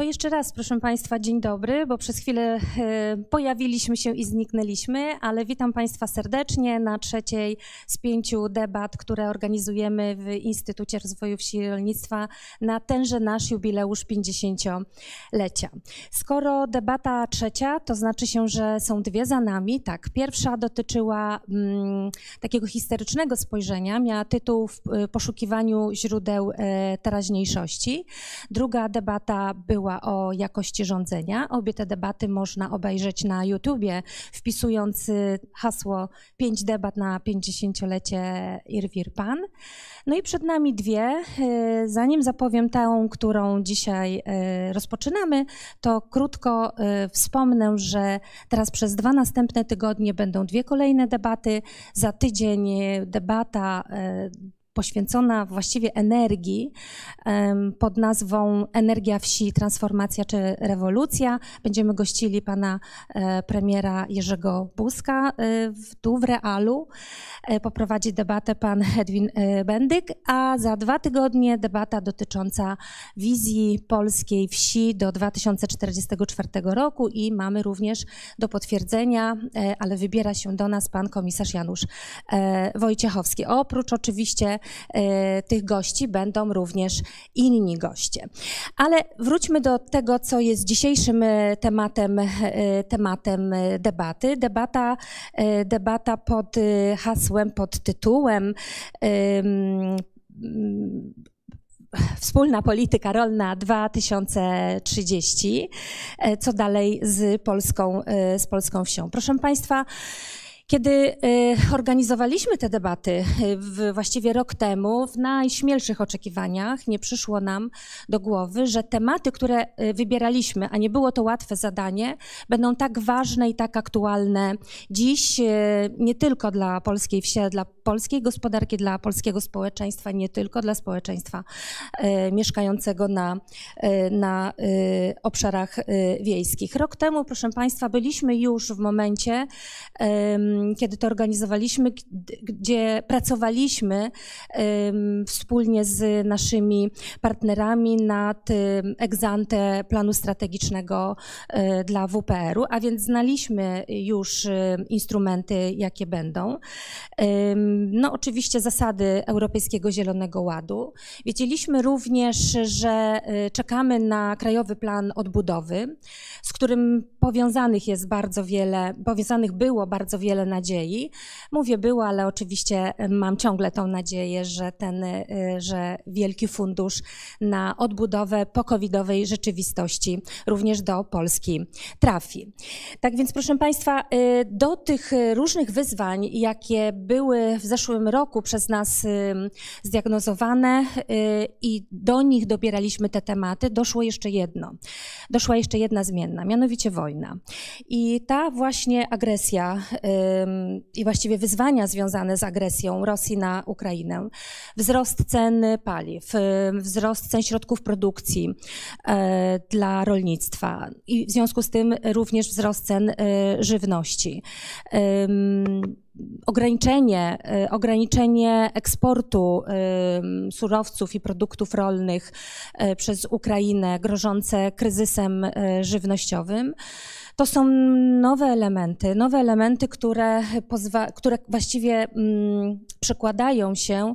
To jeszcze raz, proszę Państwa, dzień dobry, bo przez chwilę e, pojawiliśmy się i zniknęliśmy, ale witam Państwa serdecznie na trzeciej z pięciu debat, które organizujemy w Instytucie Rozwoju Wsi i Rolnictwa na tenże nasz jubileusz 50-lecia. Skoro debata trzecia, to znaczy się, że są dwie za nami. Tak, pierwsza dotyczyła mm, takiego historycznego spojrzenia, miała tytuł w e, poszukiwaniu źródeł e, teraźniejszości. Druga debata była była o jakości rządzenia. Obie te debaty można obejrzeć na YouTubie, wpisując y, hasło 5 debat na 50-lecie Irwir Pan. No i przed nami dwie. Y, zanim zapowiem tę, którą dzisiaj y, rozpoczynamy, to krótko wspomnę, że teraz przez dwa następne tygodnie będą dwie kolejne debaty. Za tydzień debata poświęcona właściwie energii pod nazwą Energia wsi, transformacja czy rewolucja. Będziemy gościli pana e, premiera Jerzego Buzka e, tu w Realu. E, poprowadzi debatę pan Edwin Bendyk, a za dwa tygodnie debata dotycząca wizji polskiej wsi do 2044 roku i mamy również do potwierdzenia, ale wybiera się do nas pan komisarz Janusz Wojciechowski. Oprócz oczywiście tych gości będą również inni goście. Ale wróćmy do tego, co jest dzisiejszym e, tematem, e, tematem debaty. Debata, debata pod hasłem, pod tytułem Wspólna polityka rolna 2030. Co dalej z polską, z polską wsią? Proszę Państwa, kiedy y, organizowaliśmy te debaty y, właściwie rok temu, w najśmielszych oczekiwaniach nie przyszło nam do głowy, że tematy, które y, wybieraliśmy, a nie było to łatwe zadanie, będą tak ważne i tak aktualne dziś, nie tylko dla polskiej wsi, dla polskiej gospodarki, dla polskiego społeczeństwa, nie tylko dla społeczeństwa mieszkającego na, na obszarach wiejskich. Rok temu, proszę Państwa, byliśmy już w momencie, kiedy to organizowaliśmy, gdzie pracowaliśmy wspólnie z naszymi partnerami nad egzante planu strategicznego e, dla WPR-u, a więc znaliśmy już e, instrumenty, jakie będą. No oczywiście zasady Europejskiego Zielonego Ładu. Wiedzieliśmy również, że e, czekamy na Krajowy Plan Odbudowy, z którym powiązanych jest bardzo wiele, powiązanych było bardzo wiele nadziei. Mówię było, ale oczywiście mam ciągle tą nadzieję, że ten, y, że Wielki Fundusz na odbudowę pokowidowej rzeczywistości również do Polski trafi. Tak więc proszę Państwa, y, do tych różnych wyzwań, jakie były w zeszłym roku przez nas y, zdiagnozowane i do nich dobieraliśmy te tematy, doszło jeszcze jedno. Doszła jeszcze jedna zmienna, mianowicie wojna. I ta właśnie agresja i właściwie wyzwania związane z agresją Rosji na Ukrainę, wzrost cen paliw, wzrost cen środków produkcji e, dla rolnictwa i w związku z tym również wzrost cen e, żywności ograniczenie, e, ograniczenie eksportu surowców i produktów rolnych przez Ukrainę grożące kryzysem żywnościowym. To są nowe elementy, nowe elementy, które, pozwa, które właściwie mm, przekładają się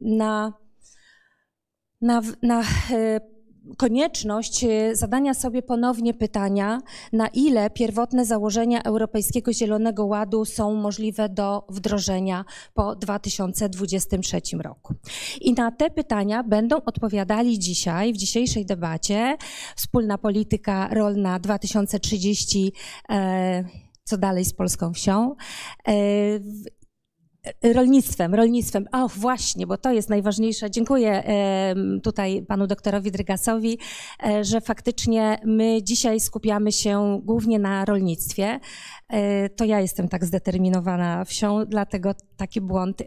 na, na, na e, konieczność e, zadania sobie ponownie pytania, na ile pierwotne założenia Europejskiego Zielonego Ładu są możliwe do wdrożenia po 2023 roku. I na te pytania będą odpowiadali dzisiaj, w dzisiejszej debacie, wspólna polityka rolna 2030 e, co dalej z polską wsią. Rolnictwem, rolnictwem. O, właśnie, bo to jest najważniejsze. Dziękuję tutaj panu doktorowi Drygasowi, e, że faktycznie my dzisiaj skupiamy się głównie na rolnictwie. E, to ja jestem tak zdeterminowana wsią, dlatego taki błąd e,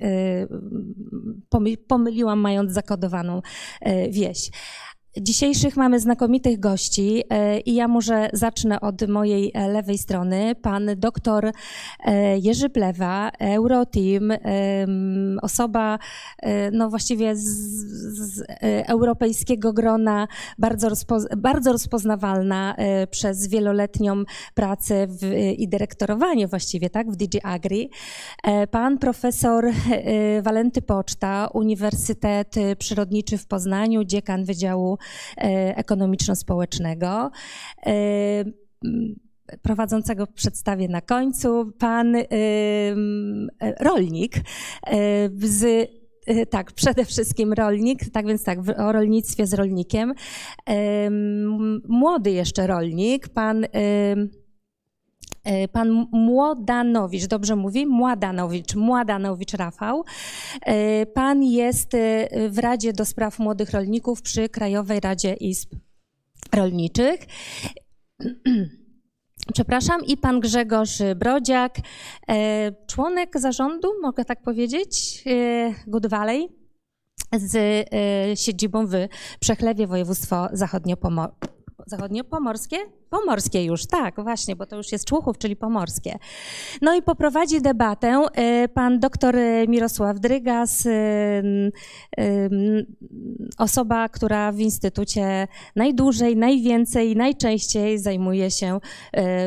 pomyliłam, mając zakodowaną wieś. Dzisiejszych mamy znakomitych gości e, i ja może zacznę od mojej e, lewej strony. Pan doktor e, Jerzy Plewa, Euroteam, osoba no właściwie z, z europejskiego grona, bardzo, rozpo, bardzo rozpoznawalna przez wieloletnią pracę w, i dyrektorowanie właściwie tak, w DG Agri. Pan profesor Walenty Poczta, Uniwersytet Przyrodniczy w Poznaniu, dziekan Wydziału ekonomiczno-społecznego e, prowadzącego przedstawię na końcu, pan e, rolnik z tak, przede wszystkim rolnik, tak więc tak, o rolnictwie z rolnikiem. Młody jeszcze rolnik, pan E, pan Młodanowicz, dobrze mówi? Mładanowicz, Mładanowicz Rafał. E, pan jest e, w Radzie do Spraw Młodych Rolników przy Krajowej Radzie Izb Rolniczych. Przepraszam, i pan Grzegorz Brodziak, członek zarządu, mogę tak powiedzieć, Good Valley, z siedzibą w Przechlewie, województwo zachodnio-pomorskie zachodnio-pomorskie? Pomorskie już, tak, właśnie, bo to już jest Człuchów, czyli pomorskie. No i poprowadzi debatę e, pan doktor Mirosław Drygas, e, osoba, która w Instytucie najdłużej, najwięcej, najczęściej zajmuje się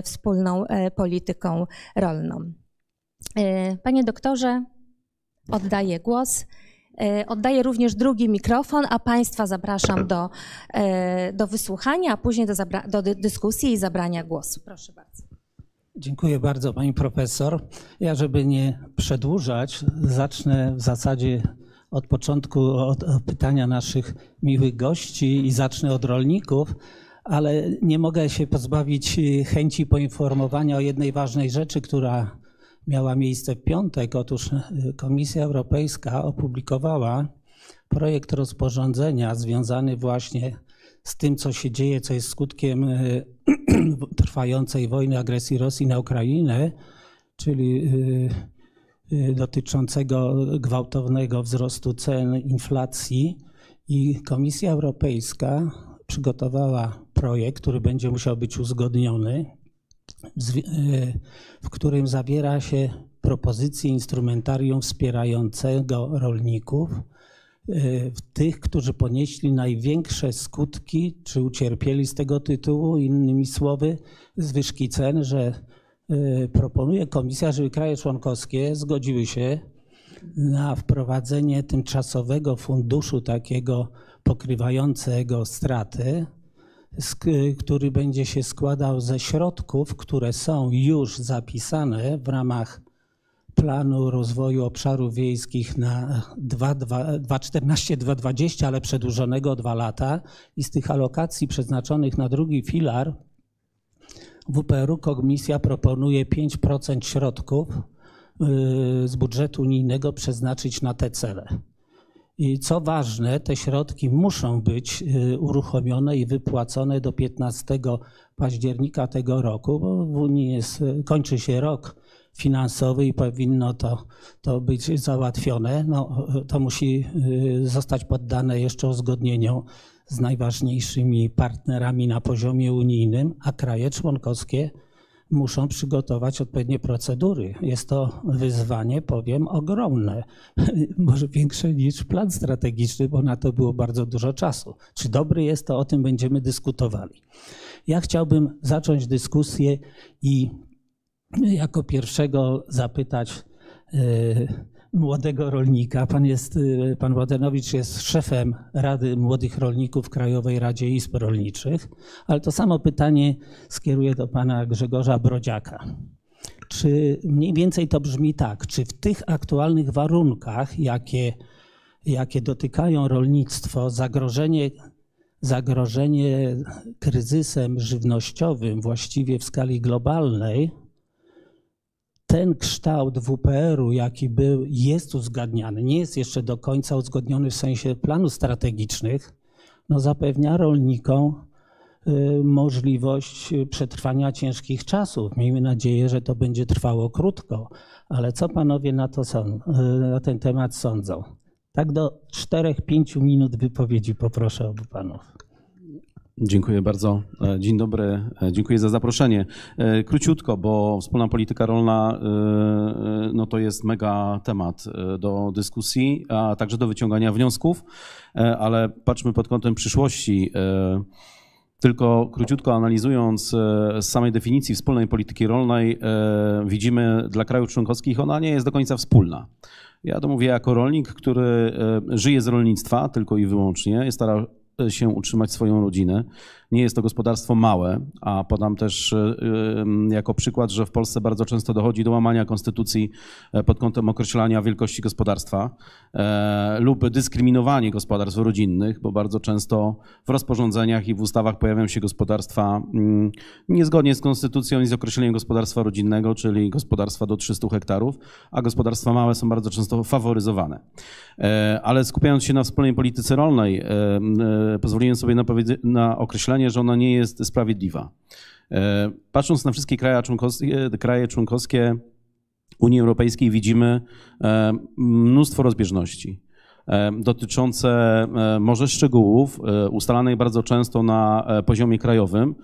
wspólną polityką rolną. Panie doktorze, oddaję głos. E, oddaję również drugi mikrofon, a Państwa zapraszam do, e, do wysłuchania, a później do, do dyskusji i zabrania głosu. Proszę bardzo. Dziękuję bardzo Pani Profesor. Ja, żeby nie przedłużać, zacznę w zasadzie od początku, od pytania naszych miłych gości i zacznę od rolników, ale nie mogę się pozbawić chęci poinformowania o jednej ważnej rzeczy, która miała miejsce w piątek. Otóż e, Komisja Europejska opublikowała projekt rozporządzenia związany właśnie z tym, co się dzieje, co jest skutkiem e, trwającej wojny, agresji Rosji na Ukrainę, czyli e, dotyczącego gwałtownego wzrostu cen, inflacji. I Komisja Europejska przygotowała projekt, który będzie musiał być uzgodniony w którym zawiera się propozycje instrumentarium wspierającego rolników, e, tych, którzy ponieśli największe skutki, czy ucierpieli z tego tytułu, innymi słowy, zwyżki cen, że e, proponuje komisja, żeby kraje członkowskie zgodziły się na wprowadzenie tymczasowego funduszu takiego pokrywającego straty, który będzie się składał ze środków, które są już zapisane w ramach planu rozwoju obszarów wiejskich na 2014-2020, ale przedłużonego o dwa lata. I z tych alokacji przeznaczonych na drugi filar WPR-u Komisja proponuje 5% środków y, z budżetu unijnego przeznaczyć na te cele. I co ważne, te środki muszą być y, uruchomione i wypłacone do 15 października tego roku, bo w Unii jest, kończy się rok finansowy i powinno to, to być załatwione. No, to musi y, zostać poddane jeszcze uzgodnieniom z najważniejszymi partnerami na poziomie unijnym, a kraje członkowskie muszą przygotować odpowiednie procedury. Jest to wyzwanie, powiem, ogromne, może większe niż plan strategiczny, bo na to było bardzo dużo czasu. Czy dobry jest, to o tym będziemy dyskutowali. Ja chciałbym zacząć dyskusję i jako pierwszego zapytać yy, młodego rolnika. Pan, jest, y, pan Ładenowicz jest szefem Rady Młodych Rolników Krajowej Radzie Izb Rolniczych, ale to samo pytanie skieruję do pana Grzegorza Brodziaka. Czy mniej więcej to brzmi tak, czy w tych aktualnych warunkach, jakie, jakie dotykają rolnictwo, zagrożenie, zagrożenie kryzysem żywnościowym właściwie w skali globalnej, ten kształt WPR-u, jaki był, jest uzgadniany, nie jest jeszcze do końca uzgodniony w sensie planów strategicznych, no zapewnia rolnikom y, możliwość przetrwania ciężkich czasów. Miejmy nadzieję, że to będzie trwało krótko, ale co panowie na, to są, y, na ten temat sądzą? Tak do 4-5 minut wypowiedzi poproszę obu panów. Dziękuję bardzo. E, dzień dobry, e, dziękuję za zaproszenie. E, króciutko, bo wspólna polityka rolna no to jest mega temat do dyskusji, a także do wyciągania wniosków, ale patrzmy pod kątem przyszłości. Tylko króciutko analizując z samej definicji wspólnej polityki rolnej, widzimy dla krajów członkowskich ona nie jest do końca wspólna. Ja to mówię jako rolnik, który żyje z rolnictwa tylko i wyłącznie, stara się utrzymać swoją rodzinę. Nie jest to gospodarstwo małe, a podam też e, jako przykład, że w Polsce bardzo często dochodzi do łamania konstytucji e, pod kątem określania wielkości gospodarstwa e, lub dyskryminowanie gospodarstw rodzinnych, bo bardzo często w rozporządzeniach i w ustawach pojawiają się gospodarstwa mm, niezgodnie z konstytucją i z określeniem gospodarstwa rodzinnego, czyli gospodarstwa do 300 hektarów, a gospodarstwa małe są bardzo często faworyzowane. Ale skupiając się na wspólnej polityce rolnej, pozwoliłem sobie na, na określenie, że ona nie jest sprawiedliwa. E, patrząc na wszystkie kraje członkowskie, kraje członkowskie Unii Europejskiej, widzimy e, mnóstwo rozbieżności e, dotyczące może szczegółów, ustalanych bardzo często na poziomie krajowym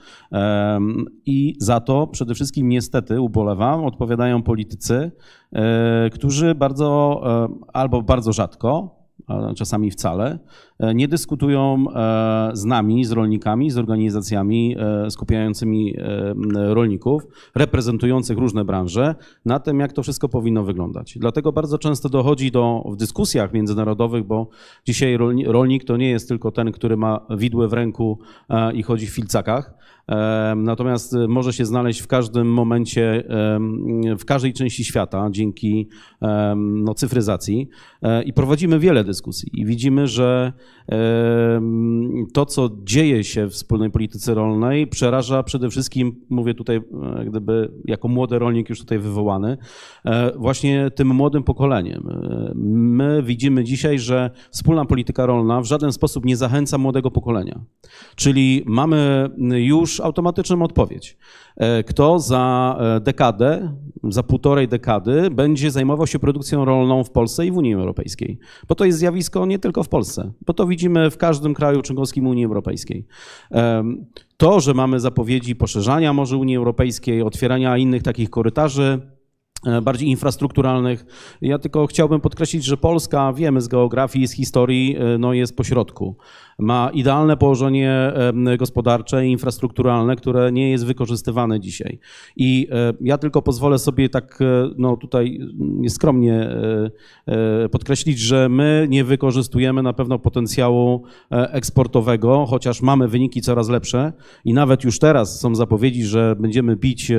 i za to przede wszystkim niestety, ubolewam, odpowiadają politycy, którzy bardzo albo bardzo rzadko, czasami wcale, nie dyskutują e, z nami, z rolnikami, z organizacjami e, skupiającymi rolników, reprezentujących różne branże, na tym, jak to wszystko powinno wyglądać. Dlatego bardzo często dochodzi do, w dyskusjach międzynarodowych, bo dzisiaj rolnik to nie jest tylko ten, który ma widłę w ręku i chodzi w filcakach, Natomiast może się znaleźć w każdym momencie, w każdej części świata dzięki no, cyfryzacji i prowadzimy wiele dyskusji i widzimy, że to, co dzieje się w wspólnej polityce rolnej, przeraża przede wszystkim, mówię tutaj e, gdyby jako młody rolnik już tutaj wywołany, e, właśnie tym młodym pokoleniem. E, my widzimy dzisiaj, że wspólna polityka rolna w żaden sposób nie zachęca młodego pokolenia. Czyli mamy już automatyczną odpowiedź. Kto za dekadę, za półtorej dekady będzie zajmował się produkcją rolną w Polsce i w Unii Europejskiej? Bo to jest zjawisko nie tylko w Polsce, bo to widzimy w każdym kraju członkowskim Unii Europejskiej. To, że mamy zapowiedzi poszerzania może Unii Europejskiej, otwierania innych takich korytarzy, E, bardziej infrastrukturalnych. Ja tylko chciałbym podkreślić, że Polska, wiemy z geografii, z historii, e, no jest pośrodku. Ma idealne położenie gospodarcze i infrastrukturalne, które nie jest wykorzystywane dzisiaj. I e, ja tylko pozwolę sobie tak no tutaj nieskromnie podkreślić, że my nie wykorzystujemy na pewno potencjału eksportowego, chociaż mamy wyniki coraz lepsze i nawet już teraz są zapowiedzi, że będziemy bić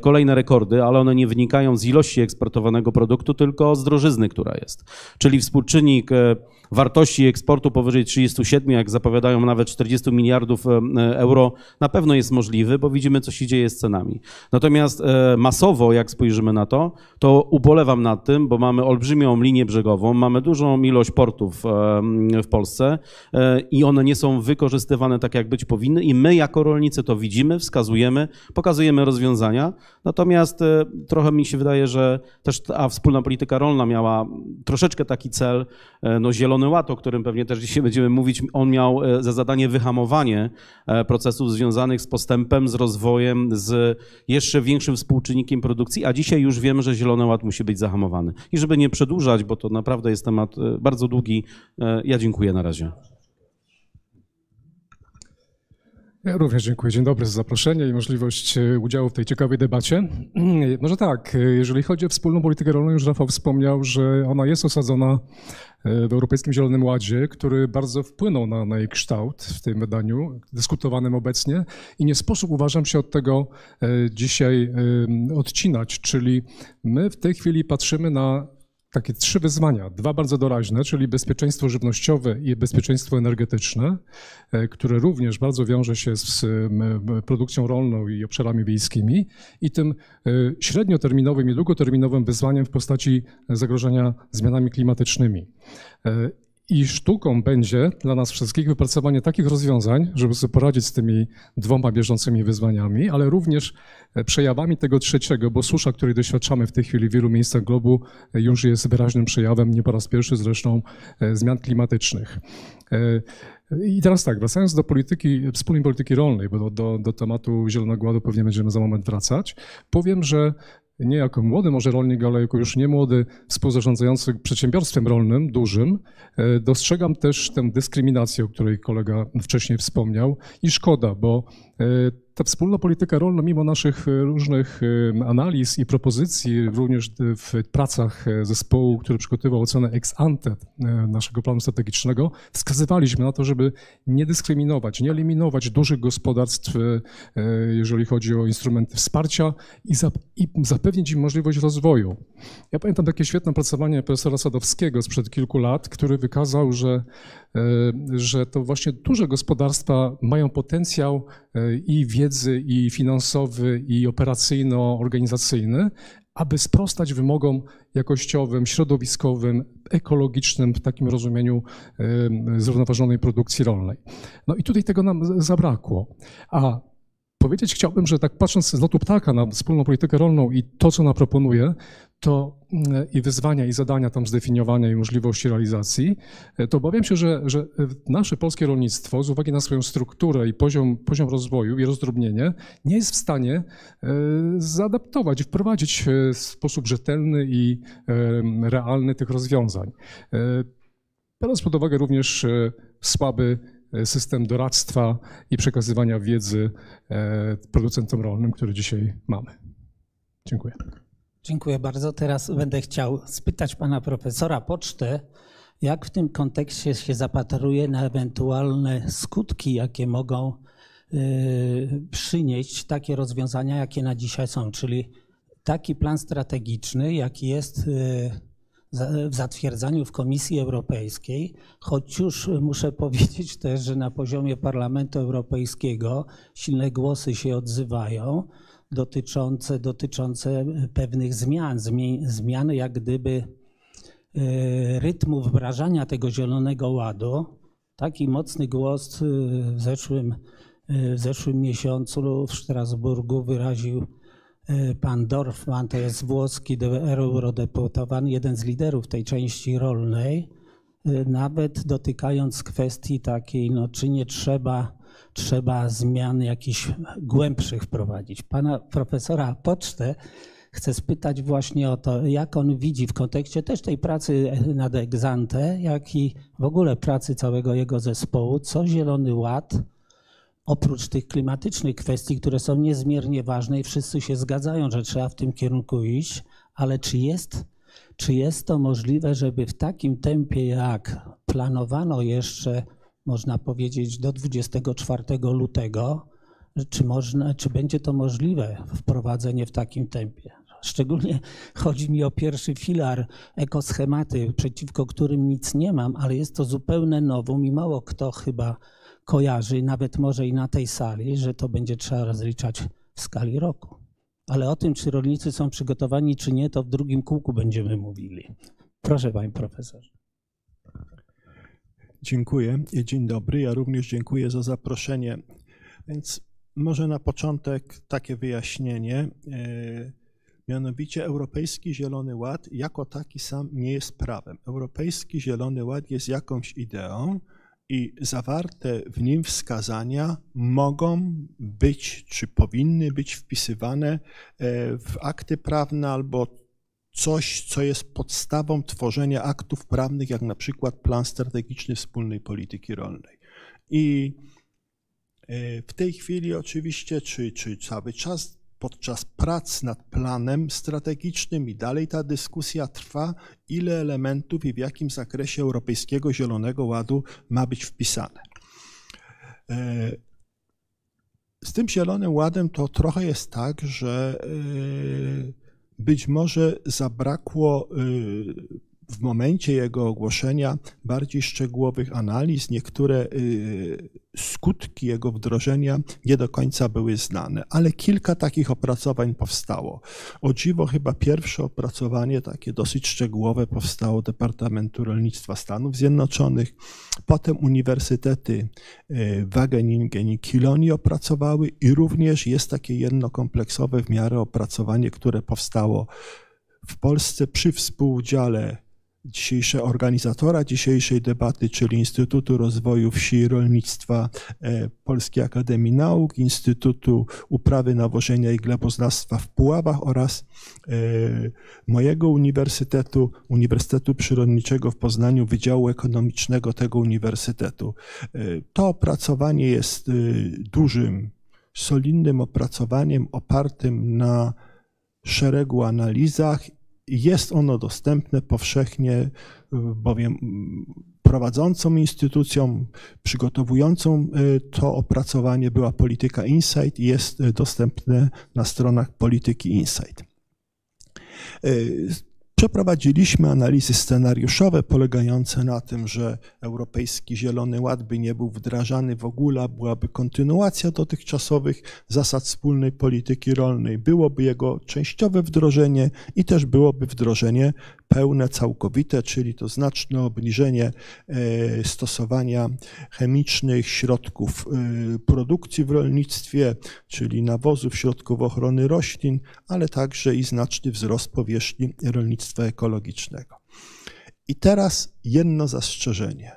kolejne rekordy, ale one nie wynikają z ilości eksportowanego produktu, tylko z drożyzny, która jest. Czyli współczynnik e, wartości eksportu powyżej 37, jak zapowiadają nawet 40 miliardów e, euro, na pewno jest możliwy, bo widzimy, co się dzieje z cenami. Natomiast e, masowo, jak spojrzymy na to, to ubolewam nad tym, bo mamy olbrzymią linię brzegową, mamy dużą ilość portów w Polsce i one nie są wykorzystywane tak, jak być powinny i my jako rolnicy to widzimy, wskazujemy, pokazujemy rozwiązania, natomiast trochę mi się wydaje, że też ta wspólna polityka rolna miała troszeczkę taki cel, no zielony Zielony Ład, o którym pewnie też dzisiaj będziemy mówić, on miał e, za zadanie wyhamowanie e, procesów związanych z postępem, z rozwojem, z jeszcze większym współczynnikiem produkcji, a dzisiaj już wiemy, że Zielony Ład musi być zahamowany. I żeby nie przedłużać, bo to naprawdę jest temat e, bardzo długi, ja dziękuję na razie. Ja również dziękuję. Dzień dobry za zaproszenie i możliwość udziału w tej ciekawej debacie. Może tak, jeżeli chodzi o wspólną politykę rolną, już Rafał wspomniał, że ona jest osadzona w Europejskim Zielonym Ładzie, który bardzo wpłynął na, na jej kształt w tym wydaniu, dyskutowanym obecnie i nie sposób uważam się od tego e, dzisiaj e, odcinać, czyli my w tej chwili patrzymy na takie trzy wyzwania, dwa bardzo doraźne, czyli bezpieczeństwo żywnościowe i bezpieczeństwo energetyczne, e, które również bardzo wiąże się z produkcją rolną i obszarami wiejskimi i tym średnioterminowym i długoterminowym wyzwaniem w postaci zagrożenia zmianami klimatycznymi. E, I sztuką będzie dla nas wszystkich wypracowanie takich rozwiązań, żeby sobie poradzić z tymi dwoma bieżącymi wyzwaniami, ale również e, przejawami tego trzeciego, bo susza, której doświadczamy w tej chwili w wielu miejscach globu, e, już jest wyraźnym przejawem, nie po raz pierwszy zresztą, zmian klimatycznych. I teraz tak, wracając do polityki, wspólnej polityki rolnej, bo do, do, do tematu Zielonego Ładu pewnie będziemy za moment wracać, powiem, że nie jako młody może rolnik, ale jako już nie młody współzarządzający przedsiębiorstwem rolnym dużym, e, dostrzegam też tę dyskryminację, o której kolega wcześniej wspomniał i szkoda, bo e, ta wspólna polityka rolna, mimo naszych e, różnych analiz i propozycji, również w pracach zespołu, który przygotowywał ocenę ex ante naszego planu strategicznego, wskazywaliśmy na to, żeby nie dyskryminować, nie eliminować dużych gospodarstw, jeżeli chodzi o instrumenty wsparcia i, zapewnić im możliwość rozwoju. Ja pamiętam takie świetne opracowanie profesora Sadowskiego sprzed kilku lat, który wykazał, że, e, że to właśnie duże gospodarstwa mają potencjał e, i wiedzy, i finansowy, i operacyjno-organizacyjny, aby sprostać wymogom jakościowym, środowiskowym, ekologicznym w takim rozumieniu e, zrównoważonej produkcji rolnej. No i tutaj tego nam zabrakło. A powiedzieć chciałbym, że tak patrząc z lotu ptaka na wspólną politykę rolną i to, co ona proponuje, to mm, i wyzwania, i zadania tam zdefiniowania, i możliwości realizacji, e, to obawiam się, że, że nasze polskie rolnictwo z uwagi na swoją strukturę i poziom, poziom rozwoju i rozdrobnienie nie jest w stanie e, zaadaptować, wprowadzić e, w sposób rzetelny i realny tych rozwiązań. Biorąc pod uwagę również słaby system doradztwa i przekazywania wiedzy producentom rolnym, który dzisiaj mamy. Dziękuję. Dziękuję bardzo. Teraz będę chciał spytać pana profesora Pocztę, jak w tym kontekście się zapatruje na ewentualne skutki, jakie mogą y, przynieść takie rozwiązania, jakie na dzisiaj są, czyli taki plan strategiczny, jaki jest y, w zatwierdzaniu w Komisji Europejskiej, choć już muszę powiedzieć też, że na poziomie Parlamentu Europejskiego silne głosy się odzywają dotyczące, dotyczące pewnych zmian, zmian jak gdyby e, rytmu wdrażania tego Zielonego Ładu. Taki mocny głos e, w zeszłym, e, w zeszłym miesiącu w Strasburgu wyraził pan Dorfman, to jest włoski eurodeputowany, jeden z liderów tej części rolnej, nawet dotykając kwestii takiej, no, czy nie trzeba trzeba zmian jakichś głębszych wprowadzić. Pana profesora Pocztę chcę spytać właśnie o to, jak on widzi w kontekście też tej pracy nad egzante, jak i w ogóle pracy całego jego zespołu, co Zielony Ład, oprócz tych klimatycznych kwestii, które są niezmiernie ważne i wszyscy się zgadzają, że trzeba w tym kierunku iść, ale czy jest, czy jest to możliwe, żeby w takim tempie, jak planowano jeszcze można powiedzieć, do 24 lutego, czy, można, czy będzie to możliwe wprowadzenie w takim tempie. Szczególnie chodzi mi o pierwszy filar, ekoschematy, przeciwko którym nic nie mam, ale jest to zupełne nowum i mało kto chyba kojarzy, nawet może i na tej sali, że to będzie trzeba rozliczać w skali roku. Ale o tym, czy rolnicy są przygotowani, czy nie, to w drugim kółku będziemy mówili. Proszę, panie profesorze. Dziękuję. Dzień dobry. Ja również dziękuję za zaproszenie. Więc może na początek takie wyjaśnienie. E, mianowicie Europejski Zielony Ład jako taki sam nie jest prawem. Europejski Zielony Ład jest jakąś ideą i zawarte w nim wskazania mogą być czy powinny być wpisywane e, w akty prawne albo coś, co jest podstawą tworzenia aktów prawnych, jak na przykład plan strategiczny wspólnej polityki rolnej. I e, w tej chwili oczywiście, czy, czy cały czas podczas prac nad planem strategicznym i dalej ta dyskusja trwa, ile elementów i w jakim zakresie Europejskiego Zielonego Ładu ma być wpisane. E, z tym Zielonym Ładem to trochę jest tak, że e, być może zabrakło y, w momencie jego ogłoszenia bardziej szczegółowych analiz. Niektóre y, skutki jego wdrożenia nie do końca były znane, ale kilka takich opracowań powstało. O dziwo chyba pierwsze opracowanie takie dosyć szczegółowe powstało Departamentu Rolnictwa Stanów Zjednoczonych. Potem uniwersytety y, Wageningen i Kiloni opracowały i również jest takie jedno kompleksowe w miarę opracowanie, które powstało w Polsce przy współudziale dzisiejsze organizatora dzisiejszej debaty, czyli Instytutu Rozwoju Wsi i Rolnictwa e, Polskiej Akademii Nauk, Instytutu Uprawy Nawożenia i Gleboznawstwa w Puławach oraz e, mojego uniwersytetu, Uniwersytetu Przyrodniczego w Poznaniu, Wydziału Ekonomicznego tego uniwersytetu. E, to opracowanie jest dużym, solidnym opracowaniem opartym na szeregu analizach jest ono dostępne powszechnie, bowiem prowadzącą instytucją przygotowującą y, to opracowanie była Polityka Insight i jest dostępne na stronach Polityki Insight. Przeprowadziliśmy analizy scenariuszowe polegające na tym, że Europejski Zielony Ład by nie był wdrażany w ogóle, byłaby kontynuacja dotychczasowych zasad wspólnej polityki rolnej, byłoby jego częściowe wdrożenie i też byłoby wdrożenie pełne, całkowite, czyli to znaczne obniżenie e, stosowania chemicznych środków e, produkcji w rolnictwie, czyli nawozów, środków ochrony roślin, ale także i znaczny wzrost powierzchni rolnictwa ekologicznego. I teraz jedno zastrzeżenie.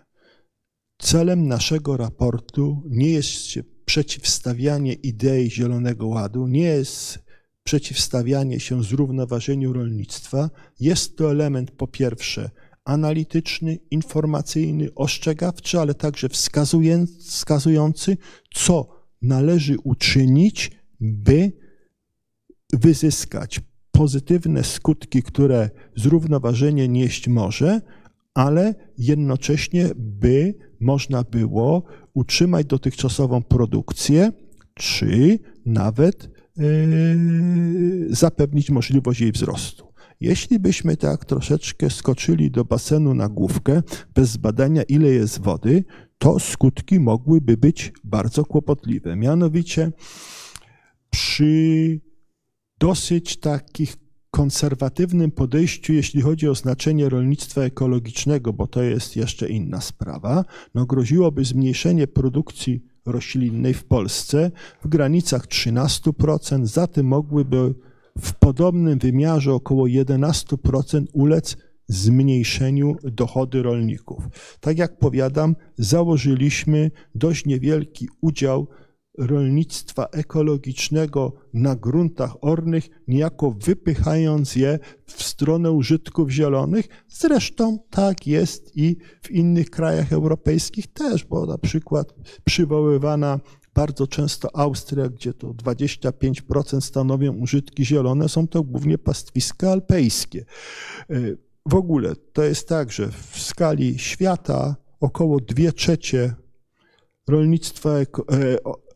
Celem naszego raportu nie jest przeciwstawianie idei Zielonego Ładu, nie jest przeciwstawianie się zrównoważeniu rolnictwa. Jest to element po pierwsze analityczny, informacyjny, ostrzegawczy, ale także wskazujący, co należy uczynić, by wyzyskać pozytywne skutki, które zrównoważenie nieść może, ale jednocześnie, by można było utrzymać dotychczasową produkcję, czy nawet Yy, zapewnić możliwość jej wzrostu. Jeśli byśmy tak troszeczkę skoczyli do basenu na główkę, bez badania ile jest wody, to skutki mogłyby być bardzo kłopotliwe. Mianowicie przy dosyć takich konserwatywnym podejściu, jeśli chodzi o znaczenie rolnictwa ekologicznego, bo to jest jeszcze inna sprawa, no groziłoby zmniejszenie produkcji roślinnej w Polsce w granicach 13%, za tym mogłyby w podobnym wymiarze około 11% ulec zmniejszeniu dochody rolników. Tak jak powiadam, założyliśmy dość niewielki udział rolnictwa ekologicznego na gruntach ornych, niejako wypychając je w stronę użytków zielonych. Zresztą tak jest i w innych krajach europejskich też, bo na przykład przywoływana bardzo często Austria, gdzie to 25% stanowią użytki zielone, są to głównie pastwiska alpejskie. W ogóle to jest tak, że w skali świata około 2 trzecie rolnictwa, e,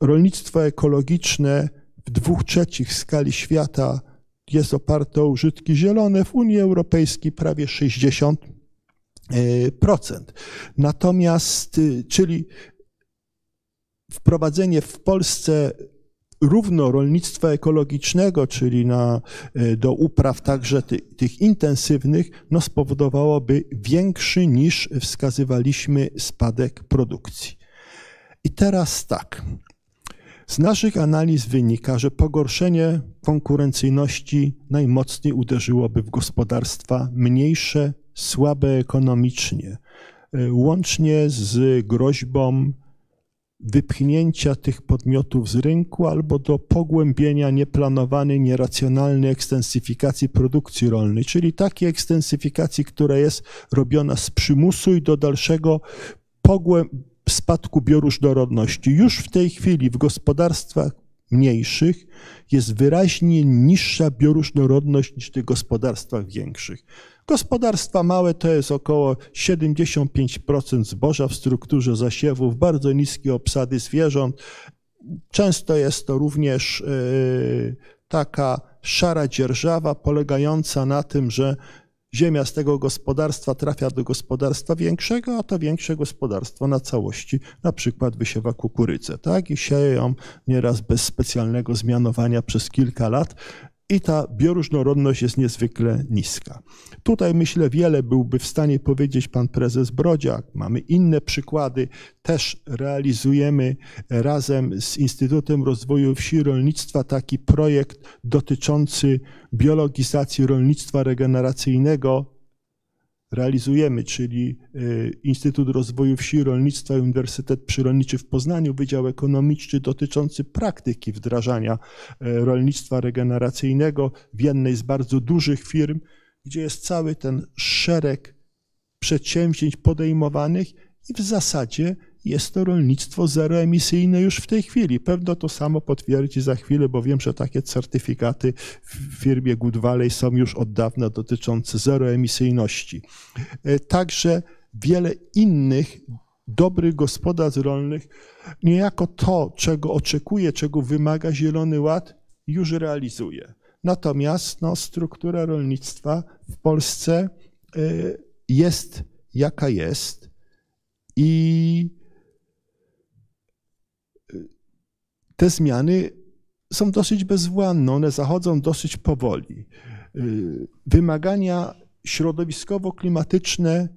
rolnictwo ekologiczne w dwóch trzecich skali świata jest oparte o użytki zielone, w Unii Europejskiej prawie 60%. Natomiast, y, czyli wprowadzenie w Polsce równo rolnictwa ekologicznego, czyli na, y, do upraw także ty, tych intensywnych, no spowodowałoby większy niż wskazywaliśmy spadek produkcji. I teraz tak. Z naszych analiz wynika, że pogorszenie konkurencyjności najmocniej uderzyłoby w gospodarstwa mniejsze, słabe ekonomicznie, łącznie z groźbą wypchnięcia tych podmiotów z rynku albo do pogłębienia nieplanowanej, nieracjonalnej ekstensyfikacji produkcji rolnej, czyli takiej ekstensyfikacji, która jest robiona z przymusu i do dalszego pogłębienia spadku bioróżnorodności. Już w tej chwili w gospodarstwach mniejszych jest wyraźnie niższa bioróżnorodność niż w tych gospodarstwach większych. Gospodarstwa małe to jest około 75% zboża w strukturze zasiewów, bardzo niskie obsady zwierząt. Często jest to również yy, taka szara dzierżawa polegająca na tym, że ziemia z tego gospodarstwa trafia do gospodarstwa większego, a to większe gospodarstwo na całości na przykład wysiewa kukurydzę, tak? I sieje ją nieraz bez specjalnego zmianowania przez kilka lat i ta bioróżnorodność jest niezwykle niska. Tutaj myślę wiele byłby w stanie powiedzieć pan prezes Brodziak. Mamy inne przykłady. Też realizujemy razem z Instytutem Rozwoju Wsi i Rolnictwa taki projekt dotyczący biologizacji rolnictwa regeneracyjnego realizujemy, czyli y, Instytut Rozwoju Wsi i Rolnictwa i Uniwersytet Przyrolniczy w Poznaniu, Wydział Ekonomiczny dotyczący praktyki wdrażania y, rolnictwa regeneracyjnego w jednej z bardzo dużych firm, gdzie jest cały ten szereg przedsięwzięć podejmowanych i w zasadzie jest to rolnictwo zeroemisyjne już w tej chwili. Pewno to samo potwierdzi za chwilę, bo wiem, że takie certyfikaty w firmie Good Valley są już od dawna dotyczące zeroemisyjności. E, także wiele innych dobrych gospodarstw rolnych niejako to, czego oczekuje, czego wymaga Zielony Ład, już realizuje. Natomiast no, struktura rolnictwa w Polsce e, jest jaka jest i te zmiany są dosyć bezwładne, one zachodzą dosyć powoli. Wymagania środowiskowo-klimatyczne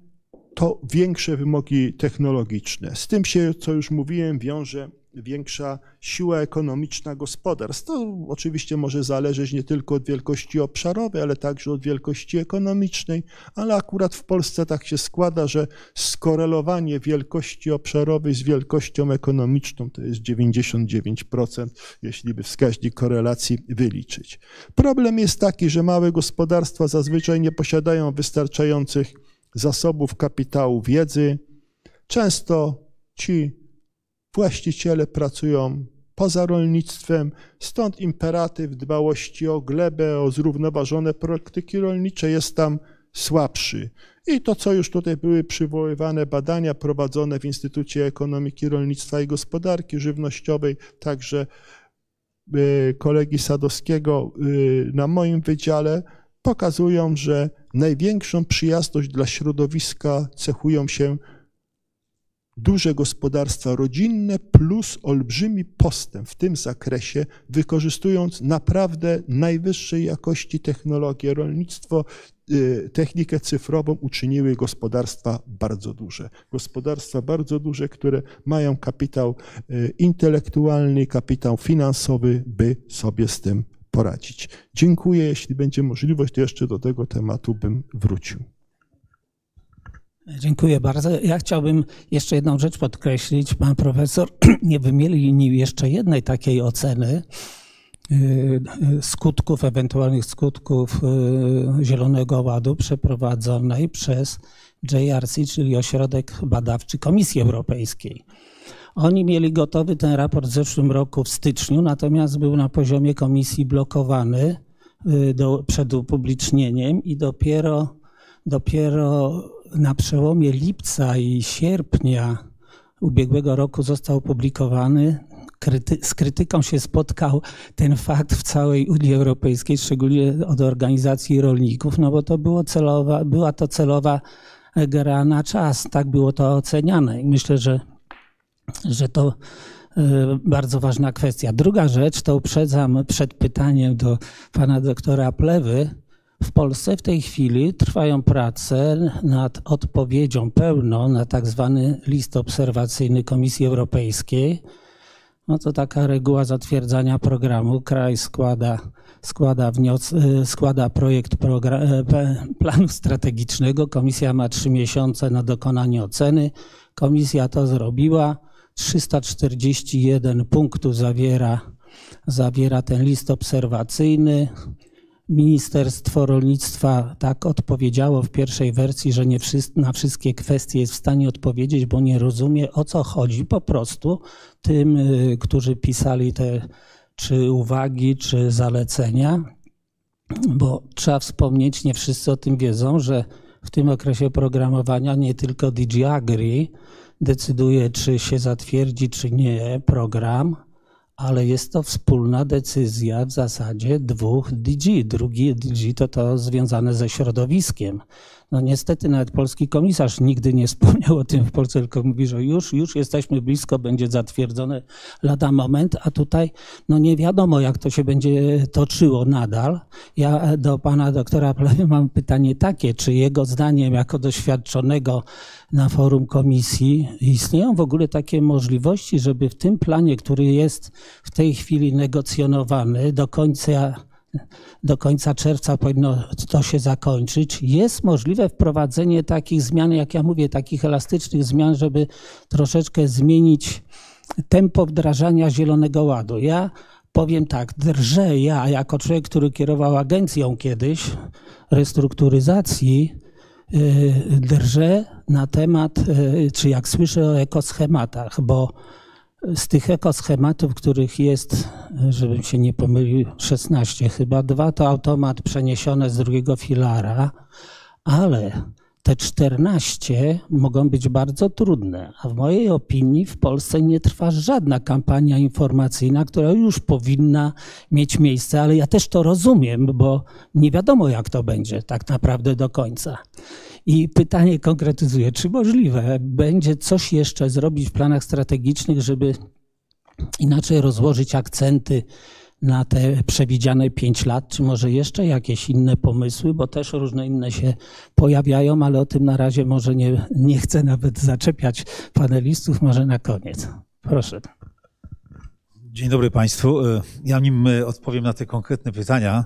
to większe wymogi technologiczne. Z tym się, co już mówiłem, wiąże większa siła ekonomiczna gospodarstw. To oczywiście może zależeć nie tylko od wielkości obszarowej, ale także od wielkości ekonomicznej, ale akurat w Polsce tak się składa, że skorelowanie wielkości obszarowej z wielkością ekonomiczną to jest 99%, jeśli by wskaźnik korelacji wyliczyć. Problem jest taki, że małe gospodarstwa zazwyczaj nie posiadają wystarczających zasobów kapitału wiedzy. Często ci właściciele pracują poza rolnictwem, stąd imperatyw dbałości o glebę, o zrównoważone praktyki rolnicze jest tam słabszy. I to, co już tutaj były przywoływane badania prowadzone w Instytucie Ekonomiki Rolnictwa i Gospodarki Żywnościowej, także y, kolegi Sadowskiego y, na moim wydziale, pokazują, że największą przyjazność dla środowiska cechują się duże gospodarstwa rodzinne plus olbrzymi postęp w tym zakresie, wykorzystując naprawdę najwyższej jakości technologię. Rolnictwo, y, technikę cyfrową uczyniły gospodarstwa bardzo duże. Gospodarstwa bardzo duże, które mają kapitał y, intelektualny, kapitał finansowy, by sobie z tym poradzić. Dziękuję. Jeśli będzie możliwość, to jeszcze do tego tematu bym wrócił. Dziękuję bardzo. Ja chciałbym jeszcze jedną rzecz podkreślić. Pan profesor nie wymienił jeszcze jednej takiej oceny y, y, skutków, ewentualnych skutków y, Zielonego Ładu przeprowadzonej przez JRC, czyli Ośrodek Badawczy Komisji Europejskiej. Oni mieli gotowy ten raport w zeszłym roku w styczniu, natomiast był na poziomie komisji blokowany do, przed upublicznieniem i dopiero, dopiero na przełomie lipca i sierpnia ubiegłego roku został opublikowany. Kryty z krytyką się spotkał ten fakt w całej Unii Europejskiej, szczególnie od organizacji rolników, no bo to było celowa, była to celowa gra na czas, tak było to oceniane i myślę, że, że to e, bardzo ważna kwestia. Druga rzecz, to uprzedzam przed pytaniem do pana doktora Plewy, w Polsce w tej chwili trwają prace nad odpowiedzią pełną na tak zwany list obserwacyjny Komisji Europejskiej. No to taka reguła zatwierdzania programu. Kraj składa, składa, wnios, y, składa projekt y, planu strategicznego. Komisja ma trzy miesiące na dokonanie oceny. Komisja to zrobiła. 341 punktów zawiera, zawiera ten list obserwacyjny. Ministerstwo Rolnictwa tak odpowiedziało w pierwszej wersji, że nie na wszystkie kwestie jest w stanie odpowiedzieć, bo nie rozumie o co chodzi. Po prostu tym, y, którzy pisali te czy uwagi, czy zalecenia, bo trzeba wspomnieć, nie wszyscy o tym wiedzą, że w tym okresie programowania nie tylko DG Agri decyduje, czy się zatwierdzi, czy nie program, ale jest to wspólna decyzja w zasadzie dwóch DG. Drugi DG to to związane ze środowiskiem. No niestety nawet polski komisarz nigdy nie wspomniał o tym w Polsce, tylko mówi, że już, już jesteśmy blisko, będzie zatwierdzone lada moment, a tutaj no nie wiadomo, jak to się będzie toczyło nadal. Ja do pana doktora Plewy mam pytanie takie, czy jego zdaniem jako doświadczonego na forum komisji istnieją w ogóle takie możliwości, żeby w tym planie, który jest w tej chwili negocjonowany do końca do końca czerwca powinno to się zakończyć. Jest możliwe wprowadzenie takich zmian, jak ja mówię, takich elastycznych zmian, żeby troszeczkę zmienić tempo wdrażania Zielonego Ładu. Ja powiem tak, drżę ja jako człowiek, który kierował agencją kiedyś restrukturyzacji, drżę na temat, y, czy jak słyszę o ekoschematach, bo z tych ekoschematów, których jest, żebym się nie pomylił, 16 chyba, dwa to automat przeniesione z drugiego filara, ale te 14 mogą być bardzo trudne, a w mojej opinii w Polsce nie trwa żadna kampania informacyjna, która już powinna mieć miejsce, ale ja też to rozumiem, bo nie wiadomo jak to będzie tak naprawdę do końca. I pytanie konkretyzuję, czy możliwe będzie coś jeszcze zrobić w planach strategicznych, żeby inaczej rozłożyć akcenty na te przewidziane pięć lat, czy może jeszcze jakieś inne pomysły, bo też różne inne się pojawiają, ale o tym na razie może nie, nie chcę nawet zaczepiać panelistów, może na koniec. Proszę. Dzień dobry Państwu. Ja nim odpowiem na te konkretne pytania,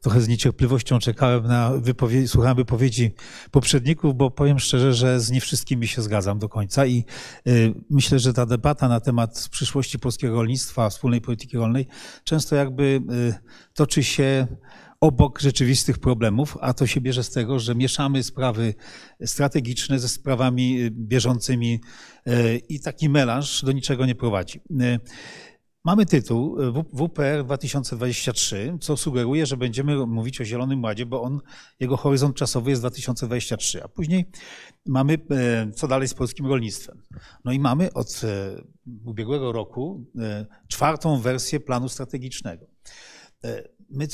trochę z niecierpliwością czekałem na wypowiedzi, słuchałem wypowiedzi poprzedników, bo powiem szczerze, że z nie wszystkimi się zgadzam do końca i y, myślę, że ta debata na temat przyszłości polskiego rolnictwa, wspólnej polityki rolnej często jakby y, toczy się obok rzeczywistych problemów, a to się bierze z tego, że mieszamy sprawy strategiczne ze sprawami y, bieżącymi i taki melanż do niczego nie prowadzi. Mamy tytuł e, WPR 2023, co sugeruje, że będziemy mówić o Zielonym Ładzie, bo on, jego horyzont czasowy jest 2023, a później mamy, e, co dalej z polskim rolnictwem. No i mamy od e, ubiegłego roku czwartą wersję planu strategicznego. My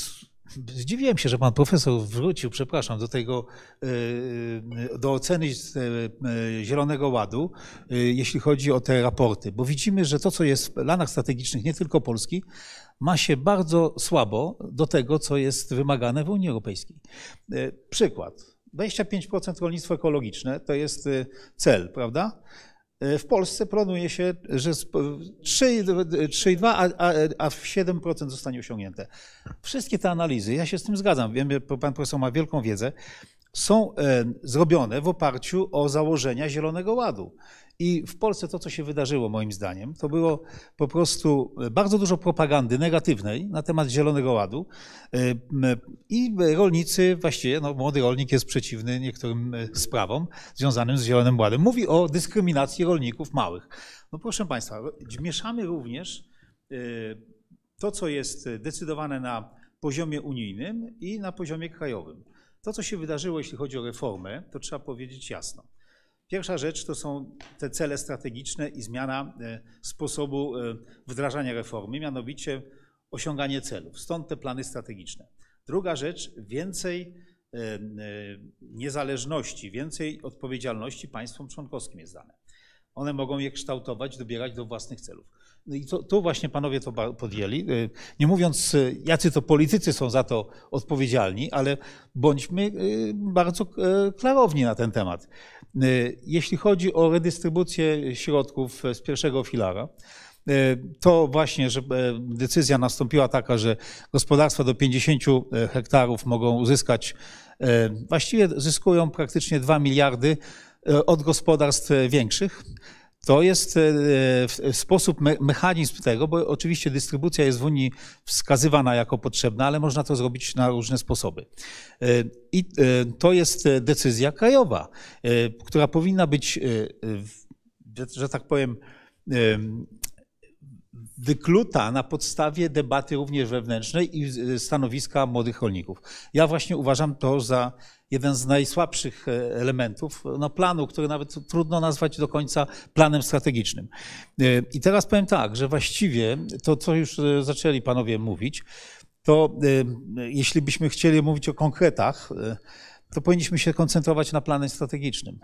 Zdziwiłem się, że pan profesor wrócił, przepraszam, do tego, e, do oceny e, Zielonego Ładu, e, jeśli chodzi o te raporty, bo widzimy, że to, co jest w planach strategicznych, nie tylko Polski, ma się bardzo słabo do tego, co jest wymagane w Unii Europejskiej. Przykład. 25% rolnictwo ekologiczne to jest cel, prawda? E, w Polsce planuje się, że 3,2, a, a, a 7% zostanie osiągnięte. Wszystkie te analizy, ja się z tym zgadzam, wiem, pan profesor ma wielką wiedzę, są e, zrobione w oparciu o założenia Zielonego Ładu. I w Polsce to, co się wydarzyło, moim zdaniem, to było po prostu bardzo dużo propagandy negatywnej na temat Zielonego Ładu. I rolnicy, właściwie no, młody rolnik jest przeciwny niektórym e, sprawom związanym z Zielonym Ładem. Mówi o dyskryminacji rolników małych. No proszę Państwa, mieszamy również e, to, co jest decydowane na poziomie unijnym i na poziomie krajowym. To, co się wydarzyło, jeśli chodzi o reformę, to trzeba powiedzieć jasno. Pierwsza rzecz to są te cele strategiczne i zmiana e, sposobu e, wdrażania reformy, mianowicie osiąganie celów. Stąd te plany strategiczne. Druga rzecz, więcej e, niezależności, więcej odpowiedzialności państwom członkowskim jest dane. One mogą je kształtować, dobierać do własnych celów. No i to, tu właśnie panowie to podjęli. Nie mówiąc, jacy to politycy są za to odpowiedzialni, ale bądźmy bardzo klarowni na ten temat. Y, jeśli chodzi o redystrybucję środków z pierwszego filara, y, to właśnie, że e, decyzja nastąpiła taka, że gospodarstwa do 50 e, hektarów mogą uzyskać, e, właściwie zyskują praktycznie 2 miliardy od gospodarstw większych. To jest e, sposób, mechanizm tego, bo oczywiście dystrybucja jest w Unii wskazywana jako potrzebna, ale można to zrobić na różne sposoby. E, I e, to jest decyzja krajowa, która powinna być, że tak powiem, wykluta na podstawie debaty również wewnętrznej i stanowiska młodych rolników. Ja właśnie uważam to za jeden z najsłabszych e, elementów no, planu, który nawet trudno nazwać do końca planem strategicznym. E, I teraz powiem tak, że właściwie to, co już e, zaczęli panowie mówić, to jeśli byśmy chcieli mówić o konkretach, to powinniśmy się koncentrować na planie strategicznym.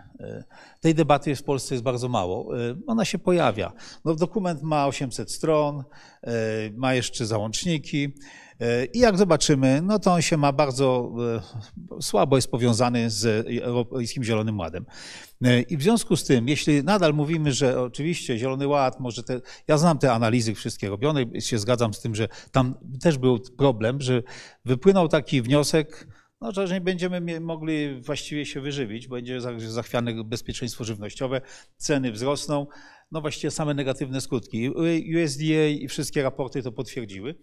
Tej debaty w Polsce jest bardzo mało. Ona się pojawia. No, dokument ma 800 stron, ma jeszcze załączniki. I jak zobaczymy, no to on się ma bardzo słabo jest powiązany z Europejskim Zielonym Ładem. I w związku z tym, jeśli nadal mówimy, że oczywiście Zielony Ład, może te, ja znam te analizy wszystkie robione się zgadzam z tym, że tam też był problem, że wypłynął taki wniosek, no, że nie będziemy mogli właściwie się wyżywić, będzie zachwiane bezpieczeństwo żywnościowe, ceny wzrosną, no właściwie same negatywne skutki. USDA i wszystkie raporty to potwierdziły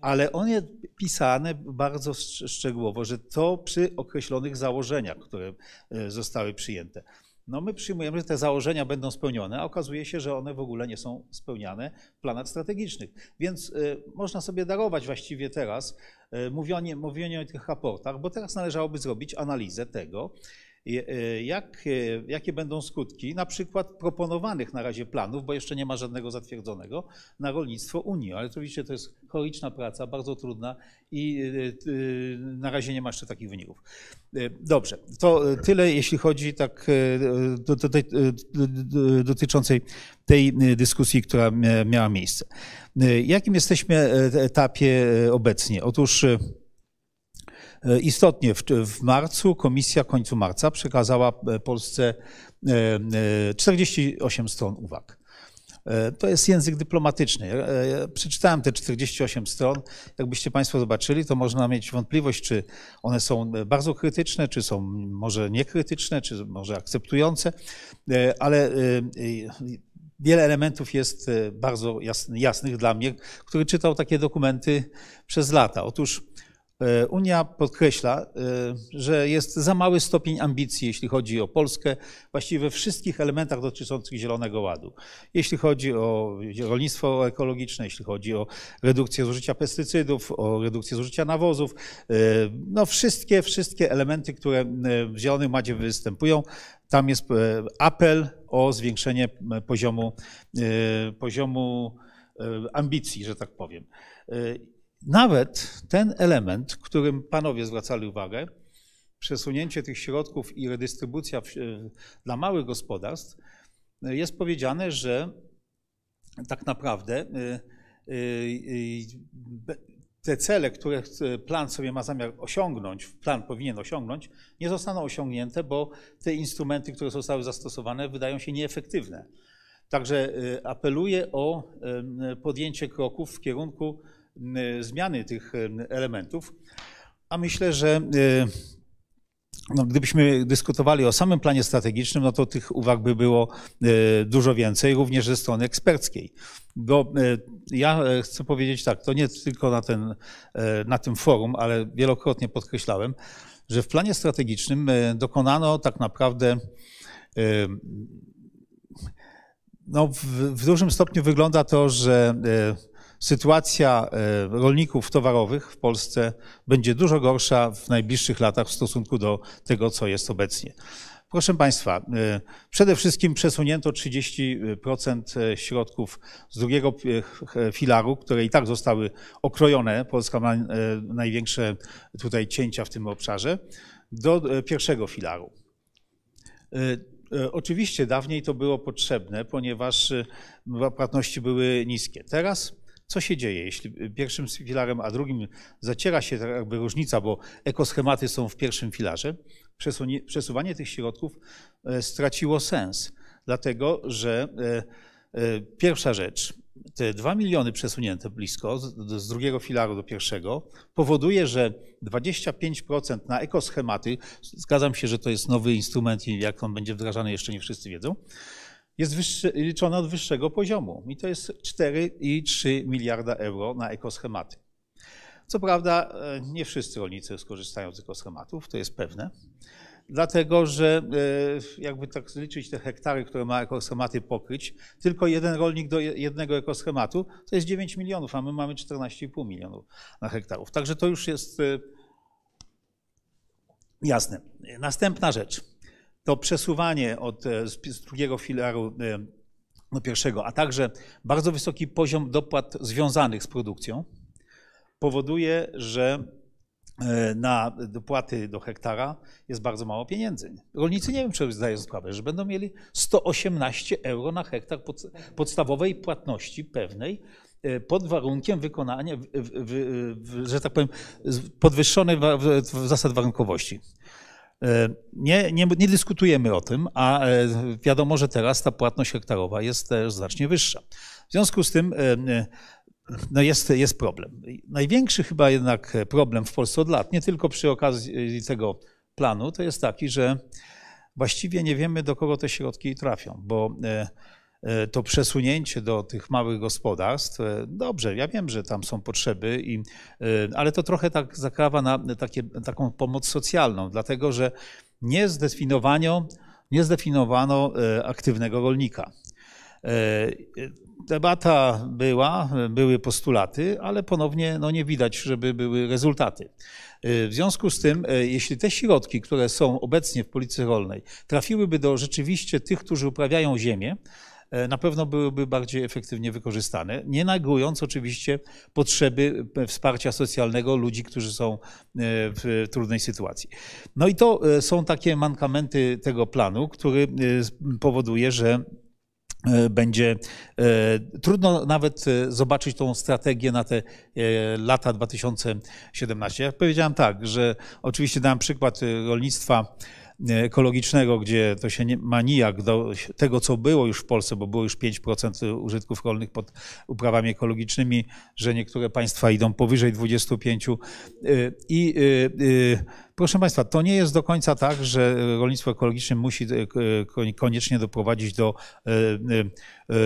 ale on jest pisany bardzo szczegółowo, że to przy określonych założeniach, które e, zostały przyjęte. No my przyjmujemy, że te założenia będą spełnione, a okazuje się, że one w ogóle nie są spełniane w planach strategicznych. Więc y, można sobie darować właściwie teraz y, mówienie, mówienie o tych raportach, bo teraz należałoby zrobić analizę tego, jak, e, jakie będą skutki na przykład proponowanych na razie planów, bo jeszcze nie ma żadnego zatwierdzonego, na rolnictwo Unii. Ale oczywiście to jest choriczna praca, bardzo trudna i e, na razie nie ma jeszcze takich wyników. Dobrze, to tyle jeśli chodzi tak do, do, do, dotyczącej tej dyskusji, która miała miejsce. Jakim jesteśmy etapie obecnie? Otóż E, istotnie w, marcu komisja końcu marca przekazała e, Polsce 48 e, stron uwag. To jest język dyplomatyczny. Przeczytałem te 48 stron. Jakbyście Państwo zobaczyli, to można mieć wątpliwość, czy one są bardzo krytyczne, czy są może niekrytyczne, czy może akceptujące, ale wiele elementów jest bardzo jasnych dla mnie, który czytał takie dokumenty przez lata. Otóż E, Unia podkreśla, e, że jest za mały stopień ambicji, jeśli chodzi o Polskę, właściwie we wszystkich elementach dotyczących Zielonego Ładu. Jeśli chodzi o rolnictwo ekologiczne, jeśli chodzi o redukcję zużycia pestycydów, o redukcję zużycia nawozów, e, no wszystkie, wszystkie elementy, które w Zielonym Ładzie występują, tam jest apel o zwiększenie poziomu, poziomu ambicji, że tak powiem. Nawet ten element, którym panowie zwracali uwagę, przesunięcie tych środków i redystrybucja dla małych gospodarstw, jest powiedziane, że tak naprawdę y, te cele, które plan sobie ma zamiar osiągnąć, plan powinien osiągnąć, nie zostaną osiągnięte, bo te instrumenty, które zostały zastosowane, wydają się nieefektywne. Także apeluję o podjęcie kroków w kierunku zmiany tych elementów, a myślę, że no, gdybyśmy dyskutowali o samym planie strategicznym, no to tych uwag by było dużo więcej, również ze strony eksperckiej. Bo ja chcę powiedzieć tak, to nie tylko na, ten, na tym forum, ale wielokrotnie podkreślałem, że w planie strategicznym dokonano tak naprawdę no, w, w dużym stopniu wygląda to, że sytuacja e, rolników towarowych w Polsce będzie dużo gorsza w najbliższych latach w stosunku do tego, co jest obecnie. Proszę Państwa, e, przede wszystkim przesunięto 30% e, środków z drugiego filaru, które i tak zostały okrojone, Polska ma największe tutaj cięcia w tym obszarze, do pierwszego filaru. Oczywiście dawniej to było potrzebne, ponieważ płatności były niskie. Teraz co się dzieje, jeśli pierwszym filarem, a drugim zaciera się jakby różnica, bo ekoschematy są w pierwszym filarze, przesuwanie tych środków e, straciło sens, dlatego że e, e, pierwsza rzecz, te dwa miliony przesunięte blisko z drugiego filaru do pierwszego powoduje, że 25% na ekoschematy, zgadzam się, że to jest nowy instrument i jak on będzie wdrażany jeszcze nie wszyscy wiedzą, jest wyższy, liczone od wyższego poziomu i to jest 4,3 miliarda euro na ekoschematy. Co prawda e, nie wszyscy rolnicy skorzystają z ekoschematów, to jest pewne, dlatego że e, jakby tak zliczyć te hektary, które ma ekoschematy pokryć, tylko jeden rolnik do jednego ekoschematu to jest 9 milionów, a my mamy 14,5 milionów na hektarów. Także to już jest e, jasne. Następna rzecz to przesuwanie od, e, z drugiego filaru e, do pierwszego, a także bardzo wysoki poziom dopłat związanych z produkcją powoduje, że e, na dopłaty do hektara jest bardzo mało pieniędzy. Rolnicy nie wiem, czy zdają sprawę, że będą mieli 118 euro na hektar podstawowej płatności pewnej, pod warunkiem wykonania, że tak powiem, podwyższonej zasad warunkowości. E, nie, nie, nie, dyskutujemy o tym, a wiadomo, że teraz ta płatność hektarowa jest też znacznie wyższa. W związku z tym no jest, jest problem. Największy chyba jednak problem w Polsce od lat, nie tylko przy okazji tego planu, to jest taki, że właściwie nie wiemy, do kogo te środki trafią, bo e, e, to przesunięcie do tych małych gospodarstw, e, dobrze, ja wiem, że tam są potrzeby, i, ale to trochę tak zakrawa na takie, taką pomoc socjalną, dlatego że nie zdefiniowano, nie zdefiniowano aktywnego rolnika debata była, były postulaty, ale ponownie no, nie widać, żeby były rezultaty. W związku z tym, e, jeśli te środki, które są obecnie w polityce rolnej, trafiłyby do rzeczywiście tych, którzy uprawiają ziemię, e, na pewno byłyby bardziej efektywnie wykorzystane, nie negując oczywiście potrzeby e, wsparcia socjalnego ludzi, którzy są w trudnej sytuacji. No i to są takie mankamenty tego planu, który powoduje, że E, będzie e, trudno nawet e, zobaczyć tą strategię na te lata 2017. Ja powiedziałem tak, że oczywiście dałem przykład rolnictwa ekologicznego, gdzie to się nie, ma nijak do tego, co było już w Polsce, bo było już 5% użytków rolnych pod uprawami ekologicznymi, że niektóre państwa idą powyżej 25%. I proszę Państwa, to nie jest do końca tak, że rolnictwo ekologiczne musi koniecznie doprowadzić do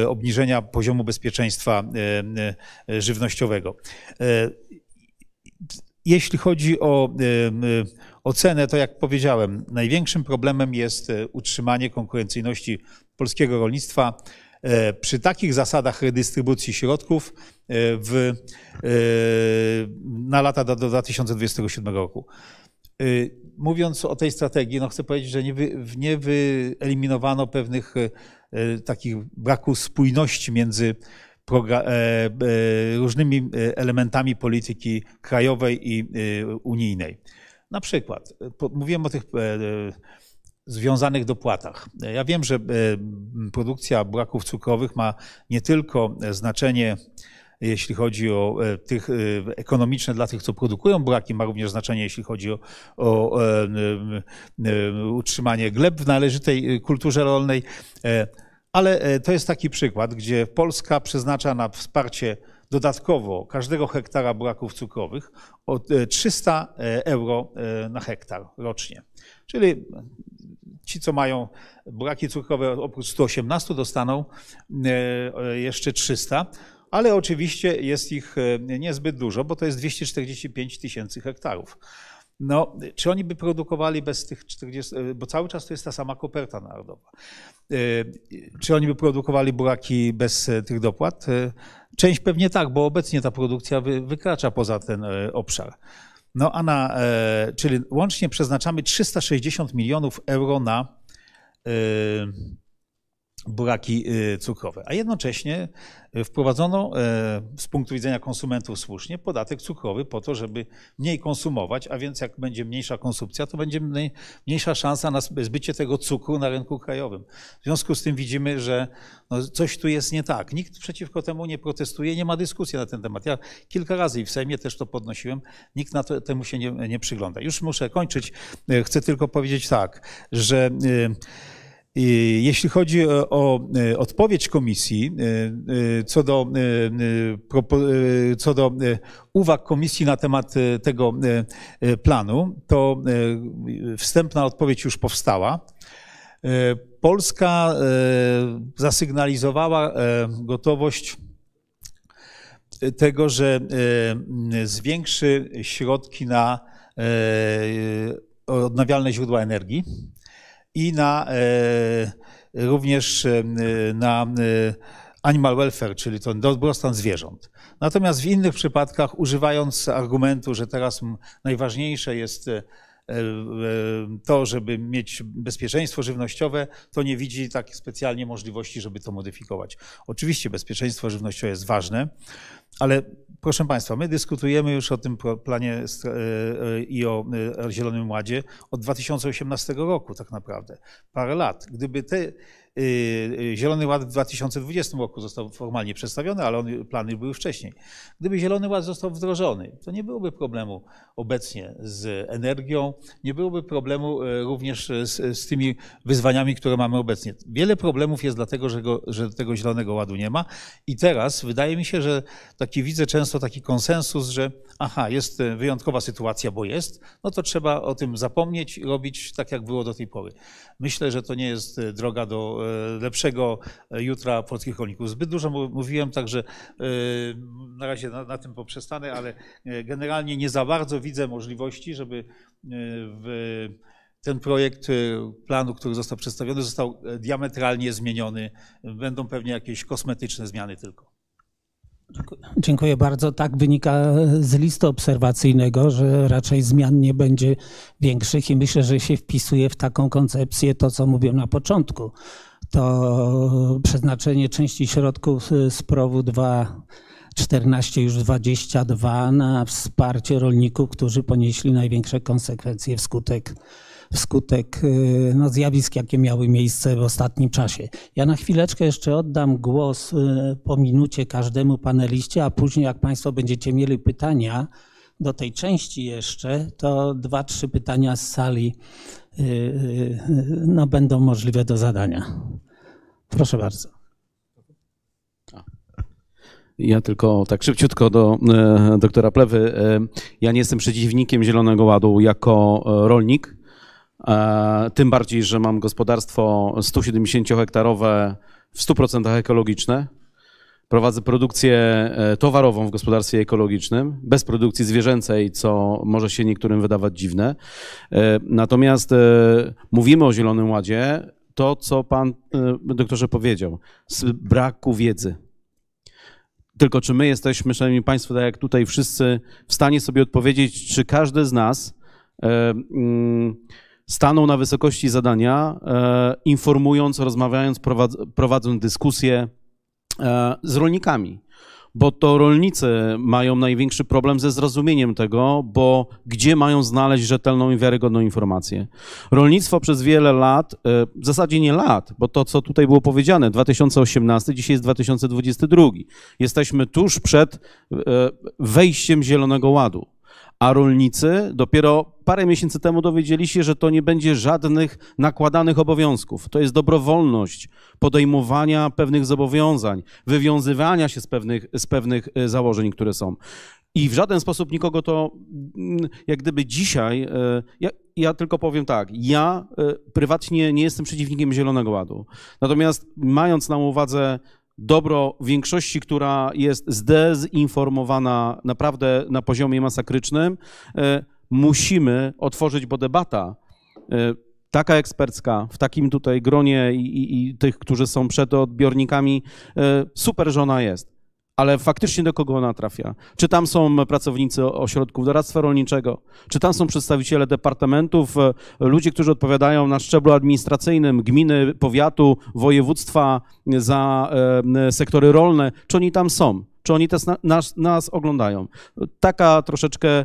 obniżenia poziomu bezpieczeństwa żywnościowego. Jeśli chodzi o ocenę, to jak powiedziałem, największym problemem jest e, utrzymanie konkurencyjności polskiego rolnictwa e, przy takich zasadach redystrybucji środków e, w, na lata do, do 2027 roku. Mówiąc o tej strategii, no chcę powiedzieć, że nie, wy, nie wyeliminowano pewnych takich braków spójności między różnymi elementami polityki krajowej i unijnej. Na przykład, e, mówiłem o tych e, e, związanych dopłatach. Ja wiem, że produkcja buraków cukrowych ma nie tylko znaczenie, jeśli chodzi o tych ekonomiczne dla tych, co produkują buraki, ma również znaczenie, jeśli chodzi o, o utrzymanie gleb w należytej kulturze rolnej. Ale to jest taki przykład, gdzie Polska przeznacza na wsparcie dodatkowo każdego hektara buraków cukrowych o 300 e, e, euro e, na hektar rocznie. Czyli ci, co mają buraki cukrowe oprócz 118 dostaną jeszcze 300, ale oczywiście jest ich niezbyt dużo, bo to jest 245 tysięcy hektarów. No, czy oni by produkowali bez tych 40, bo cały czas to jest ta sama koperta narodowa. Czy oni by produkowali buraki bez tych dopłat? Część pewnie tak, bo obecnie ta produkcja wykracza poza ten e, obszar. No a na, e, czyli łącznie przeznaczamy 360 milionów euro na e, buraki y, cukrowe. A jednocześnie y, wprowadzono e, z punktu widzenia konsumentów słusznie podatek cukrowy po to, żeby mniej konsumować, a więc jak będzie mniejsza konsumpcja, to będzie mniejsza szansa na zbycie tego cukru na rynku krajowym. W związku z tym widzimy, że no coś tu jest nie tak. Nikt przeciwko temu nie protestuje, nie ma dyskusji na ten temat. Ja kilka razy i w Sejmie też to podnosiłem, nikt na to, temu się nie, nie przygląda. Już muszę kończyć. Chcę tylko powiedzieć tak, że y, jeśli chodzi o odpowiedź komisji e, e, co do, e, co do uwag komisji na temat tego planu, to wstępna odpowiedź już powstała. Polska zasygnalizowała gotowość tego, że zwiększy środki na odnawialne źródła energii i na, e, również e, na e, animal welfare, czyli ten dobrostan zwierząt. Natomiast w innych przypadkach, używając argumentu, że teraz najważniejsze jest to, żeby mieć bezpieczeństwo żywnościowe, to nie widzi tak specjalnie możliwości, żeby to modyfikować. Oczywiście bezpieczeństwo żywnościowe jest ważne, ale Proszę Państwa, my dyskutujemy już o tym planie i o Zielonym Ładzie od 2018 roku tak naprawdę. Parę lat. Gdyby te Zielony Ład w 2020 roku został formalnie przedstawiony, ale on, plany były wcześniej. Gdyby Zielony Ład został wdrożony, to nie byłoby problemu obecnie z energią, nie byłoby problemu y, również z, z tymi wyzwaniami, które mamy obecnie. Wiele problemów jest dlatego, że, go, że tego Zielonego Ładu nie ma i teraz wydaje mi się, że taki widzę często taki konsensus, że aha, jest wyjątkowa sytuacja, bo jest, no to trzeba o tym zapomnieć i robić tak, jak było do tej pory. Myślę, że to nie jest droga do E, lepszego jutra polskich rolników. Zbyt dużo mówiłem, także e, na razie na, na tym poprzestanę, ale e, generalnie nie za bardzo widzę możliwości, żeby w ten projekt planu, który został przedstawiony, został diametralnie zmieniony. Będą pewnie jakieś kosmetyczne zmiany tylko. Dziękuję bardzo. Tak wynika z listu obserwacyjnego, że raczej zmian nie będzie większych i myślę, że się wpisuje w taką koncepcję to, co mówiłem na początku to przeznaczenie części środków z PROW-u 2 14, już 22 na wsparcie rolników, którzy ponieśli największe konsekwencje wskutek, wskutek y, no, zjawisk, jakie miały miejsce w ostatnim czasie. Ja na chwileczkę jeszcze oddam głos y, po minucie każdemu paneliście, a później jak Państwo będziecie mieli pytania do tej części jeszcze, to dwa, trzy pytania z sali y, no, będą możliwe do zadania. Proszę bardzo. Ja tylko tak szybciutko do e, doktora Plewy. E, ja nie jestem przeciwnikiem Zielonego Ładu jako e, rolnik. E, tym bardziej, że mam gospodarstwo 170-hektarowe w 100% ekologiczne. Prowadzę produkcję e, towarową w gospodarstwie ekologicznym, bez produkcji zwierzęcej, co może się niektórym wydawać dziwne. E, natomiast mówimy o Zielonym Ładzie to, co pan doktorze powiedział, z braku wiedzy. Tylko czy my jesteśmy, szanowni państwo, tak jak tutaj wszyscy, w stanie sobie odpowiedzieć, czy każdy z nas e, mm, stanął na wysokości zadania, e, informując, rozmawiając, prowadząc dyskusję z rolnikami bo to rolnicy mają największy problem ze zrozumieniem tego, bo gdzie mają znaleźć rzetelną i wiarygodną informację. Rolnictwo przez wiele lat, e, w zasadzie nie lat, bo to, co tutaj było powiedziane, 2018, dzisiaj jest 2022. Jesteśmy tuż przed e, wejściem Zielonego Ładu a rolnicy dopiero parę miesięcy temu dowiedzieli się, że to nie będzie żadnych nakładanych obowiązków. To jest dobrowolność podejmowania pewnych zobowiązań, wywiązywania się z pewnych, z pewnych e, założeń, które są. I w żaden sposób nikogo to, mm, jak gdyby dzisiaj, e, ja, ja, tylko powiem tak, ja e, prywatnie nie jestem przeciwnikiem Zielonego Ładu. Natomiast mając na uwadze dobro większości, która jest zdezinformowana naprawdę na poziomie masakrycznym, e, musimy otworzyć, bo debata e, taka ekspercka, w takim tutaj gronie i, i, i tych, którzy są przed odbiornikami, e, super żona jest ale faktycznie do kogo ona trafia? Czy tam są pracownicy ośrodków doradztwa rolniczego? Czy tam są przedstawiciele departamentów, e, ludzie, którzy odpowiadają na szczeblu administracyjnym, gminy, powiatu, województwa za e, sektory rolne? Czy oni tam są? Czy oni też nas, nas oglądają? Taka troszeczkę e,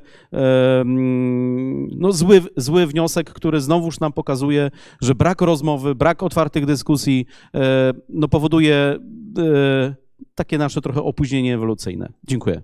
no, zły, zły wniosek, który znowuż nam pokazuje, że brak rozmowy, brak otwartych dyskusji no, powoduje takie nasze trochę opóźnienie ewolucyjne. Dziękuję.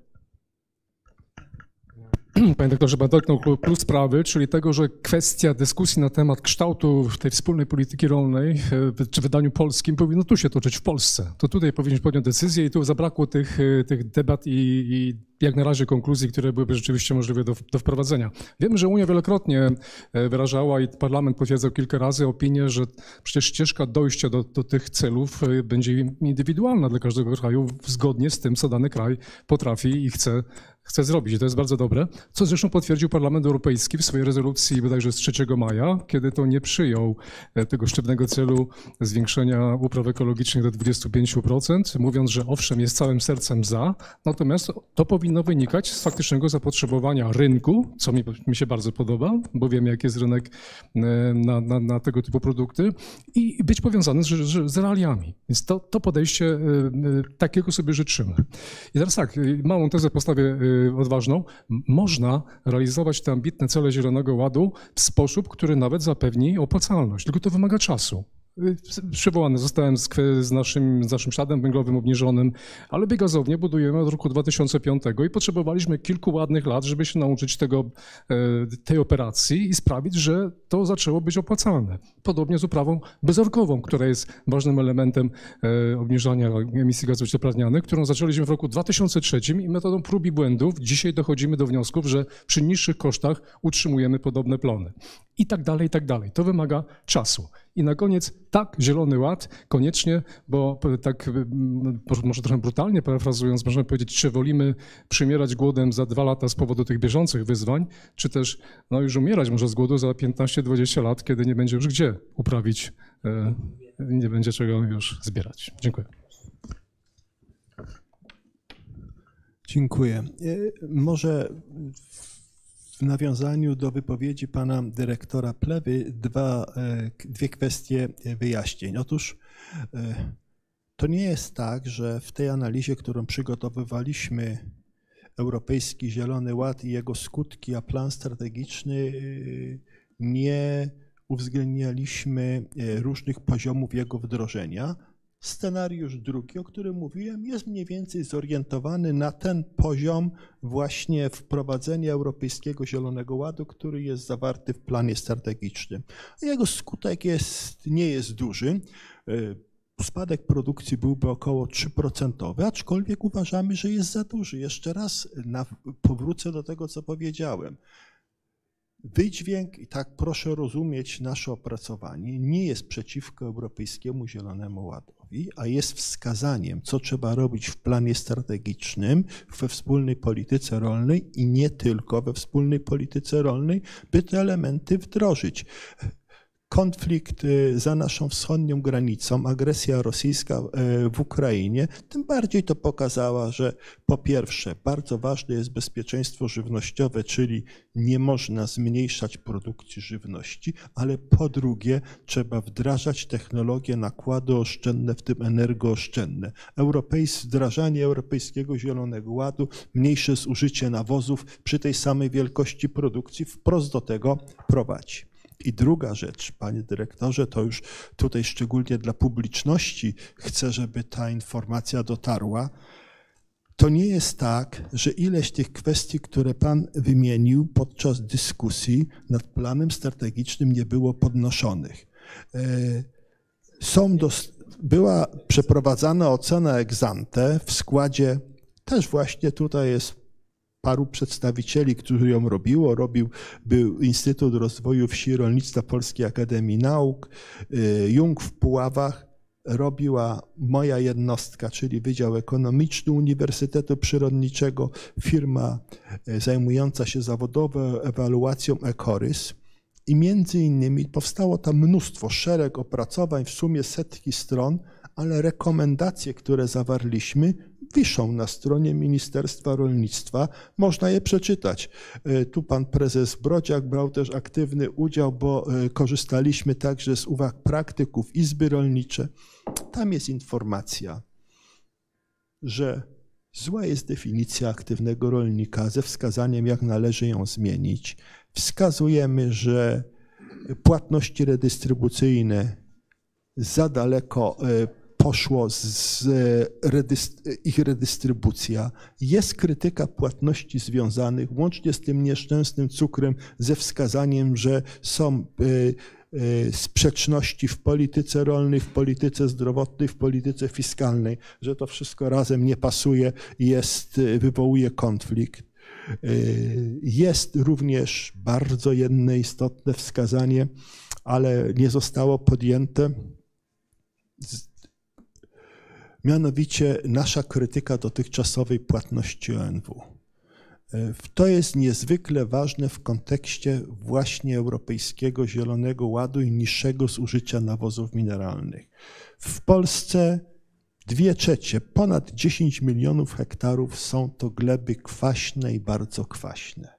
Panie doktorze, pan dotknął plus sprawy, czyli tego, że kwestia dyskusji na temat kształtu tej wspólnej polityki rolnej, e, czy wydaniu polskim, powinno tu się toczyć w Polsce. To tutaj powinniśmy podjąć decyzję i tu zabrakło tych, e, tych debat i, i jak na razie konkluzji, które byłyby rzeczywiście możliwe do, do, wprowadzenia. Wiemy, że Unia wielokrotnie e, wyrażała i parlament potwierdzał kilka razy opinię, że przecież ścieżka dojścia do, do tych celów będzie indywidualna dla każdego kraju, zgodnie z tym, co dany kraj potrafi i chce chce zrobić to jest bardzo dobre, co zresztą potwierdził Parlament Europejski w swojej rezolucji bodajże z 3 maja, kiedy to nie przyjął e, tego sztywnego celu zwiększenia upraw ekologicznych do 25%, mówiąc, że owszem, jest całym sercem za, natomiast to powinno wynikać z faktycznego zapotrzebowania rynku, co mi, mi się bardzo podoba, bo wiem, jak jest rynek e, na, na, na tego typu produkty i być powiązany z, z realiami. Więc to, to podejście e, takiego sobie życzymy. I teraz tak, małą tezę postawię odważną, można realizować te ambitne cele Zielonego Ładu w sposób, który nawet zapewni opłacalność, tylko to wymaga czasu. Przywołany zostałem z, z, naszym, z naszym śladem węglowym obniżonym, ale biogazownię budujemy od roku 2005 i potrzebowaliśmy kilku ładnych lat, żeby się nauczyć tego, e, tej operacji i sprawić, że to zaczęło być opłacalne. Podobnie z uprawą bezorkową, która jest ważnym elementem e, obniżania emisji gazów cieplarnianych, którą zaczęliśmy w roku 2003 i metodą prób i błędów dzisiaj dochodzimy do wniosków, że przy niższych kosztach utrzymujemy podobne plony. I tak dalej, i tak dalej. To wymaga czasu. I na koniec, tak, Zielony Ład, koniecznie, bo tak może trochę brutalnie parafrazując, możemy powiedzieć, czy wolimy przymierać głodem za dwa lata z powodu tych bieżących wyzwań, czy też no, już umierać może z głodu za 15-20 lat, kiedy nie będzie już gdzie uprawić, e, nie będzie czego już zbierać. Dziękuję. Dziękuję. E, może w nawiązaniu do wypowiedzi pana dyrektora Plewy dwa, e, dwie kwestie wyjaśnień. Otóż e, to nie jest tak, że w tej analizie, którą przygotowywaliśmy, Europejski Zielony Ład i jego skutki, a plan strategiczny, e, nie uwzględnialiśmy różnych poziomów jego wdrożenia. Scenariusz drugi, o którym mówiłem, jest mniej więcej zorientowany na ten poziom właśnie wprowadzenia Europejskiego Zielonego Ładu, który jest zawarty w planie strategicznym. Jego skutek jest, nie jest duży. E, spadek produkcji byłby około 3%, aczkolwiek uważamy, że jest za duży. Jeszcze raz powrócę do tego, co powiedziałem. Wydźwięk, i tak proszę rozumieć nasze opracowanie, nie jest przeciwko Europejskiemu Zielonemu Ładowi, a jest wskazaniem, co trzeba robić w planie strategicznym, we wspólnej polityce rolnej i nie tylko we wspólnej polityce rolnej, by te elementy wdrożyć konflikt y, za naszą wschodnią granicą, agresja rosyjska y, w Ukrainie, tym bardziej to pokazała, że po pierwsze bardzo ważne jest bezpieczeństwo żywnościowe, czyli nie można zmniejszać produkcji żywności, ale po drugie trzeba wdrażać technologie nakłady oszczędne, w tym energooszczędne. Europejs, wdrażanie Europejskiego Zielonego Ładu, mniejsze zużycie nawozów przy tej samej wielkości produkcji wprost do tego prowadzi. I druga rzecz, panie dyrektorze, to już tutaj szczególnie dla publiczności chcę, żeby ta informacja dotarła. To nie jest tak, że ileś tych kwestii, które pan wymienił podczas dyskusji nad planem strategicznym nie było podnoszonych. E, są była przeprowadzana ocena ex ante w składzie, też właśnie tutaj jest paru przedstawicieli, którzy ją robiło. Robił, był Instytut Rozwoju Wsi Rolnictwa Polskiej Akademii Nauk, y, Jung w Puławach, robiła moja jednostka, czyli Wydział Ekonomiczny Uniwersytetu Przyrodniczego, firma y, zajmująca się zawodową ewaluacją Ecorys. I między innymi powstało tam mnóstwo, szereg opracowań, w sumie setki stron, ale rekomendacje, które zawarliśmy, wiszą na stronie Ministerstwa Rolnictwa. Można je przeczytać. E, tu pan prezes Brodziak brał też aktywny udział, bo e, korzystaliśmy także z uwag praktyków Izby Rolnicze. Tam jest informacja, że zła jest definicja aktywnego rolnika ze wskazaniem, jak należy ją zmienić. Wskazujemy, że płatności redystrybucyjne za daleko e, poszło z ich redystrybucja. Jest krytyka płatności związanych, łącznie z tym nieszczęsnym cukrem, ze wskazaniem, że są e, e, sprzeczności w polityce rolnej, w polityce zdrowotnej, w polityce fiskalnej, że to wszystko razem nie pasuje jest, e, wywołuje konflikt. Jest również bardzo jedno istotne wskazanie, ale nie zostało podjęte mianowicie nasza krytyka dotychczasowej płatności ONW. To jest niezwykle ważne w kontekście właśnie Europejskiego Zielonego Ładu i niższego zużycia nawozów mineralnych. W Polsce dwie trzecie, ponad 10 milionów hektarów są to gleby kwaśne i bardzo kwaśne.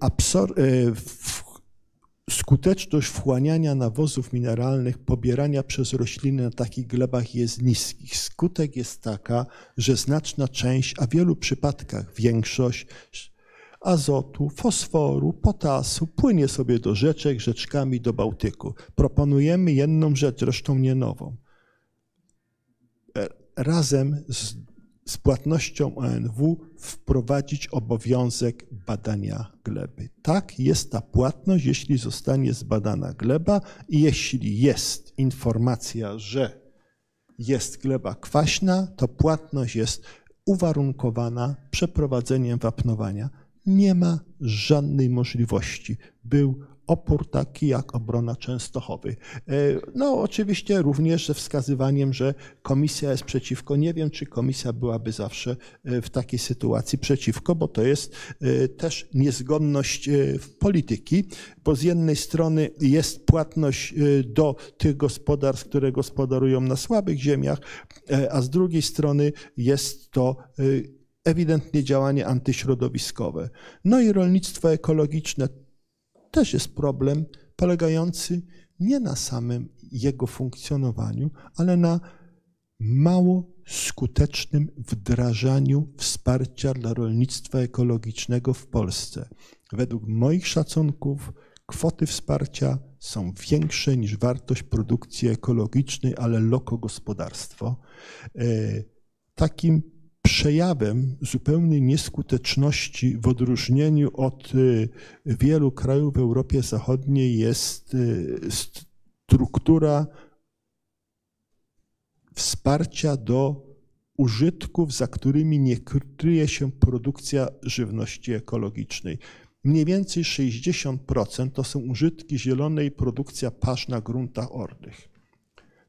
Absor skuteczność wchłaniania nawozów mineralnych pobierania przez rośliny na takich glebach jest niski. Skutek jest taka, że znaczna część, a w wielu przypadkach większość azotu, fosforu, potasu płynie sobie do rzeczek, rzeczkami do Bałtyku. Proponujemy jedną rzecz, zresztą nie nową. Razem z z płatnością ONW wprowadzić obowiązek badania gleby. Tak, jest ta płatność, jeśli zostanie zbadana gleba i jeśli jest informacja, że jest gleba kwaśna, to płatność jest uwarunkowana przeprowadzeniem wapnowania. Nie ma żadnej możliwości. Był opór taki jak obrona Częstochowy. E, no oczywiście również ze wskazywaniem, że komisja jest przeciwko. Nie wiem, czy komisja byłaby zawsze e, w takiej sytuacji przeciwko, bo to jest e, też niezgodność w polityki, bo z jednej strony jest płatność do tych gospodarstw, które gospodarują na słabych ziemiach, a z drugiej strony jest to ewidentnie działanie antyśrodowiskowe. No i rolnictwo ekologiczne też jest problem polegający nie na samym jego funkcjonowaniu, ale na mało skutecznym wdrażaniu wsparcia dla rolnictwa ekologicznego w Polsce. Według moich szacunków kwoty wsparcia są większe niż wartość produkcji ekologicznej, ale loko gospodarstwo. E, takim przejawem zupełnej nieskuteczności w odróżnieniu od y, wielu krajów w Europie Zachodniej jest y, struktura wsparcia do użytków, za którymi nie kryje się produkcja żywności ekologicznej. Mniej więcej 60% to są użytki zielonej, produkcja pasz na gruntach ornych.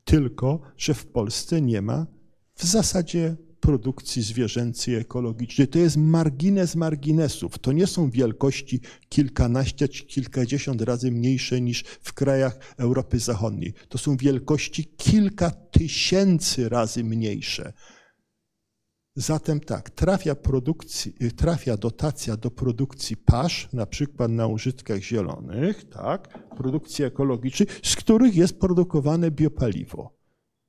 Tylko, że w Polsce nie ma w zasadzie produkcji zwierzęcej ekologicznej. To jest margines marginesów. To nie są wielkości kilkanaście czy kilkadziesiąt razy mniejsze niż w krajach Europy Zachodniej. To są wielkości kilka tysięcy razy mniejsze. Zatem tak, trafia, produkcji, trafia dotacja do produkcji pasz, na przykład na użytkach zielonych, tak, produkcji ekologicznej, z których jest produkowane biopaliwo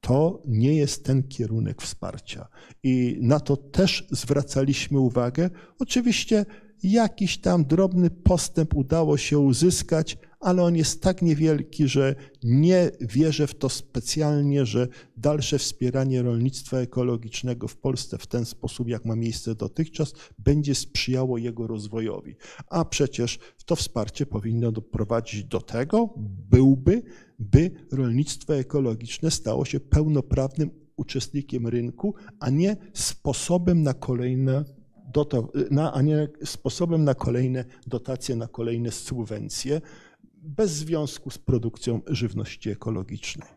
to nie jest ten kierunek wsparcia. I na to też zwracaliśmy uwagę. Oczywiście jakiś tam drobny postęp udało się uzyskać, ale on jest tak niewielki, że nie wierzę w to specjalnie, że dalsze wspieranie rolnictwa ekologicznego w Polsce w ten sposób, jak ma miejsce dotychczas, będzie sprzyjało jego rozwojowi. A przecież to wsparcie powinno doprowadzić do tego, byłby, by rolnictwo ekologiczne stało się pełnoprawnym uczestnikiem rynku, a nie sposobem na kolejne na, a nie sposobem na kolejne dotacje, na kolejne subwencje, bez związku z produkcją żywności ekologicznej.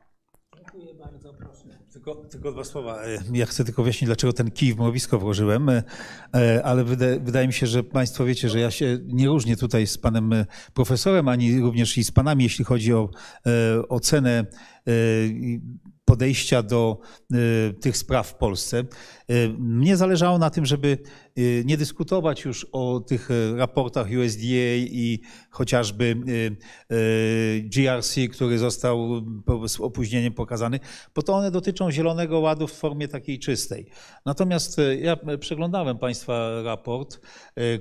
Dziękuję bardzo, proszę. Tylko, tylko dwa słowa. E, ja chcę tylko wyjaśnić, dlaczego ten kij w mrowisko włożyłem, e, e, ale wydaje, wydaje mi się, że Państwo wiecie, że ja się nie różnię tutaj z Panem Profesorem, ani również i z Panami, jeśli chodzi o ocenę podejścia do tych spraw w Polsce. Mnie zależało na tym, żeby nie dyskutować już o tych y, raportach USDA i chociażby y, GRC, który został z opóźnieniem pokazany, bo to one dotyczą Zielonego Ładu w formie takiej czystej. Natomiast ja przeglądałem Państwa raport,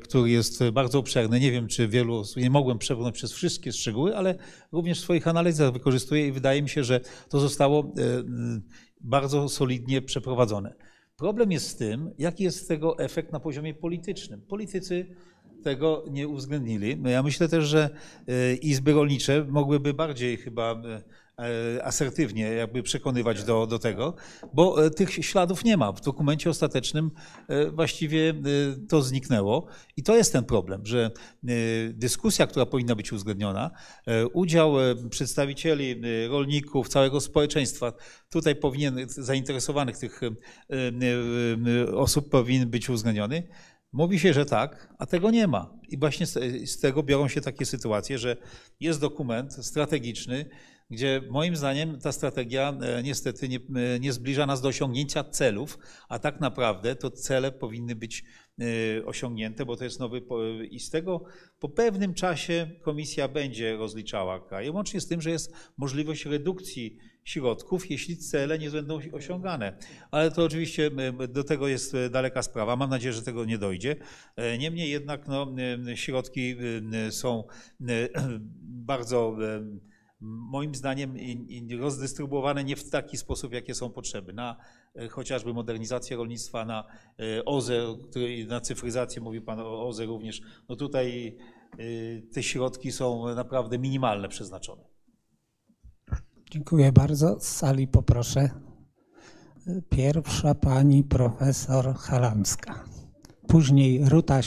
który jest bardzo obszerny. Nie wiem, czy wielu, nie mogłem przebrnąć przez wszystkie szczegóły, ale również w swoich analizach wykorzystuję i wydaje mi się, że to zostało bardzo solidnie przeprowadzone. Problem jest z tym, jaki jest tego efekt na poziomie politycznym. Politycy tego nie uwzględnili. Ja myślę też, że e, izby rolnicze mogłyby bardziej chyba e, asertywnie jakby przekonywać do, do tego, bo e, tych śladów nie ma. W dokumencie ostatecznym e, właściwie to zniknęło i to jest ten problem, że dyskusja, która powinna być uwzględniona, udział przedstawicieli rolników, całego społeczeństwa, tutaj powinien, zainteresowanych tych osób powinien być uwzględniony, Mówi się, że tak, a tego nie ma. I właśnie z tego biorą się takie sytuacje, że jest dokument strategiczny, gdzie moim zdaniem ta strategia e, niestety nie, e, nie, zbliża nas do osiągnięcia celów, a tak naprawdę to cele powinny być e, osiągnięte, bo to jest nowy. I z tego po pewnym czasie komisja będzie rozliczała kraj, łącznie z tym, że jest możliwość redukcji środków, jeśli cele nie będą osiągane. Ale to oczywiście do tego jest daleka sprawa. Mam nadzieję, że tego nie dojdzie. Niemniej jednak no, środki są bardzo moim zdaniem rozdystrybuowane nie w taki sposób, jakie są potrzeby. Na e, chociażby modernizację rolnictwa, na e, OZE, na cyfryzację, mówił Pan o OZE również. No tutaj e, te środki są naprawdę minimalne przeznaczone. Dziękuję bardzo. Z sali poproszę. Pierwsza pani profesor Halamska. Później Ruta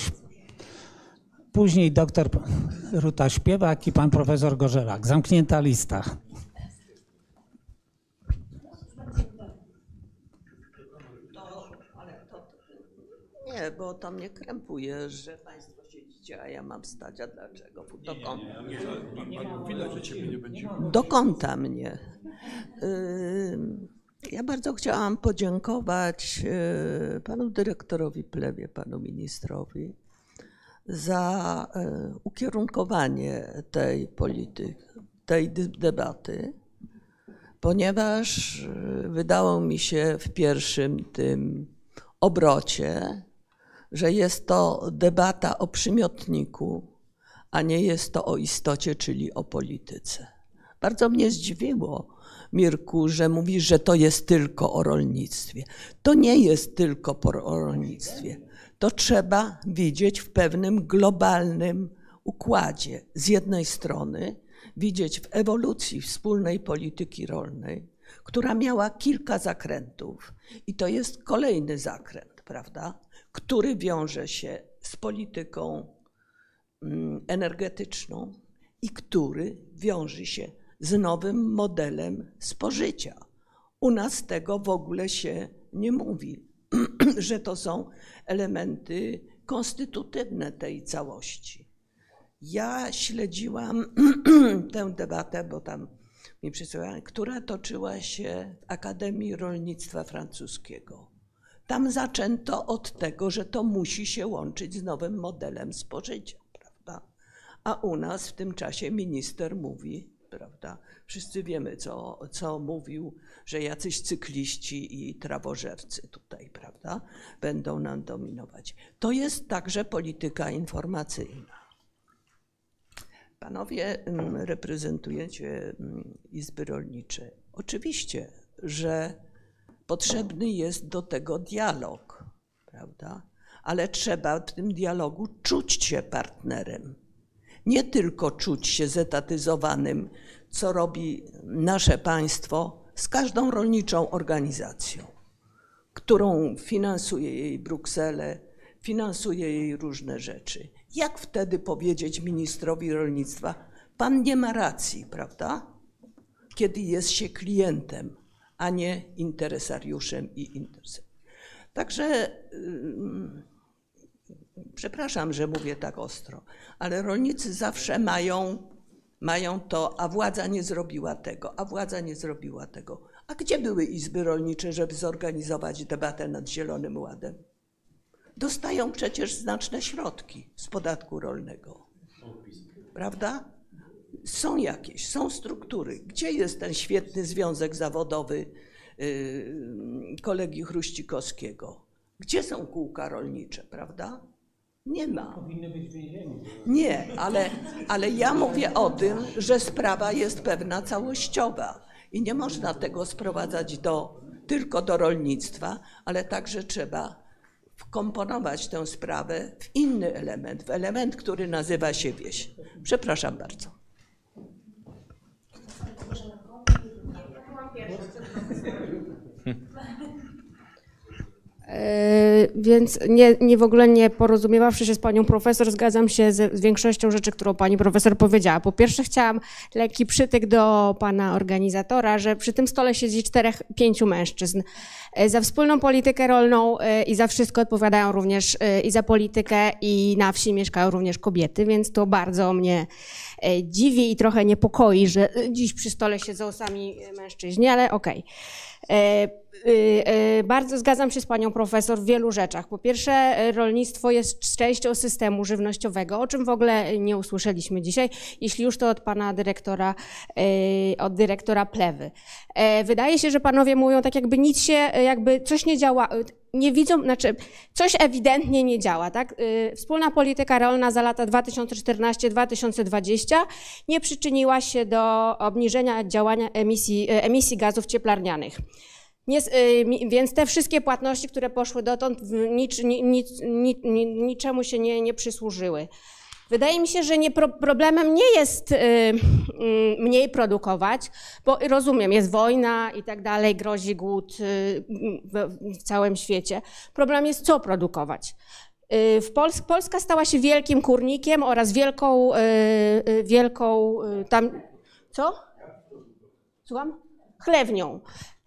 Później doktor Ruta Śpiewak i pan profesor Gorzelak. Zamknięta lista. Nie, bo to mnie krępuje, że państwo siedzicie, a ja mam stać, a dlaczego? Do kąta. Do kąta mnie. Ja bardzo chciałam podziękować y, panu dyrektorowi Plewie, panu ministrowi za e, ukierunkowanie tej polityki, tej debaty, ponieważ e, wydało mi się w pierwszym tym obrocie, że jest to debata o przymiotniku, a nie jest to o istocie, czyli o polityce. Bardzo mnie zdziwiło, Mirku, że mówisz, że to jest tylko o rolnictwie. To nie jest tylko o rolnictwie to trzeba widzieć w pewnym globalnym układzie. Z jednej strony widzieć w ewolucji wspólnej polityki rolnej, która miała kilka zakrętów, i to jest kolejny zakręt, prawda, który wiąże się z polityką mm, energetyczną i który wiąże się z nowym modelem spożycia. U nas tego w ogóle się nie mówi, że to są elementy konstytutywne tej całości. Ja śledziłam tę debatę, bo tam mi przysłała, która toczyła się w Akademii Rolnictwa Francuskiego. Tam zaczęto od tego, że to musi się łączyć z nowym modelem spożycia, prawda? A u nas w tym czasie minister mówi, prawda? Wszyscy wiemy, co, co mówił, że jacyś cykliści i trawożercy tutaj, prawda, będą nam dominować. To jest także polityka informacyjna. Panowie mm, reprezentujecie mm, Izby Rolnicze. Oczywiście, że potrzebny jest do tego dialog, prawda? Ale trzeba w tym dialogu czuć się partnerem. Nie tylko czuć się zetatyzowanym co robi nasze państwo z każdą rolniczą organizacją, którą finansuje jej Brukselę, finansuje jej różne rzeczy. Jak wtedy powiedzieć ministrowi rolnictwa, pan nie ma racji, prawda? Kiedy jest się klientem, a nie interesariuszem i interesariuszem. Także yy, przepraszam, że mówię tak ostro, ale rolnicy zawsze mają mają to, a władza nie zrobiła tego, a władza nie zrobiła tego. A gdzie były izby rolnicze, żeby zorganizować debatę nad Zielonym Ładem? Dostają przecież znaczne środki z podatku rolnego. Prawda? Są jakieś, są struktury. Gdzie jest ten świetny związek zawodowy yy, kolegi Chruścikowskiego? Gdzie są kółka rolnicze, prawda? Nie ma. Powinny być w więzieniu. Nie, ale, ale ja mówię o tym, że sprawa jest pewna całościowa i nie można tego sprowadzać do, tylko do rolnictwa, ale także trzeba wkomponować tę sprawę w inny element, w element, który nazywa się wieś. Przepraszam bardzo. E, więc nie, nie w ogóle nie porozumiewawszy się z panią profesor, zgadzam się z, z, większością rzeczy, którą pani profesor powiedziała. Po pierwsze chciałam lekki przytyk do pana organizatora, że przy tym stole siedzi czterech, pięciu mężczyzn. E, za wspólną politykę rolną e, i za wszystko odpowiadają również i za politykę i na wsi mieszkają również kobiety, więc to bardzo mnie dziwi i trochę niepokoi, że dziś przy stole siedzą sami mężczyźni, ale okej. Okay. Y, y, bardzo zgadzam się z panią profesor w wielu rzeczach. Po pierwsze, rolnictwo jest częścią systemu żywnościowego, o czym w ogóle nie usłyszeliśmy dzisiaj, jeśli już to od pana dyrektora, y, od dyrektora Plewy. E, wydaje się, że panowie mówią tak jakby nic się, jakby coś nie działa, nie widzą, znaczy coś ewidentnie nie działa, tak? Wspólna polityka rolna za lata 2014-2020 nie przyczyniła się do obniżenia działania emisji, emisji gazów cieplarnianych. Nie, y, więc te wszystkie płatności, które poszły dotąd, nic, nic, nic, niczemu się nie, nie przysłużyły. Wydaje mi się, że nie, problemem nie jest y, y, mniej produkować, bo rozumiem, jest wojna i tak dalej, grozi głód w, całym świecie. Problem jest, co produkować. Pols Polska stała się wielkim kurnikiem oraz wielką, wielką tam, co? Słucham? Chlewnią.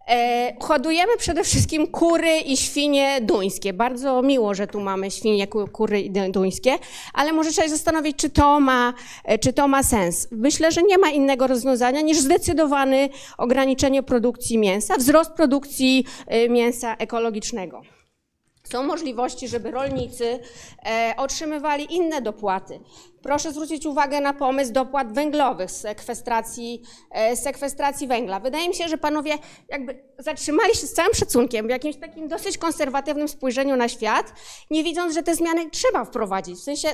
E, hodujemy przede wszystkim kury i świnie duńskie. Bardzo miło, że tu mamy świnie, kury duńskie, ale może trzeba się zastanowić, czy to, ma, e, czy to ma sens. Myślę, że nie ma innego rozwiązania niż zdecydowane ograniczenie produkcji mięsa, wzrost produkcji e, mięsa ekologicznego. Są możliwości, żeby rolnicy otrzymywali inne dopłaty. Proszę zwrócić uwagę na pomysł dopłat węglowych, sekwestracji, e, sekwestracji węgla. Wydaje mi się, że panowie jakby zatrzymali się z całym szacunkiem w jakimś takim dosyć konserwatywnym spojrzeniu na świat, nie widząc, że te zmiany trzeba wprowadzić. W sensie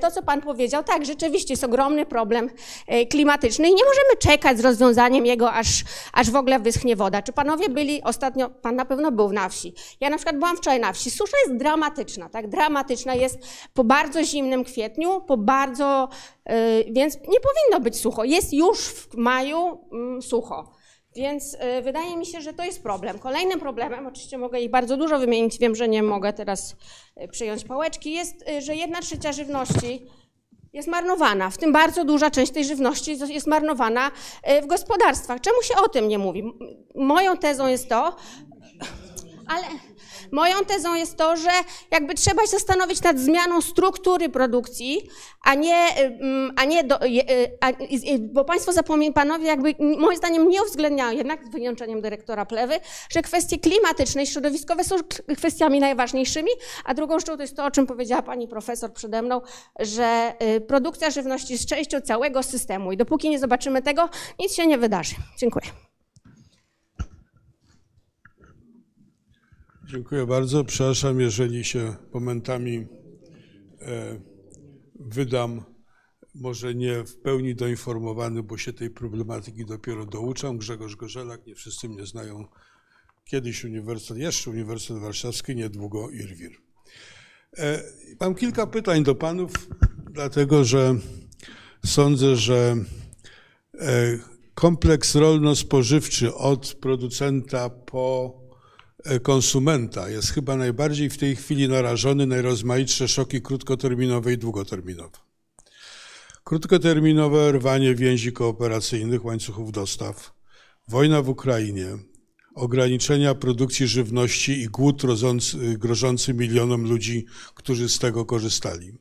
to, co pan powiedział, tak, rzeczywiście jest ogromny problem e, klimatyczny i nie możemy czekać z rozwiązaniem jego, aż, aż w ogóle wyschnie woda. Czy panowie byli ostatnio, pan na pewno był na wsi. Ja na przykład byłam wczoraj na wsi. Susza jest dramatyczna, tak, dramatyczna jest po bardzo zimnym kwietniu, po bardzo, y, więc nie powinno być sucho. Jest już w maju mm, sucho. Więc y, wydaje mi się, że to jest problem. Kolejnym problemem, oczywiście mogę ich bardzo dużo wymienić, wiem, że nie mogę teraz y, przyjąć pałeczki, jest, że jedna trzecia żywności jest marnowana, w tym bardzo duża część tej żywności jest marnowana w gospodarstwach. Czemu się o tym nie mówi? Moją tezą jest to, ale Moją tezą jest to, że jakby trzeba się zastanowić nad zmianą struktury produkcji, a nie, mm, a nie do, y, a, bo Państwo zapomnieli, panowie jakby moim zdaniem nie uwzględniają, jednak z wyjątkiem dyrektora Plewy, że kwestie klimatyczne i środowiskowe są kwestiami najważniejszymi, a drugą rzeczą to jest to, o czym powiedziała pani profesor przede mną, że y, produkcja żywności jest częścią całego systemu i dopóki nie zobaczymy tego, nic się nie wydarzy. Dziękuję. Dziękuję bardzo. Przepraszam, jeżeli się momentami e, wydam może nie w pełni doinformowany, bo się tej problematyki dopiero douczam. Grzegorz Gorzelak, nie wszyscy mnie znają. Kiedyś Uniwersytet, jeszcze Uniwersytet Warszawski, niedługo IRWIR. E, mam kilka pytań do panów, dlatego że sądzę, że e, kompleks rolno-spożywczy od producenta po konsumenta jest chyba najbardziej w tej chwili narażony na rozmaitsze szoki krótkoterminowe i długoterminowe. Krótkoterminowe rwanie więzi kooperacyjnych, łańcuchów dostaw, wojna w Ukrainie, ograniczenia produkcji żywności i głód grożący milionom ludzi, którzy z tego korzystali.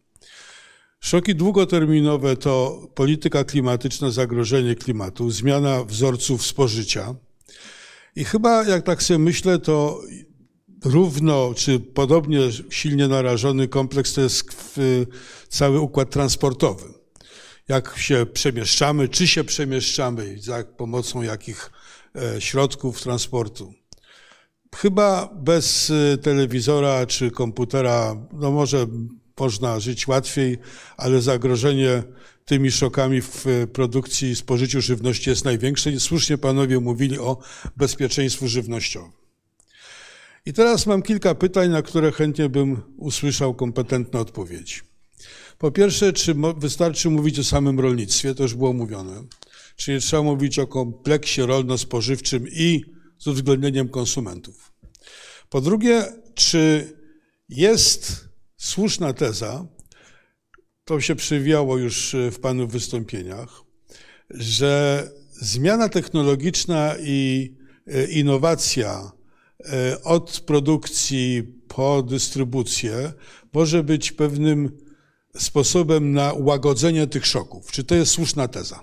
Szoki długoterminowe to polityka klimatyczna, zagrożenie klimatu, zmiana wzorców spożycia, i chyba, jak tak sobie myślę, to równo czy podobnie silnie narażony kompleks to jest cały układ transportowy. Jak się przemieszczamy, czy się przemieszczamy, za pomocą jakich e, środków transportu. Chyba bez e, telewizora czy komputera, no może można żyć łatwiej, ale zagrożenie tymi szokami w produkcji i spożyciu żywności jest największe. Słusznie panowie mówili o bezpieczeństwie żywnościowym. I teraz mam kilka pytań, na które chętnie bym usłyszał kompetentne odpowiedzi. Po pierwsze, czy wystarczy mówić o samym rolnictwie, to już było mówione. Czyli trzeba mówić o kompleksie rolno-spożywczym i z uwzględnieniem konsumentów. Po drugie, czy jest słuszna teza, to się przewijało już w Panu wystąpieniach, że zmiana technologiczna i e, innowacja e, od produkcji po dystrybucję może być pewnym sposobem na łagodzenie tych szoków. Czy to jest słuszna teza?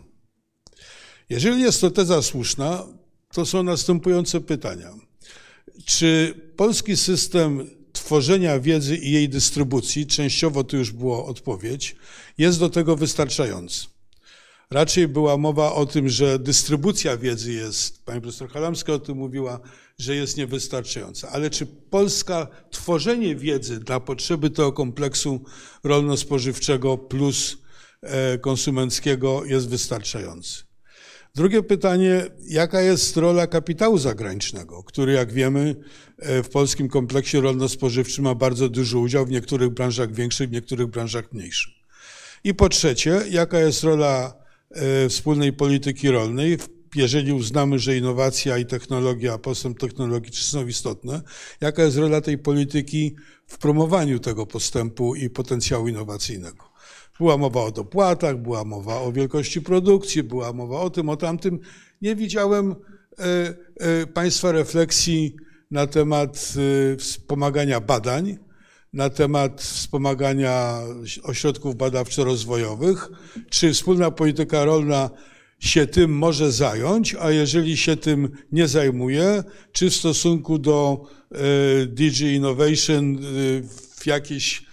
Jeżeli jest to teza słuszna, to są następujące pytania. Czy polski system tworzenia wiedzy i jej dystrybucji, częściowo to już była odpowiedź, jest do tego wystarczający? Raczej była mowa o tym, że dystrybucja wiedzy jest, pani profesor Halamska o tym mówiła, że jest niewystarczająca. Ale czy Polska tworzenie wiedzy dla potrzeby tego kompleksu rolno-spożywczego plus e, konsumenckiego jest wystarczający? Drugie pytanie, jaka jest rola kapitału zagranicznego, który jak wiemy e, w polskim kompleksie rolno-spożywczym ma bardzo duży udział, w niektórych branżach większych, w niektórych branżach mniejszych. I po trzecie, jaka jest rola e, wspólnej polityki rolnej, jeżeli uznamy, że innowacja i technologia, postęp technologiczny są istotne, jaka jest rola tej polityki w promowaniu tego postępu i potencjału innowacyjnego? Była mowa o dopłatach, była mowa o wielkości produkcji, była mowa o tym, o tamtym. Nie widziałem e, e, Państwa refleksji na temat e, wspomagania badań, na temat wspomagania ośrodków badawczo-rozwojowych. Czy wspólna polityka rolna się tym może zająć, a jeżeli się tym nie zajmuje, czy w stosunku do DG Innovation w jakiejś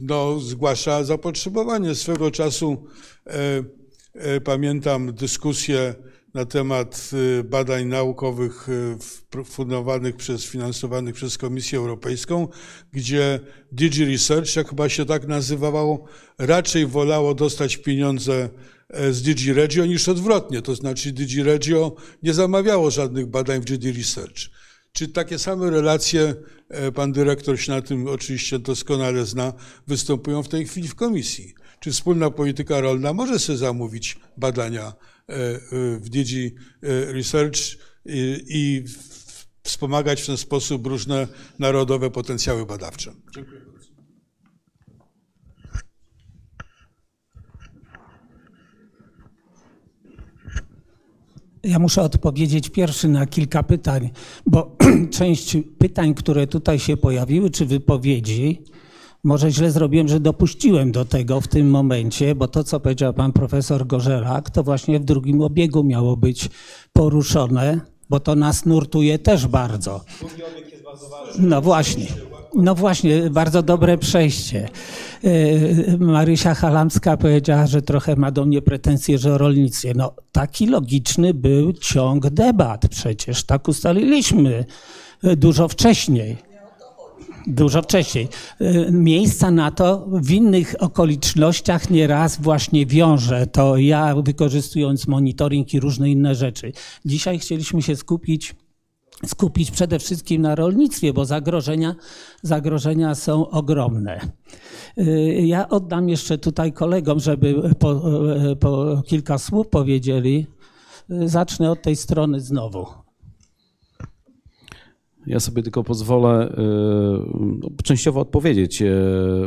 no, zgłasza zapotrzebowanie. Swego czasu e, e, pamiętam dyskusję na temat e, badań naukowych fundowanych przez, finansowanych przez Komisję Europejską, gdzie Digi Research, jak chyba się tak nazywało, raczej wolało dostać pieniądze z Digi Regio niż odwrotnie. To znaczy Digi Regio nie zamawiało żadnych badań w Digi Research. Czy takie same relacje, e, pan dyrektor się na tym oczywiście doskonale zna, występują w tej chwili w komisji? Czy wspólna polityka rolna może sobie zamówić badania e, e, w DG Research i wspomagać w ten sposób różne narodowe potencjały badawcze? Dziękuję. Ja muszę odpowiedzieć pierwszy na kilka pytań, bo część pytań, które tutaj się pojawiły, czy wypowiedzi, może źle zrobiłem, że dopuściłem do tego w tym momencie, bo to, co powiedział pan profesor Gorzelak, to właśnie w drugim obiegu miało być poruszone, bo to nas nurtuje też bardzo. No właśnie. No właśnie, bardzo dobre przejście. E, Marysia Halamska powiedziała, że trochę ma do mnie pretensje, że o rolnictwie. No taki logiczny był ciąg debat przecież, tak ustaliliśmy dużo wcześniej. Dużo wcześniej. E, miejsca na to w innych okolicznościach nieraz właśnie wiąże. To ja wykorzystując monitoring i różne inne rzeczy. Dzisiaj chcieliśmy się skupić skupić przede wszystkim na rolnictwie, bo zagrożenia, zagrożenia są ogromne. Y, ja oddam jeszcze tutaj kolegom, żeby po, po kilka słów powiedzieli. Y, zacznę od tej strony znowu. Ja sobie tylko pozwolę y, częściowo odpowiedzieć y,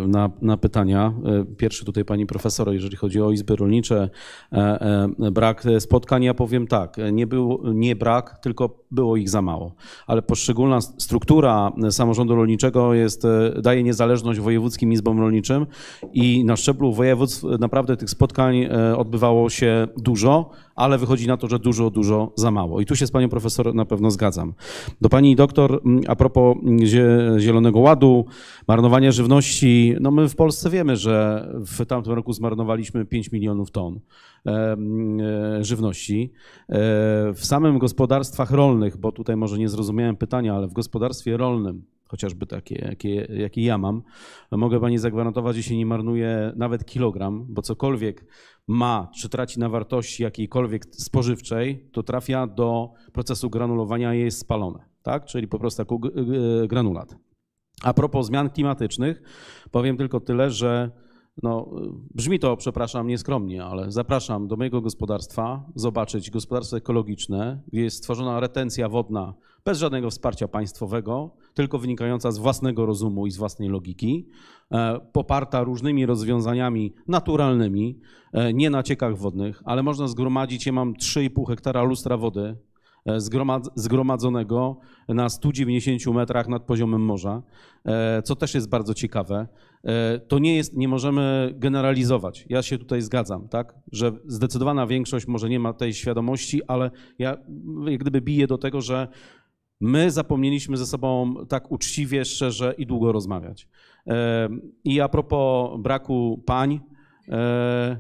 na, na, pytania. Y, pierwszy tutaj pani profesor, jeżeli chodzi o izby rolnicze, e, e, brak spotkań, ja powiem tak, nie, był, nie brak, tylko było ich za mało. Ale poszczególna struktura samorządu rolniczego jest, daje niezależność wojewódzkim izbom rolniczym i na szczeblu województw naprawdę tych spotkań odbywało się dużo ale wychodzi na to, że dużo, dużo za mało. I tu się z panią profesor na pewno zgadzam. Do pani doktor, mm, a propos Zielonego Ładu, marnowania żywności, no my w Polsce wiemy, że w tamtym roku zmarnowaliśmy 5 milionów ton e, żywności. E, w samym gospodarstwach rolnych, bo tutaj może nie zrozumiałem pytania, ale w gospodarstwie rolnym, chociażby takie, jakie, jakie ja mam, mogę pani zagwarantować, że się nie marnuje nawet kilogram, bo cokolwiek ma, czy traci na wartości jakiejkolwiek spożywczej, to trafia do procesu granulowania i jest spalone, tak? czyli po prostu jako granulat. A propos zmian klimatycznych, powiem tylko tyle, że No, brzmi to, przepraszam, nieskromnie, ale zapraszam do mojego gospodarstwa zobaczyć gospodarstwo ekologiczne, gdzie jest stworzona retencja wodna bez żadnego wsparcia państwowego, tylko wynikająca z własnego rozumu i z własnej logiki, e, poparta różnymi rozwiązaniami naturalnymi, e, nie na ciekach wodnych, ale można zgromadzić, ja mam 3,5 hektara lustra wody, zgromadzonego na 190 metrach nad poziomem morza, co też jest bardzo ciekawe. To nie jest, nie możemy generalizować. Ja się tutaj zgadzam, tak, że zdecydowana większość może nie ma tej świadomości, ale ja jak gdyby biję do tego, że My zapomnieliśmy ze sobą tak uczciwie, szczerze i długo rozmawiać. E, I a propos braku pań, e,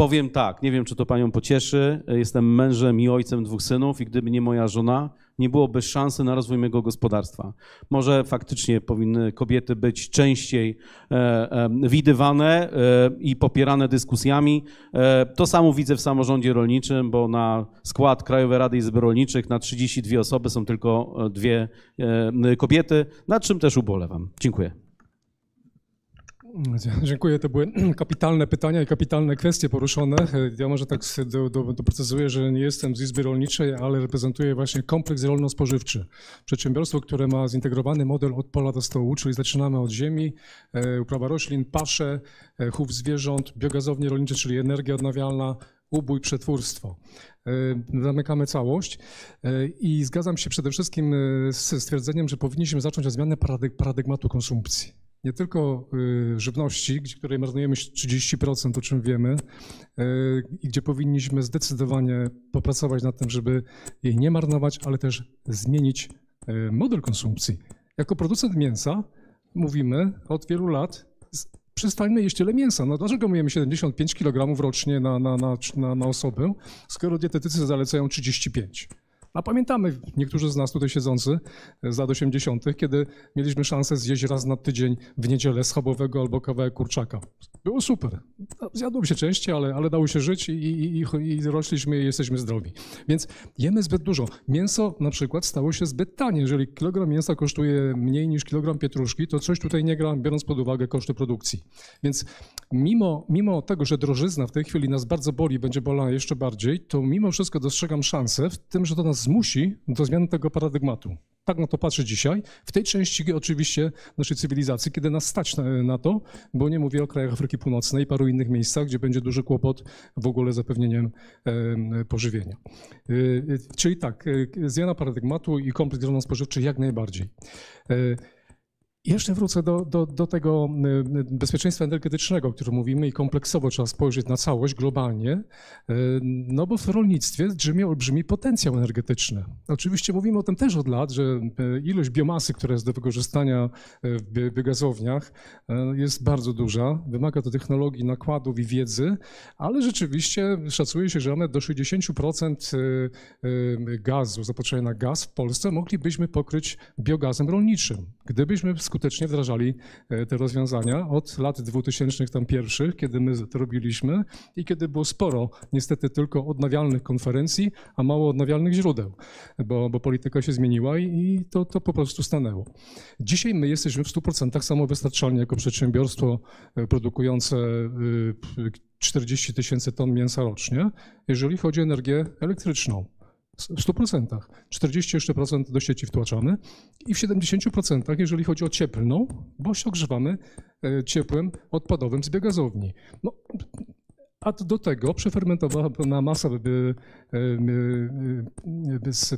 powiem tak, nie wiem, czy to panią pocieszy. Jestem mężem i ojcem dwóch synów, i gdyby nie moja żona, nie byłoby szansy na rozwój mojego gospodarstwa. Może faktycznie powinny kobiety być częściej e, e, widywane e, i popierane dyskusjami. To samo widzę w samorządzie rolniczym, bo na skład Krajowej Rady Izby Rolniczych na 32 osoby są tylko dwie kobiety, nad czym też ubolewam. Dziękuję. Dziękuję. To były kapitalne pytania i kapitalne kwestie poruszone. Ja może tak do, do, doprecyzuję, że nie jestem z Izby Rolniczej, ale reprezentuję właśnie kompleks rolno-spożywczy. Przedsiębiorstwo, które ma zintegrowany model od pola do stołu, czyli zaczynamy od ziemi, e, uprawa roślin, pasze, e, chów zwierząt, biogazownie rolnicze, czyli energia odnawialna, ubój, przetwórstwo. E, zamykamy całość i zgadzam się przede wszystkim z stwierdzeniem, że powinniśmy zacząć od zmiany paradygmatu konsumpcji nie tylko y, żywności, której marnujemy 30%, o czym wiemy, y, i gdzie powinniśmy zdecydowanie popracować nad tym, żeby jej nie marnować, ale też zmienić y, model konsumpcji. Jako producent mięsa mówimy od wielu lat, przestańmy jeść tyle mięsa. No dlaczego myjemy 75 kg rocznie na, na, na, na osobę, skoro dietetycy zalecają 35? A pamiętamy, niektórzy z nas tutaj siedzący z lat 80., kiedy mieliśmy szansę zjeść raz na tydzień w niedzielę schabowego albo kawałek kurczaka. Było super. Zjadło się częściej, ale, ale dało się żyć i, i, i rośliśmy i jesteśmy zdrowi. Więc jemy zbyt dużo. Mięso na przykład stało się zbyt tanie. Jeżeli kilogram mięsa kosztuje mniej niż kilogram pietruszki, to coś tutaj nie gra, biorąc pod uwagę koszty produkcji. Więc mimo, mimo tego, że drożyzna w tej chwili nas bardzo boli, będzie bolała jeszcze bardziej, to mimo wszystko dostrzegam szansę w tym, że to nas zmusi do zmiany tego paradygmatu. Tak na to patrzę dzisiaj. W tej części oczywiście naszej cywilizacji, kiedy nas stać na, na to, bo nie mówię o krajach Afryki Północnej i paru innych miejscach, gdzie będzie duży kłopot w ogóle zapewnieniem e, pożywienia. E, czyli tak, e, zmiana paradygmatu i kompleks rolno-spożywczy jak najbardziej. Jeszcze wrócę do, do, do, tego bezpieczeństwa energetycznego, o którym mówimy i kompleksowo trzeba spojrzeć na całość globalnie, e, no bo w rolnictwie drzemie olbrzymi potencjał energetyczny. Oczywiście mówimy o tym też od lat, że ilość biomasy, która jest do wykorzystania w biogazowniach jest bardzo duża, wymaga to technologii, nakładów i wiedzy, ale rzeczywiście szacuje się, że nawet do 60% gazu, zapotrzebowania na gaz w Polsce moglibyśmy pokryć biogazem rolniczym, gdybyśmy skutecznie wdrażali e, te rozwiązania od lat 2000 tam pierwszych, kiedy my to robiliśmy i kiedy było sporo niestety tylko odnawialnych konferencji, a mało odnawialnych źródeł, bo, bo polityka się zmieniła i, i to, to po prostu stanęło. Dzisiaj my jesteśmy w 100% samowystarczalni jako przedsiębiorstwo e, produkujące 40 e, tysięcy ton mięsa rocznie, jeżeli chodzi o energię elektryczną w 100%. 40 jeszcze procent do sieci wtłaczamy i w 70%, jeżeli chodzi o cieplną, bo się ogrzewamy e, ciepłem odpadowym z biogazowni. No, a do tego przefermentowana masa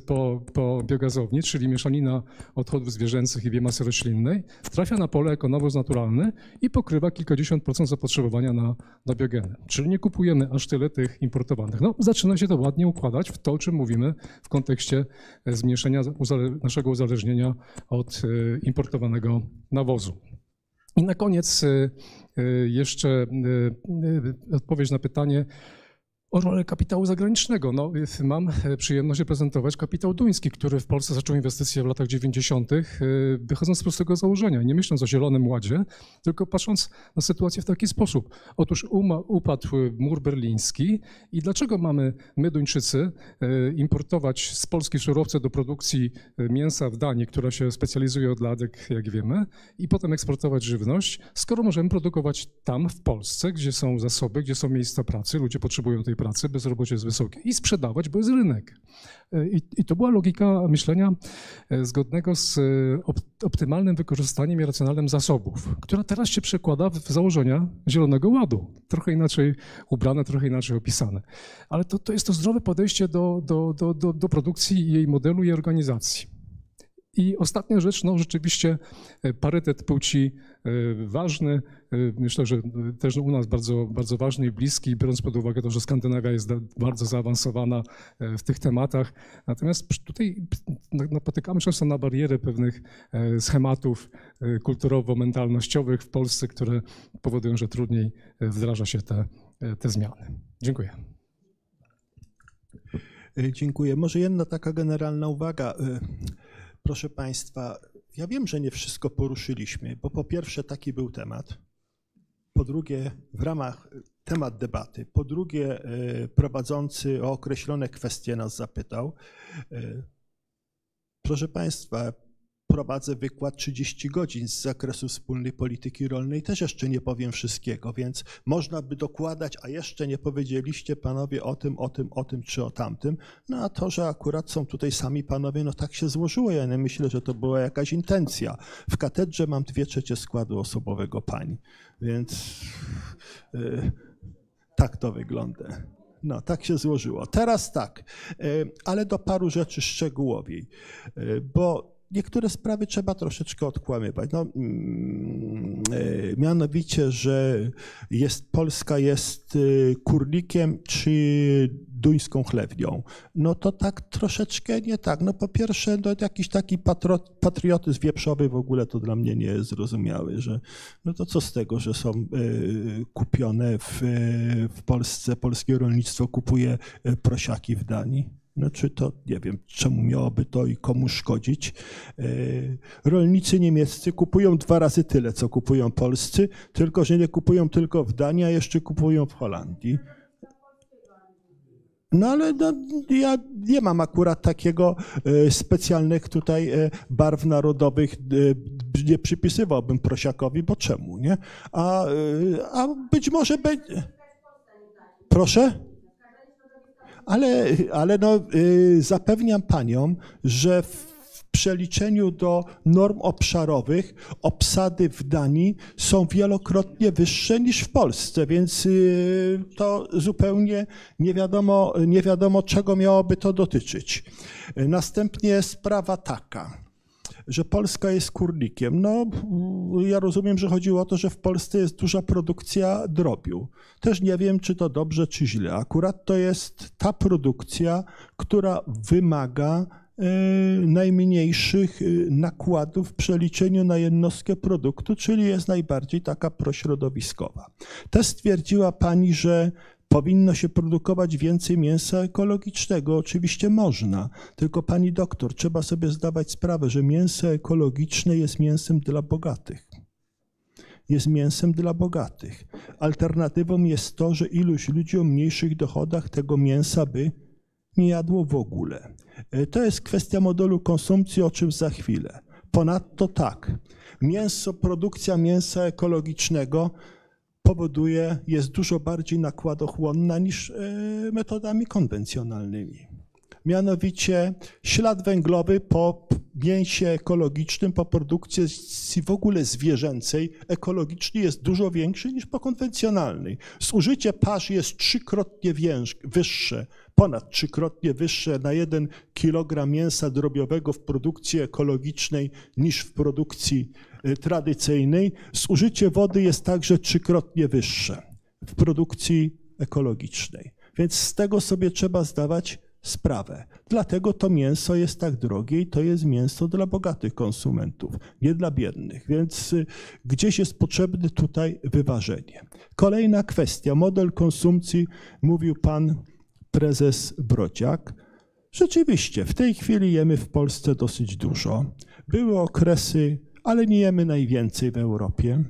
po, po biogazowni, czyli mieszanina odchodów zwierzęcych i biomasy roślinnej, trafia na pole jako nawóz naturalny i pokrywa kilkadziesiąt procent zapotrzebowania na, na biogeny. Czyli nie kupujemy aż tyle tych importowanych. No, zaczyna się to ładnie układać w to, o czym mówimy w kontekście zmniejszenia naszego uzależnienia od e, importowanego nawozu. I na koniec e, e, jeszcze e, odpowiedź na pytanie o rolę kapitału zagranicznego. No, mam przyjemność reprezentować kapitał duński, który w Polsce zaczął inwestycje w latach 90., wychodząc z prostego założenia, nie myśląc o Zielonym Ładzie, tylko patrząc na sytuację w taki sposób. Otóż upadł mur berliński i dlaczego mamy my, Duńczycy, importować z Polski surowce do produkcji mięsa w Danii, która się specjalizuje od lat, jak, jak wiemy, i potem eksportować żywność, skoro możemy produkować tam, w Polsce, gdzie są zasoby, gdzie są miejsca pracy, ludzie potrzebują tej pracy, bezrobocie jest wysokie i sprzedawać, bo jest rynek. I, i to była logika myślenia e, zgodnego z e, optymalnym wykorzystaniem i racjonalnym zasobów, która teraz się przekłada w założenia Zielonego Ładu. Trochę inaczej ubrane, trochę inaczej opisane. Ale to, to jest to zdrowe podejście do, do, do, do, do produkcji, jej modelu i organizacji. I ostatnia rzecz, no rzeczywiście e, parytet płci e, ważny, e, myślę, że też u nas bardzo, bardzo ważny i bliski, biorąc pod uwagę to, że Skandynawia jest bardzo zaawansowana w tych tematach. Natomiast tutaj napotykamy często na barierę pewnych schematów kulturowo-mentalnościowych w Polsce, które powodują, że trudniej wdraża się te, te zmiany. Dziękuję. Dziękuję. Może jedna taka generalna uwaga. Proszę Państwa, ja wiem, że nie wszystko poruszyliśmy, bo po pierwsze taki był temat, po drugie w ramach temat debaty, po drugie e, prowadzący o określone kwestie nas zapytał. E, proszę Państwa, prowadzę wykład 30 godzin z zakresu wspólnej polityki rolnej, też jeszcze nie powiem wszystkiego, więc można by dokładać, a jeszcze nie powiedzieliście panowie o tym, o tym, o tym czy o tamtym. No a to, że akurat są tutaj sami panowie, no tak się złożyło. Ja nie myślę, że to była jakaś intencja. W katedrze mam dwie trzecie składu osobowego pani, więc yy, tak to wygląda. No, tak się złożyło. Teraz tak, yy, ale do paru rzeczy szczegółowiej, yy, bo niektóre sprawy trzeba troszeczkę odkłamywać. No, mm, e, mianowicie, że jest, Polska jest e, kurnikiem czy duńską chlewnią. No to tak troszeczkę nie tak. No po pierwsze, no jakiś taki patriotyzm wieprzowy w ogóle to dla mnie nie jest zrozumiały, że no to co z tego, że są e, kupione w, w Polsce, polskie rolnictwo kupuje prosiaki w Danii. No czy to, nie wiem, czemu miałoby to i komu szkodzić. E, rolnicy niemieccy kupują dwa razy tyle, co kupują polscy, tylko że nie kupują tylko w Danii, a jeszcze kupują w Holandii. No ale no, ja nie mam akurat takiego e, specjalnych tutaj e, barw narodowych, nie przypisywałbym prosiakowi, bo czemu, nie? A, a być może będzie... Proszę? Ale, ale no, y, zapewniam panią, że w przeliczeniu do norm obszarowych obsady w Danii są wielokrotnie wyższe niż w Polsce, więc y, to zupełnie nie wiadomo, nie wiadomo czego miałoby to dotyczyć. Następnie sprawa taka że Polska jest kurnikiem. No, ja rozumiem, że chodziło o to, że w Polsce jest duża produkcja drobiu. Też nie wiem, czy to dobrze, czy źle. Akurat to jest ta produkcja, która wymaga e, najmniejszych e, nakładów w przeliczeniu na jednostkę produktu, czyli jest najbardziej taka prośrodowiskowa. Też stwierdziła pani, że Powinno się produkować więcej mięsa ekologicznego. Oczywiście można, tylko pani doktor, trzeba sobie zdawać sprawę, że mięso ekologiczne jest mięsem dla bogatych. Jest mięsem dla bogatych. Alternatywą jest to, że iluś ludzi o mniejszych dochodach tego mięsa by nie jadło w ogóle. E, to jest kwestia modelu konsumpcji, o czym za chwilę. Ponadto tak, mięso, produkcja mięsa ekologicznego powoduje, jest dużo bardziej nakładochłonna niż e, metodami konwencjonalnymi. Mianowicie ślad węglowy po mięsie ekologicznym, po produkcji w ogóle zwierzęcej ekologicznie jest dużo większy niż po konwencjonalnej. Zużycie pasz jest trzykrotnie wyższe, ponad trzykrotnie wyższe na jeden kilogram mięsa drobiowego w produkcji ekologicznej niż w produkcji tradycyjnej, zużycie wody jest także trzykrotnie wyższe w produkcji ekologicznej. Więc z tego sobie trzeba zdawać sprawę. Dlatego to mięso jest tak drogie i to jest mięso dla bogatych konsumentów, nie dla biednych. Więc y, gdzieś jest potrzebne tutaj wyważenie. Kolejna kwestia, model konsumpcji, mówił pan prezes Brociak. Rzeczywiście, w tej chwili jemy w Polsce dosyć dużo. Były okresy, ale nie jemy najwięcej w Europie.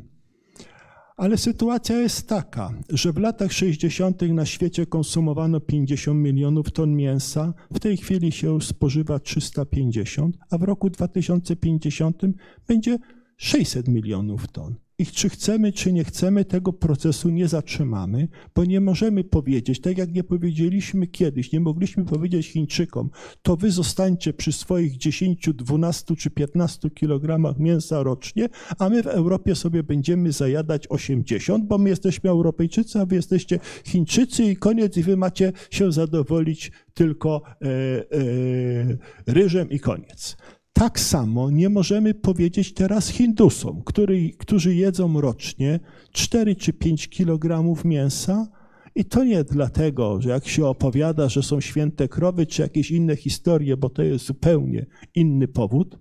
Ale sytuacja jest taka, że w latach 60. na świecie konsumowano 50 milionów ton mięsa, w tej chwili się spożywa 350, a w roku 2050 będzie 600 milionów ton. I czy chcemy, czy nie chcemy, tego procesu nie zatrzymamy, bo nie możemy powiedzieć, tak jak nie powiedzieliśmy kiedyś, nie mogliśmy powiedzieć Chińczykom, to wy zostańcie przy swoich 10, 12 czy 15 kilogramach mięsa rocznie, a my w Europie sobie będziemy zajadać 80, bo my jesteśmy Europejczycy, a wy jesteście Chińczycy i koniec, i wy macie się zadowolić tylko e, e, ryżem i koniec. Tak samo nie możemy powiedzieć teraz Hindusom, który, którzy jedzą rocznie 4 czy 5 kg mięsa. I to nie dlatego, że jak się opowiada, że są święte krowy, czy jakieś inne historie, bo to jest zupełnie inny powód,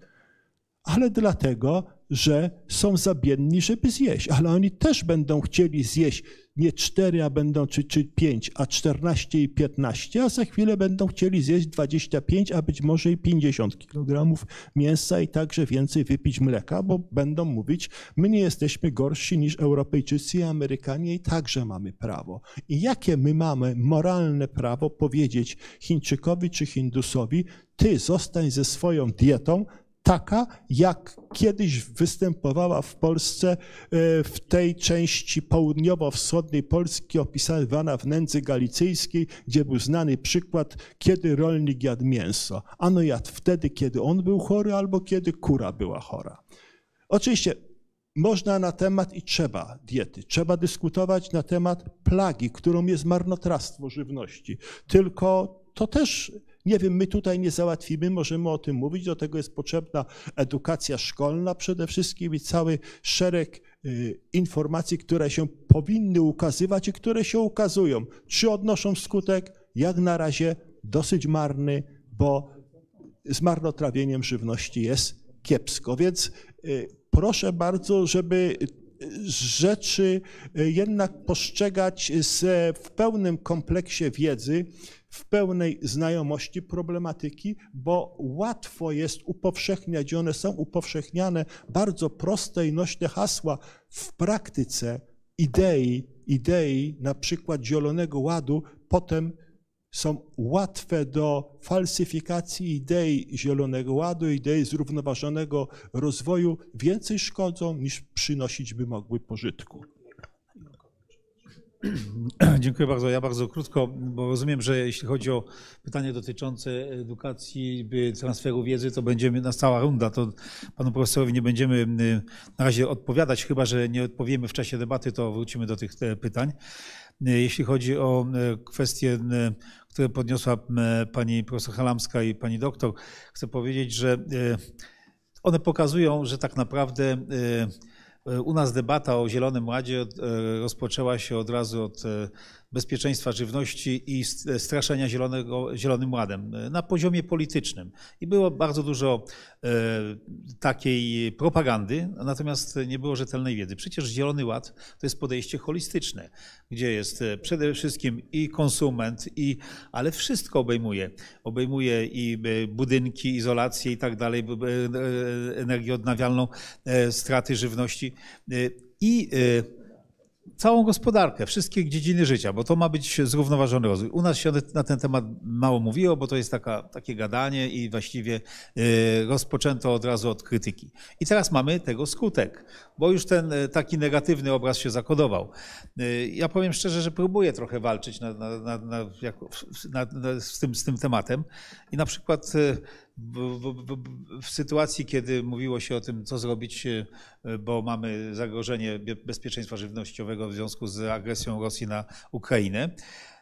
ale dlatego, że są za biedni, żeby zjeść. Ale oni też będą chcieli zjeść nie 4, a będą czy, czy 5, a 14 i 15, a za chwilę będą chcieli zjeść 25, a być może i 50 kg mięsa i także więcej wypić mleka, bo będą mówić, my nie jesteśmy gorsi niż Europejczycy i Amerykanie i także mamy prawo. I jakie my mamy moralne prawo powiedzieć Chińczykowi czy Hindusowi, ty zostań ze swoją dietą, taka, jak kiedyś występowała w Polsce e, w tej części południowo-wschodniej Polski opisywana w nędzy galicyjskiej, gdzie był znany przykład, kiedy rolnik jadł mięso. Ano jadł wtedy, kiedy on był chory albo kiedy kura była chora. Oczywiście można na temat i trzeba diety. Trzeba dyskutować na temat plagi, którą jest marnotrawstwo żywności. Tylko to też nie wiem, my tutaj nie załatwimy, możemy o tym mówić, do tego jest potrzebna edukacja szkolna przede wszystkim i cały szereg y, informacji, które się powinny ukazywać i które się ukazują. Czy odnoszą skutek? Jak na razie dosyć marny, bo z marnotrawieniem żywności jest kiepsko. Więc y, proszę bardzo, żeby rzeczy y, jednak postrzegać w pełnym kompleksie wiedzy, w pełnej znajomości problematyki, bo łatwo jest upowszechniać i one są upowszechniane bardzo proste i nośne hasła w praktyce idei, idei na przykład Zielonego Ładu, potem są łatwe do falsyfikacji idei Zielonego Ładu, idei zrównoważonego rozwoju, więcej szkodzą niż przynosić by mogły pożytku. Dziękuję bardzo. Ja bardzo krótko, bo rozumiem, że jeśli chodzi o pytanie dotyczące edukacji, transferu wiedzy, to będziemy nastała runda. To panu profesorowi nie będziemy y, na razie odpowiadać, chyba że nie odpowiemy w czasie debaty, to wrócimy do tych pytań. Y, jeśli chodzi o y, kwestie, które podniosła pani profesor Halamska i pani doktor, chcę powiedzieć, że one pokazują, że tak naprawdę u nas debata o Zielonym Ładzie e, rozpoczęła się od razu od e, bezpieczeństwa żywności i straszenia zielonego, Zielonym Ładem e, na poziomie politycznym. I było bardzo dużo e, takiej propagandy, natomiast nie było rzetelnej wiedzy. Przecież Zielony Ład to jest podejście holistyczne, gdzie jest e, przede wszystkim i konsument, i, ale wszystko obejmuje. Obejmuje i budynki, izolację i tak dalej, energię odnawialną, straty żywności i całą gospodarkę, wszystkie dziedziny życia, bo to ma być zrównoważony rozwój. U nas się na ten temat mało mówiło, bo to jest taka, takie gadanie i właściwie y, rozpoczęto od razu od krytyki. I teraz mamy tego skutek, bo już ten y, taki negatywny obraz się zakodował. Y, ja powiem szczerze, że próbuję trochę walczyć na, na, na, z, tym, z tym tematem i na przykład w, w, sytuacji, kiedy mówiło się o tym, co zrobić, e, bo mamy zagrożenie bezpieczeństwa żywnościowego w związku z agresją Rosji na Ukrainę,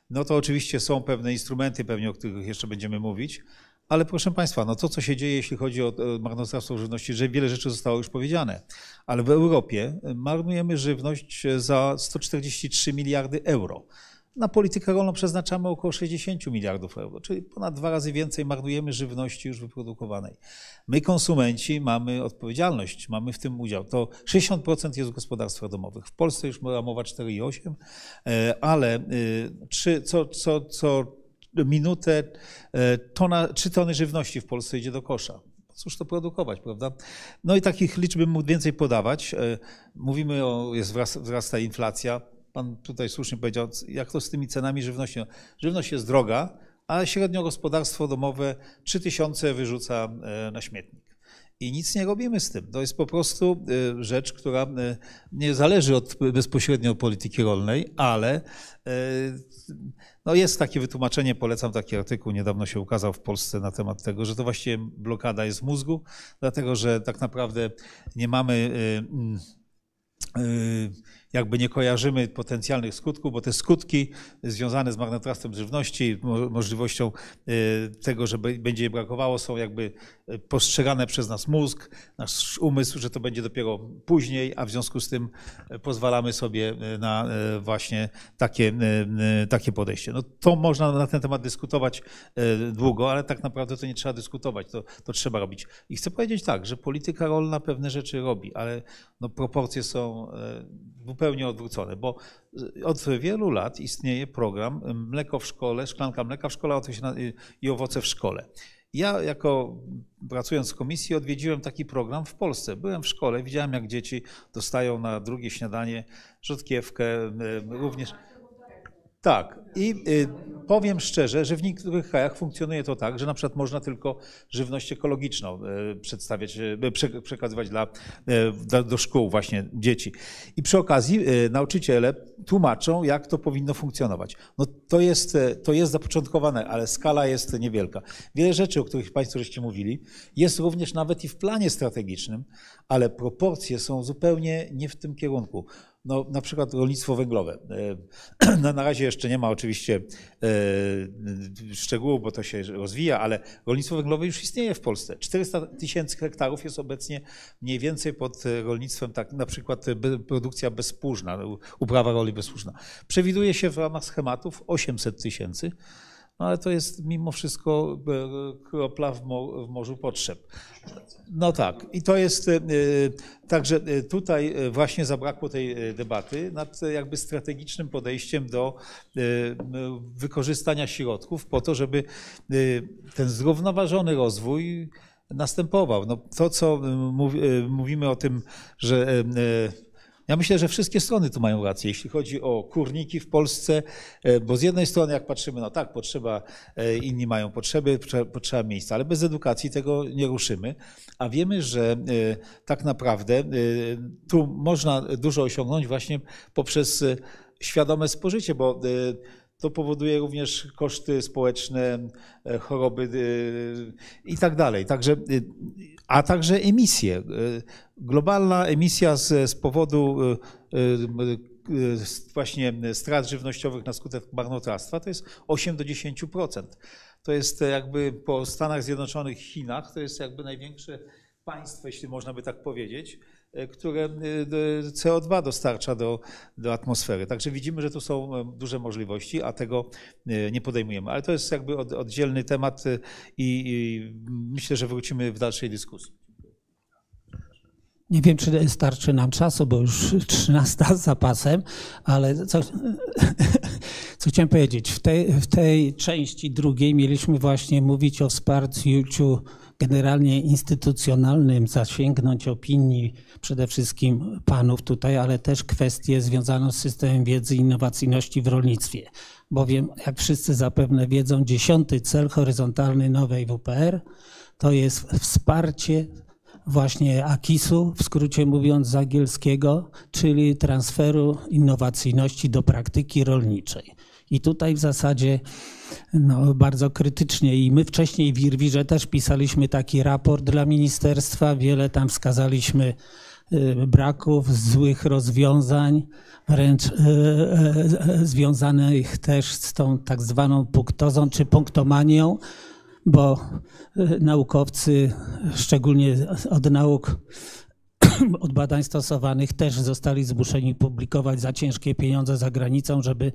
no to oczywiście są pewne instrumenty, pewnie o których jeszcze będziemy mówić, ale proszę Państwa, no to co się dzieje, jeśli chodzi o marnotrawstwo żywności, że wiele rzeczy zostało już powiedziane, ale w Europie marnujemy żywność za 143 miliardy euro. Na politykę rolną przeznaczamy około 60 miliardów euro, czyli ponad dwa razy więcej marnujemy żywności już wyprodukowanej. My, konsumenci, mamy odpowiedzialność, mamy w tym udział. To 60% jest w gospodarstwach domowych. W Polsce już mowa 4,8, ale 3, co, co, co minutę tona, 3 tony żywności w Polsce idzie do kosza cóż to produkować, prawda? No i takich liczb bym mógł więcej podawać. Mówimy o, jest wzrasta inflacja, Pan tutaj słusznie powiedział, jak to z tymi cenami żywności. Żywność jest droga, a średnio gospodarstwo domowe 3000 wyrzuca e, na śmietnik. I nic nie robimy z tym. To jest po prostu e, rzecz, która e, nie zależy od bezpośrednio polityki rolnej, ale no jest takie wytłumaczenie, polecam taki artykuł, niedawno się ukazał w Polsce na temat tego, że to właściwie blokada jest mózgu, dlatego że tak naprawdę nie mamy jakby nie kojarzymy potencjalnych skutków, bo te skutki związane z marnotrawstwem żywności, możliwością y, tego, że będzie jej brakowało, są jakby y, postrzegane przez nas mózg, nasz umysł, że to będzie dopiero później, a w związku z tym y, pozwalamy sobie na właśnie takie, takie podejście. No to można na ten temat dyskutować długo, ale tak naprawdę to nie trzeba dyskutować, to, to trzeba robić. I chcę powiedzieć tak, że polityka rolna pewne rzeczy robi, ale no proporcje są zupełnie odwrócone, bo od wielu lat istnieje program Mleko w szkole, szklanka mleka w szkole i owoce w szkole. Ja jako pracując w komisji odwiedziłem taki program w Polsce. Byłem w szkole, widziałem jak dzieci dostają na drugie śniadanie rzodkiewkę, również tak. I y, powiem szczerze, że w niektórych krajach funkcjonuje to tak, że na przykład można tylko żywność ekologiczną y, przedstawiać, y, przekazywać dla, do szkół właśnie dzieci. I przy okazji nauczyciele tłumaczą, jak to powinno funkcjonować. No to jest, to jest zapoczątkowane, ale skala jest niewielka. Wiele rzeczy, o których Państwo żeście mówili, jest również nawet i w planie strategicznym, ale proporcje są zupełnie nie w tym kierunku. No, na przykład rolnictwo węglowe. Na, na razie jeszcze nie ma oczywiście e, szczegółów, bo to się rozwija, ale rolnictwo węglowe już istnieje w Polsce. 400 tysięcy hektarów jest obecnie mniej więcej pod rolnictwem, tak na przykład produkcja bezpóżna, uprawa roli bezpóżna. Przewiduje się w ramach schematów 800 tysięcy no ale to jest mimo wszystko e, kropla w, morzu potrzeb. No tak, i to jest, e, także e, tutaj właśnie zabrakło tej debaty nad jakby strategicznym podejściem do wykorzystania środków po to, żeby ten zrównoważony rozwój następował. No to, co mówimy o tym, że ja myślę, że wszystkie strony tu mają rację, jeśli chodzi o kurniki w Polsce, e, bo z jednej strony jak patrzymy, no tak, potrzeba, e, inni mają potrzeby, potrzeba miejsca, ale bez edukacji tego nie ruszymy, a wiemy, że e, tak naprawdę tu można dużo osiągnąć właśnie poprzez świadome spożycie, bo to powoduje również koszty społeczne, choroby i tak dalej. Także, a także emisje. Globalna emisja z, z powodu e, e, właśnie strat żywnościowych na skutek marnotrawstwa to jest 8 do 10%. To jest jakby po Stanach Zjednoczonych, Chinach, to jest jakby największe państwo, jeśli można by tak powiedzieć, e, które CO2 dostarcza do, do atmosfery. Także widzimy, że tu są duże możliwości, a tego nie podejmujemy. Ale to jest jakby oddzielny temat i, i myślę, że wrócimy w dalszej dyskusji. Nie wiem, czy starczy nam czasu, bo już 13 z zapasem, ale co, co chciałem powiedzieć, w tej, w tej części drugiej mieliśmy właśnie mówić o wsparciu generalnie instytucjonalnym, zasięgnąć opinii przede wszystkim panów tutaj, ale też kwestie związane z systemem wiedzy i innowacyjności w rolnictwie. Bowiem, jak wszyscy zapewne wiedzą, dziesiąty cel horyzontalny nowej WPR to jest wsparcie właśnie AKIS-u, w skrócie mówiąc z angielskiego, czyli transferu innowacyjności do praktyki rolniczej. I tutaj w zasadzie no, bardzo krytycznie. I my wcześniej w Irwirze też pisaliśmy taki raport dla ministerstwa, wiele tam wskazaliśmy y, braków, złych rozwiązań, wręcz y, y, związanych też z tą tak zwaną punktozą czy punktomanią, bo naukowcy, szczególnie od nauk od badań stosowanych też zostali zmuszeni publikować za ciężkie pieniądze za granicą, żeby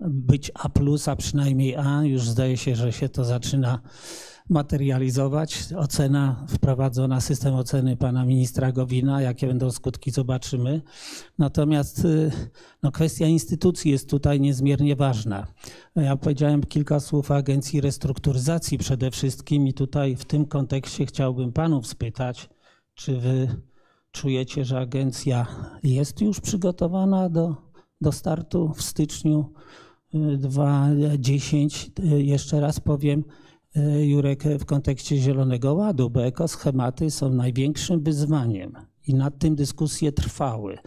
być A, a przynajmniej A. Już zdaje się, że się to zaczyna materializować. Ocena wprowadzona, system oceny pana ministra Gowina, jakie będą skutki, zobaczymy. Natomiast y, no, kwestia instytucji jest tutaj niezmiernie ważna. Ja powiedziałem kilka słów o Agencji Restrukturyzacji przede wszystkim i tutaj w tym kontekście chciałbym panów spytać, czy wy czujecie, że agencja jest już przygotowana do, do startu w styczniu 2010? Y, y, jeszcze raz powiem, y, Jurek, w kontekście Zielonego Ładu, bo ekoschematy są największym wyzwaniem i nad tym dyskusje trwały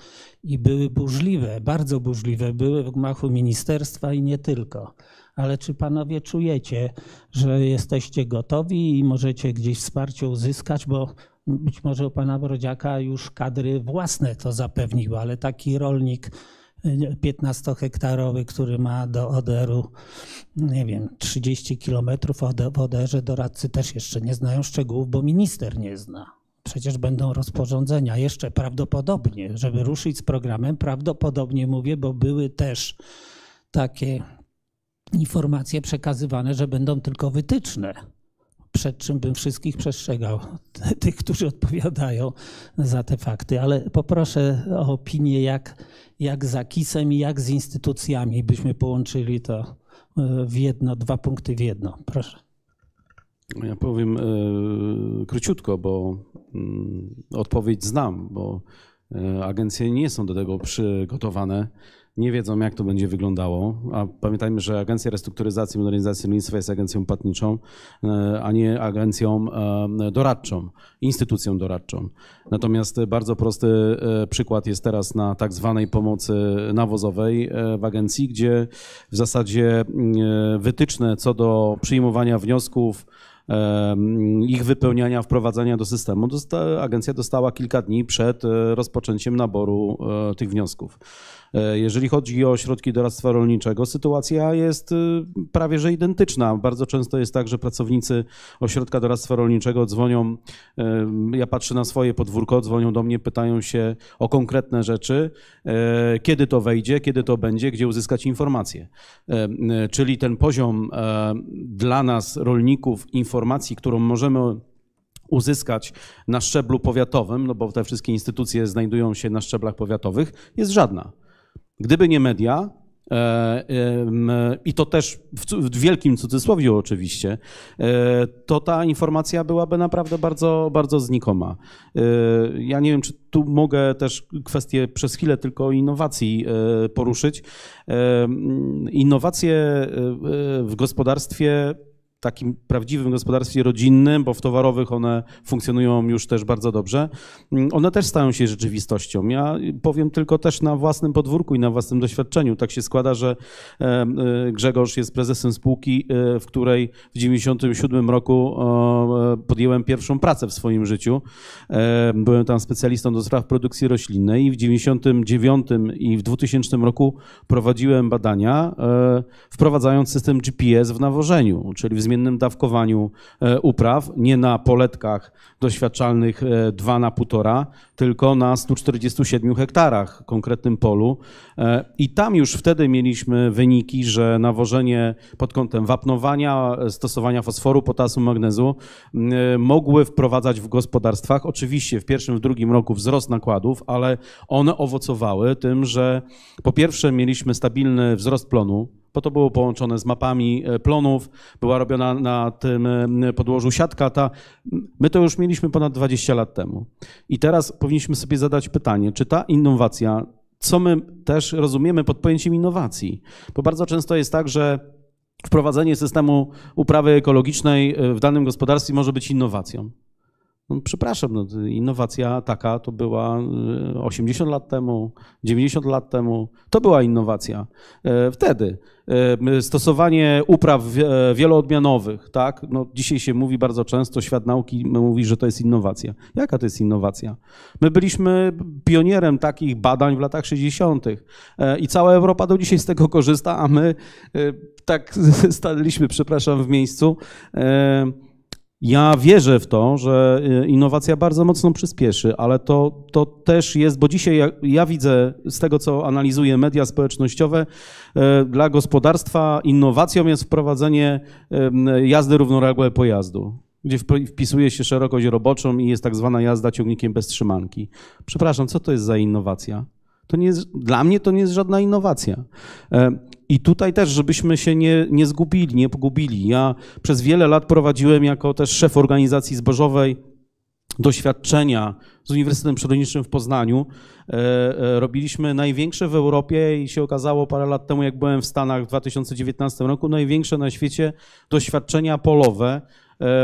i były burzliwe, bardzo burzliwe, były w gmachu ministerstwa i nie tylko. Ale czy panowie czujecie, że jesteście gotowi i możecie gdzieś wsparcie uzyskać, bo być może u pana Brodziaka już kadry własne to zapewniły, ale taki rolnik 15-hektarowy, który ma do Oderu, nie wiem, 30 kilometrów w Oderze, doradcy też jeszcze nie znają szczegółów, bo minister nie zna. Przecież będą rozporządzenia jeszcze prawdopodobnie, żeby ruszyć z programem. Prawdopodobnie mówię, bo były też takie informacje przekazywane, że będą tylko wytyczne przed czym bym wszystkich przestrzegał, tych, którzy odpowiadają za te fakty. Ale poproszę o opinię, jak, jak za KIS-em i jak z instytucjami byśmy połączyli to e, w jedno, dwa punkty w jedno. Proszę. Ja powiem y, króciutko, bo y, odpowiedź znam, bo y, agencje nie są do tego przygotowane nie wiedzą, jak to będzie wyglądało. A pamiętajmy, że Agencja Restrukturyzacji i Modernizacji Rolnictwa jest agencją płatniczą, e, a nie agencją e, doradczą, instytucją doradczą. Natomiast bardzo prosty e, przykład jest teraz na tak zwanej pomocy nawozowej w agencji, gdzie w zasadzie wytyczne co do przyjmowania wniosków, ich wypełniania, wprowadzania do systemu. Agencja dostała kilka dni przed rozpoczęciem naboru tych wniosków. E, jeżeli chodzi o środki doradztwa rolniczego, sytuacja jest y, prawie że identyczna. Bardzo często jest tak, że pracownicy ośrodka doradztwa rolniczego dzwonią, e, ja patrzę na swoje podwórko, dzwonią do mnie, pytają się o konkretne rzeczy, e, kiedy to wejdzie, kiedy to będzie, gdzie uzyskać informacje. Czyli ten poziom dla nas, rolników, informacji, którą możemy uzyskać na szczeblu powiatowym, no bo te wszystkie instytucje znajdują się na szczeblach powiatowych, jest żadna. Gdyby nie media, e, i to też w wielkim cudzysłowie oczywiście, e, to ta informacja byłaby naprawdę bardzo, bardzo znikoma. E, ja nie wiem, czy tu mogę też kwestię przez chwilę tylko innowacji poruszyć. Innowacje w gospodarstwie takim prawdziwym gospodarstwie rodzinnym, bo w towarowych one funkcjonują już też bardzo dobrze, mm, one też stają się rzeczywistością. Ja powiem tylko też na własnym podwórku i na własnym doświadczeniu. Tak się składa, że e, e, Grzegorz jest prezesem spółki, e, w której w 1997 roku podjęłem pierwszą pracę w swoim życiu. Byłem tam specjalistą do spraw produkcji roślinnej i w 1999 i w 2000 roku prowadziłem badania, wprowadzając system GPS w nawożeniu, czyli w zmiennym dawkowaniu e, upraw, nie na poletkach doświadczalnych 2 e, na 1,5, tylko na 147 hektarach konkretnym polu. E, I tam już wtedy mieliśmy wyniki, że nawożenie pod kątem wapnowania, stosowania fosforu, potasu, magnezu mogły wprowadzać w gospodarstwach, oczywiście w pierwszym, w drugim roku wzrost nakładów, ale one owocowały tym, że po pierwsze mieliśmy stabilny wzrost plonu, bo to było połączone z mapami e, plonów, była robiona na tym e, podłożu siatka. Ta, my to już mieliśmy ponad 20 lat temu. I teraz powinniśmy sobie zadać pytanie, czy ta innowacja, co my też rozumiemy pod pojęciem innowacji? Bo bardzo często jest tak, że wprowadzenie systemu uprawy ekologicznej e, w danym gospodarstwie może być innowacją. No, przepraszam, no, innowacja taka to była 80 lat temu, 90 lat temu. To była innowacja. Wtedy E, stosowanie upraw e, wieloodmianowych, tak? No, dzisiaj się mówi bardzo często, świat nauki mówi, że to jest innowacja. Jaka to jest innowacja? My byliśmy pionierem takich badań w latach 60. E, i cała Europa do dzisiaj z tego korzysta, a my tak staliśmy, przepraszam, w miejscu. Ja wierzę w to, że y, innowacja bardzo mocno przyspieszy, ale to, to też jest, bo dzisiaj ja, ja widzę z tego, co analizuję media społecznościowe, e, dla gospodarstwa innowacją jest wprowadzenie jazdy równoległej pojazdu gdzie wpisuje się szerokość roboczą i jest tak zwana jazda ciągnikiem bez trzymanki. Przepraszam, co to jest za innowacja? To nie jest, dla mnie to nie jest żadna innowacja. E, I tutaj też, żebyśmy się nie, nie zgubili, nie pogubili. Ja przez wiele lat prowadziłem jako też szef organizacji zbożowej doświadczenia z Uniwersytetem Przyrodniczym w Poznaniu. E, e, robiliśmy największe w Europie i się okazało parę lat temu, jak byłem w Stanach w 2019 roku, największe na świecie doświadczenia polowe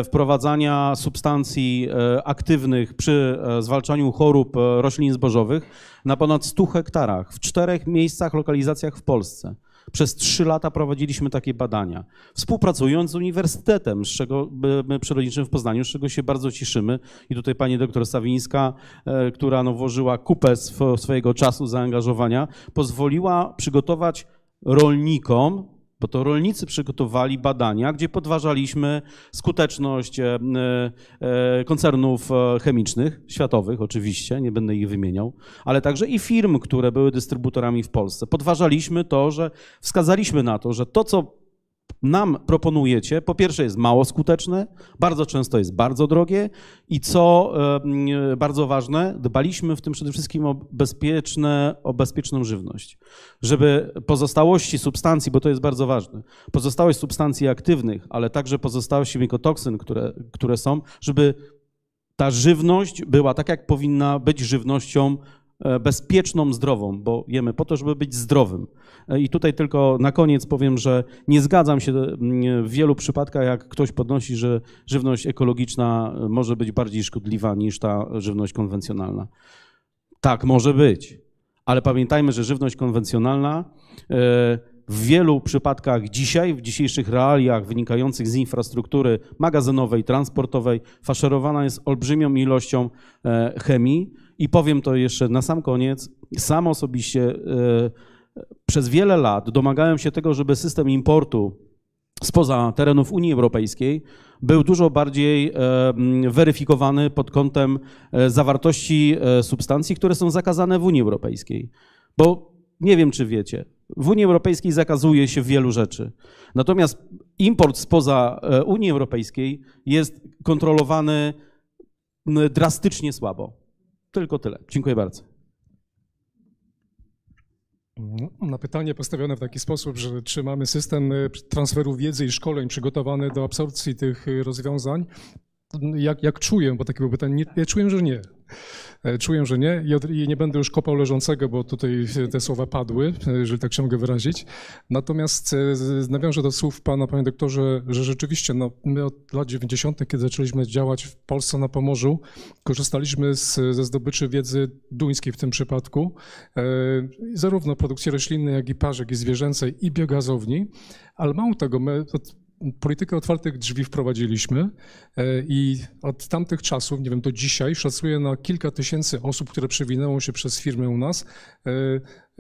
wprowadzania substancji e, aktywnych przy e, zwalczaniu chorób roślin zbożowych na ponad 100 hektarach w czterech miejscach, lokalizacjach w Polsce. Przez trzy lata prowadziliśmy takie badania, współpracując z Uniwersytetem z czego, Przyrodniczym w Poznaniu, z czego się bardzo cieszymy. I tutaj pani doktor Sawińska, która no włożyła kupę swojego czasu zaangażowania, pozwoliła przygotować rolnikom bo to rolnicy przygotowali badania, gdzie podważaliśmy skuteczność e, e, koncernów e, chemicznych, światowych oczywiście, nie będę ich wymieniał, ale także i firm, które były dystrybutorami w Polsce. Podważaliśmy to, że wskazaliśmy na to, że to, co nam proponujecie, po pierwsze jest mało skuteczne, bardzo często jest bardzo drogie i co e, bardzo ważne, dbaliśmy w tym przede wszystkim o, bezpieczne, o bezpieczną żywność. Żeby pozostałości substancji, bo to jest bardzo ważne, pozostałość substancji aktywnych, ale także pozostałości mykotoksyn, które, które są, żeby ta żywność była tak, jak powinna być żywnością bezpieczną, zdrową, bo jemy po to, żeby być zdrowym. E, I tutaj tylko na koniec powiem, że nie zgadzam się mm, w wielu przypadkach, jak ktoś podnosi, że żywność ekologiczna e, może być bardziej szkodliwa niż ta żywność konwencjonalna. Tak może być, ale pamiętajmy, że żywność konwencjonalna w wielu przypadkach dzisiaj, w dzisiejszych realiach wynikających z infrastruktury magazynowej, transportowej, faszerowana jest olbrzymią ilością chemii i powiem to jeszcze na sam koniec. Sam osobiście e, przez wiele lat domagałem się tego, żeby system importu spoza terenów Unii Europejskiej był dużo bardziej e, weryfikowany pod kątem e, zawartości substancji, które są zakazane w Unii Europejskiej. Bo nie wiem, czy wiecie, w Unii Europejskiej zakazuje się wielu rzeczy. Natomiast import spoza Unii Europejskiej jest kontrolowany drastycznie słabo. Tylko tyle. Dziękuję bardzo. Na pytanie postawione w taki sposób, że czy mamy system e, transferu wiedzy i szkoleń przygotowany do absorpcji tych e, rozwiązań, jak, jak czuję, bo takie było pytanie, nie, ja czuję, że nie. E, czuję, że nie i nie będę już kopał leżącego, bo tutaj te słowa padły, jeżeli tak się mogę wyrazić. Natomiast e, nawiążę do słów pana, panie doktorze, że rzeczywiście no, my od lat 90., kiedy zaczęliśmy działać w Polsce na Pomorzu, korzystaliśmy z, ze zdobyczy wiedzy duńskiej w tym przypadku, e, zarówno produkcji roślinnej, jak i parzek i zwierzęcej i biogazowni, ale mało tego, my politykę otwartych drzwi wprowadziliśmy e, i od tamtych czasów, nie wiem, do dzisiaj szacuję na kilka tysięcy osób, które przewinęło się przez firmę u nas, e,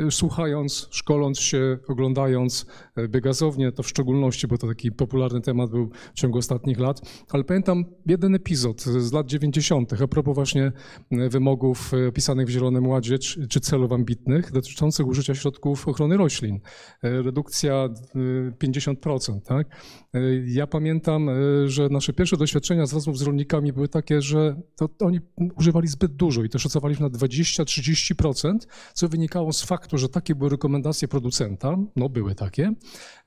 słuchając, szkoląc się, oglądając e, biogazownię, to w szczególności, bo to taki popularny temat był w ciągu ostatnich lat, ale pamiętam jeden epizod z lat 90. a propos właśnie e, wymogów e, opisanych w Zielonym Ładzie czy celów ambitnych dotyczących użycia środków ochrony roślin. Redukcja 50%, tak? Ja pamiętam, że nasze pierwsze doświadczenia z rozmów z rolnikami były takie, że to oni używali zbyt dużo i to szacowaliśmy na 20-30%, co wynikało z faktu, faktu, że takie były rekomendacje producenta, no były takie,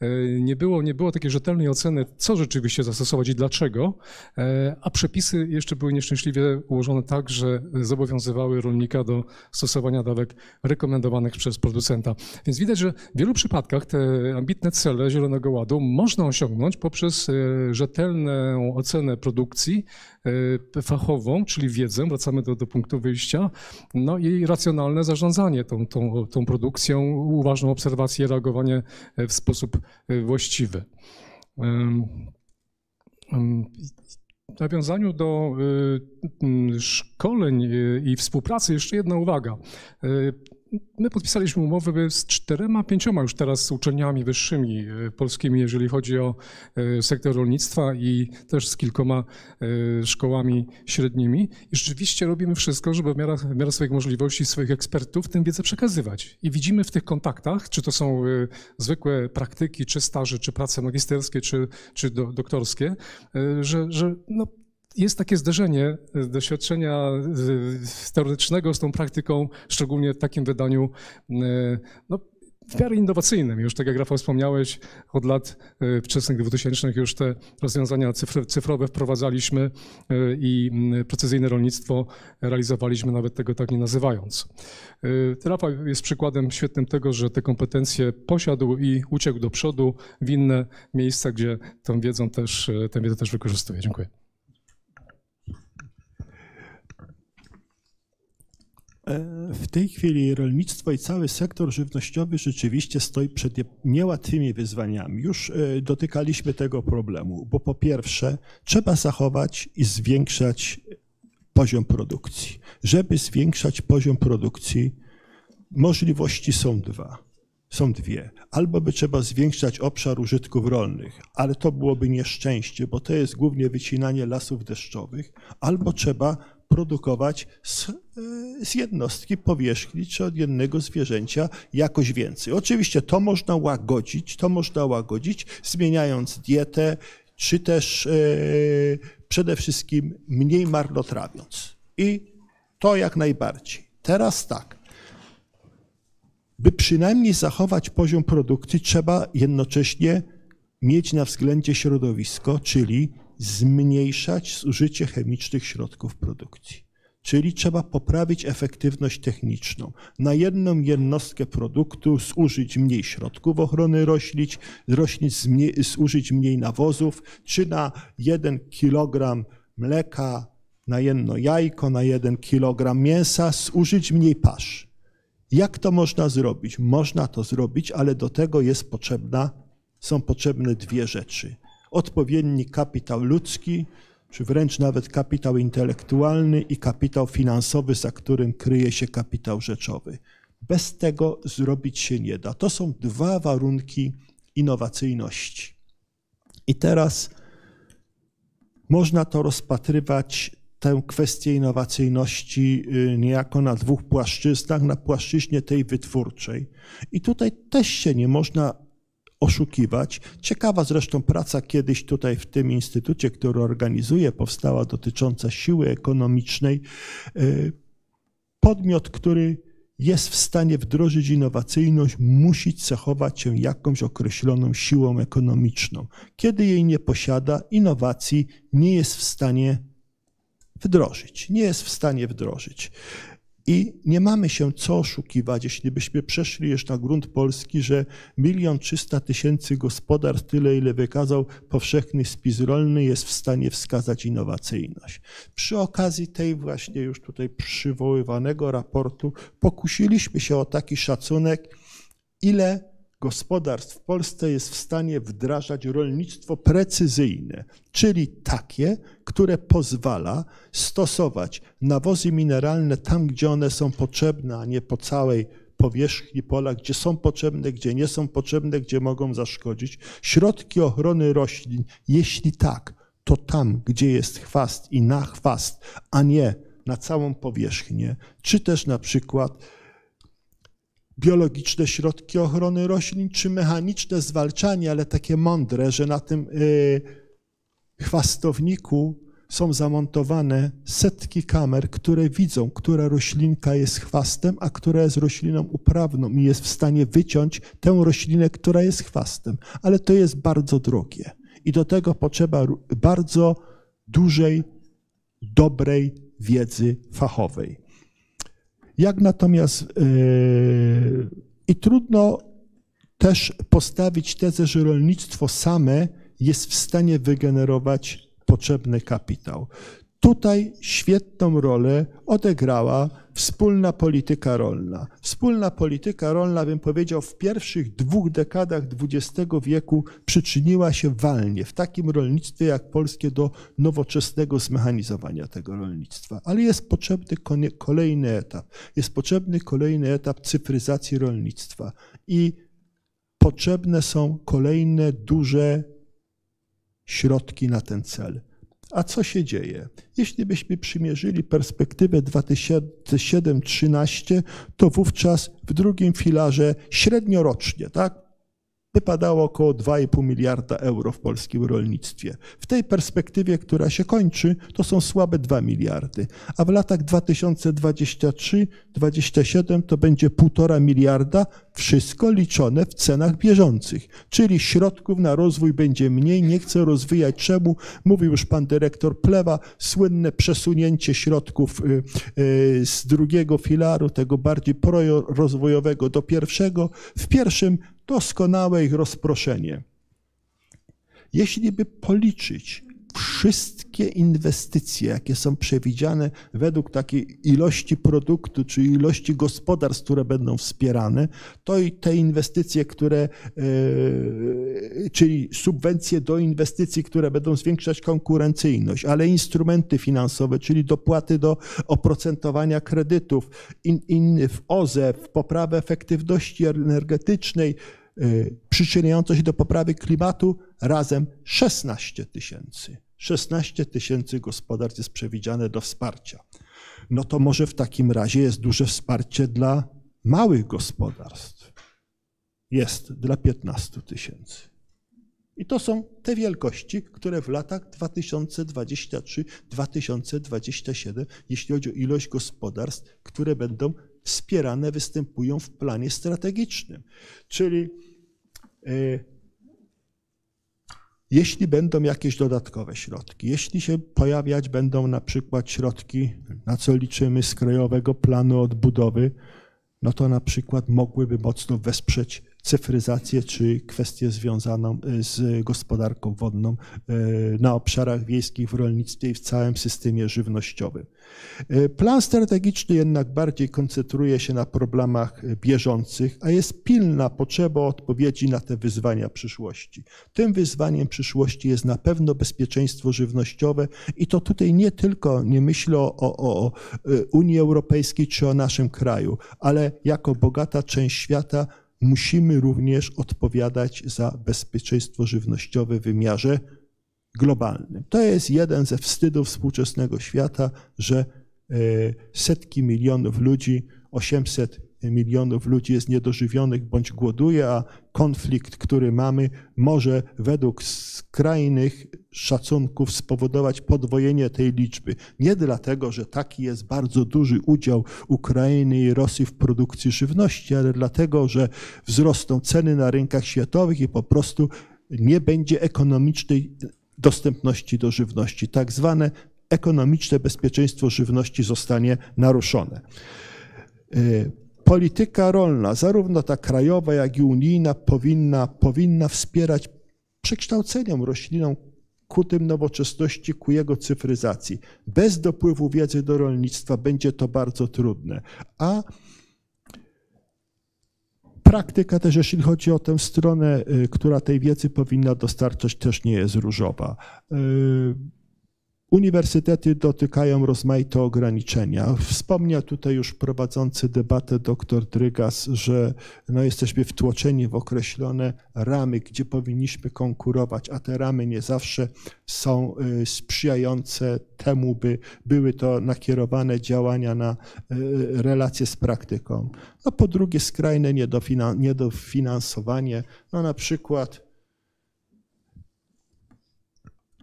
e, nie było, nie było takiej rzetelnej oceny, co rzeczywiście zastosować i dlaczego, e, a przepisy jeszcze były nieszczęśliwie ułożone tak, że zobowiązywały rolnika do stosowania dawek rekomendowanych przez producenta. Więc widać, że w wielu przypadkach te ambitne cele Zielonego Ładu można osiągnąć poprzez e, rzetelną ocenę produkcji, fachową, czyli wiedzę, wracamy do, do punktu wyjścia, no i racjonalne zarządzanie tą, tą, tą produkcją, uważną obserwację, reagowanie e, w sposób e, właściwy. W nawiązaniu do e, szkoleń i współpracy jeszcze jedna uwaga. My podpisaliśmy umowę z czterema, pięcioma już teraz uczelniami wyższymi e, polskimi, jeżeli chodzi o e, sektor rolnictwa i też z kilkoma e, szkołami średnimi. I rzeczywiście robimy wszystko, żeby w miarę, w miarę swoich możliwości, swoich ekspertów tę wiedzę przekazywać. I widzimy w tych kontaktach, czy to są zwykłe praktyki, czy staże, czy prace magisterskie, czy, czy do, doktorskie, że, że no, jest takie zderzenie doświadczenia teoretycznego z tą praktyką, szczególnie w takim wydaniu e, no, w miarę innowacyjnym. Już tak jak Rafał wspomniałeś, od lat e, wczesnych 2000 już te rozwiązania cyfrowe wprowadzaliśmy e, i precyzyjne rolnictwo realizowaliśmy nawet tego tak nie nazywając. Rafał jest przykładem świetnym tego, że te kompetencje posiadł i uciekł do przodu w inne miejsca, gdzie tą wiedzą też, tę wiedzę też wykorzystuje. Dziękuję. W tej chwili rolnictwo i cały sektor żywnościowy rzeczywiście stoi przed niełatwymi wyzwaniami. Już e, dotykaliśmy tego problemu, bo po pierwsze trzeba zachować i zwiększać poziom produkcji. Żeby zwiększać poziom produkcji, możliwości są dwa. Są dwie. Albo by trzeba zwiększać obszar użytków rolnych, ale to byłoby nieszczęście, bo to jest głównie wycinanie lasów deszczowych, albo trzeba produkować z, e, z, jednostki powierzchni czy od jednego zwierzęcia jakoś więcej. Oczywiście to można łagodzić, to można łagodzić, zmieniając dietę, czy też e, przede wszystkim mniej marnotrawiąc. I to jak najbardziej. Teraz tak. By przynajmniej zachować poziom produkcji, trzeba jednocześnie mieć na względzie środowisko, czyli zmniejszać zużycie chemicznych środków produkcji. Czyli trzeba poprawić efektywność techniczną. Na jedną jednostkę produktu zużyć mniej środków ochrony roślin, roślin zużyć mniej nawozów, czy na jeden kilogram mleka, na jedno jajko, na jeden kilogram mięsa zużyć mniej pasz. Jak to można zrobić? Można to zrobić, ale do tego jest potrzebna, są potrzebne dwie rzeczy odpowiedni kapitał ludzki, czy wręcz nawet kapitał intelektualny i kapitał finansowy, za którym kryje się kapitał rzeczowy. Bez tego zrobić się nie da. To są dwa warunki innowacyjności. I teraz można to rozpatrywać, tę kwestię innowacyjności y, niejako na dwóch płaszczyznach, na płaszczyźnie tej wytwórczej. I tutaj też się nie można oszukiwać. Ciekawa zresztą praca kiedyś tutaj w tym instytucie, który organizuje, powstała dotycząca siły ekonomicznej. E, podmiot, który jest w stanie wdrożyć innowacyjność, musi cechować się jakąś określoną siłą ekonomiczną. Kiedy jej nie posiada, innowacji nie jest w stanie wdrożyć. Nie jest w stanie wdrożyć. I nie mamy się co oszukiwać, jeśli byśmy przeszli jeszcze na grunt polski, że milion trzysta tysięcy gospodarstw, tyle ile wykazał powszechny spis rolny, jest w stanie wskazać innowacyjność. Przy okazji tej właśnie już tutaj przywoływanego raportu pokusiliśmy się o taki szacunek, ile gospodarstw w Polsce jest w stanie wdrażać rolnictwo precyzyjne, czyli takie, które pozwala stosować nawozy mineralne tam, gdzie one są potrzebne, a nie po całej powierzchni pola, gdzie są potrzebne, gdzie nie są potrzebne, gdzie mogą zaszkodzić. Środki ochrony roślin, jeśli tak, to tam, gdzie jest chwast i na chwast, a nie na całą powierzchnię, czy też na przykład biologiczne środki ochrony roślin, czy mechaniczne zwalczanie, ale takie mądre, że na tym y, chwastowniku są zamontowane setki kamer, które widzą, która roślinka jest chwastem, a która jest rośliną uprawną i jest w stanie wyciąć tę roślinę, która jest chwastem. Ale to jest bardzo drogie i do tego potrzeba bardzo dużej, dobrej wiedzy fachowej. Jak natomiast yy, i trudno też postawić tezę, że rolnictwo same jest w stanie wygenerować potrzebny kapitał. Tutaj świetną rolę odegrała wspólna polityka rolna. Wspólna polityka rolna, bym powiedział, w pierwszych dwóch dekadach XX wieku przyczyniła się walnie w takim rolnictwie jak polskie do nowoczesnego zmechanizowania tego rolnictwa. Ale jest potrzebny kolejny etap. Jest potrzebny kolejny etap cyfryzacji rolnictwa i potrzebne są kolejne duże środki na ten cel. A co się dzieje? Jeśli byśmy przymierzyli perspektywę 2007-2013, to wówczas w drugim filarze średniorocznie, tak, wypadało około 2,5 miliarda euro w polskim rolnictwie. W tej perspektywie, która się kończy, to są słabe 2 miliardy, a w latach 2023-2027 to będzie 1,5 miliarda, wszystko liczone w cenach bieżących, czyli środków na rozwój będzie mniej, nie chcę rozwijać czemu, mówił już pan dyrektor Plewa, słynne przesunięcie środków y, y, z drugiego filaru, tego bardziej prorozwojowego do pierwszego. W pierwszym doskonałe ich rozproszenie. Jeśli by policzyć wszystkie inwestycje, jakie są przewidziane według takiej ilości produktu, czy ilości gospodarstw, które będą wspierane, to i te inwestycje, które, e, czyli subwencje do inwestycji, które będą zwiększać konkurencyjność, ale instrumenty finansowe, czyli dopłaty do oprocentowania kredytów, in, in, w OZE, w poprawę efektywności energetycznej, przyczyniające się do poprawy klimatu razem 16 tysięcy. 16 tysięcy gospodarstw jest przewidziane do wsparcia. No to może w takim razie jest duże wsparcie dla małych gospodarstw. Jest dla 15 tysięcy. I to są te wielkości, które w latach 2023-2027, jeśli chodzi o ilość gospodarstw, które będą wspierane, występują w planie strategicznym. Czyli y, jeśli będą jakieś dodatkowe środki, jeśli się pojawiać będą na przykład środki, na co liczymy z Krajowego Planu Odbudowy, no to na przykład mogłyby mocno wesprzeć cyfryzację czy kwestię związaną y, z gospodarką wodną y, na obszarach wiejskich w rolnictwie i w całym systemie żywnościowym. Y, plan strategiczny jednak bardziej koncentruje się na problemach bieżących, a jest pilna potrzeba odpowiedzi na te wyzwania przyszłości. Tym wyzwaniem przyszłości jest na pewno bezpieczeństwo żywnościowe i to tutaj nie tylko, nie myślę o, o, o Unii Europejskiej czy o naszym kraju, ale jako bogata część świata musimy również odpowiadać za bezpieczeństwo żywnościowe w wymiarze globalnym. To jest jeden ze wstydów współczesnego świata, że e, setki milionów ludzi, 800 milionów ludzi jest niedożywionych bądź głoduje, a konflikt, który mamy, może według skrajnych szacunków spowodować podwojenie tej liczby. Nie dlatego, że taki jest bardzo duży udział Ukrainy i Rosji w produkcji żywności, ale dlatego, że wzrosną ceny na rynkach światowych i po prostu nie będzie ekonomicznej dostępności do żywności. Tak zwane ekonomiczne bezpieczeństwo żywności zostanie naruszone. Y, polityka rolna, zarówno ta krajowa, jak i unijna, powinna, powinna wspierać przekształceniom roślinom ku tym nowoczesności, ku jego cyfryzacji. Bez dopływu wiedzy do rolnictwa będzie to bardzo trudne. A praktyka też, jeśli chodzi o tę stronę, y, która tej wiedzy powinna dostarczać, też nie jest różowa. Uniwersytety dotykają rozmaite ograniczenia. Wspomniał tutaj już prowadzący debatę dr Drygas, że no jesteśmy wtłoczeni w określone ramy, gdzie powinniśmy konkurować, a te ramy nie zawsze są y, sprzyjające temu, by były to nakierowane działania na y, relacje z praktyką. No po drugie skrajne niedofinansowanie, no na przykład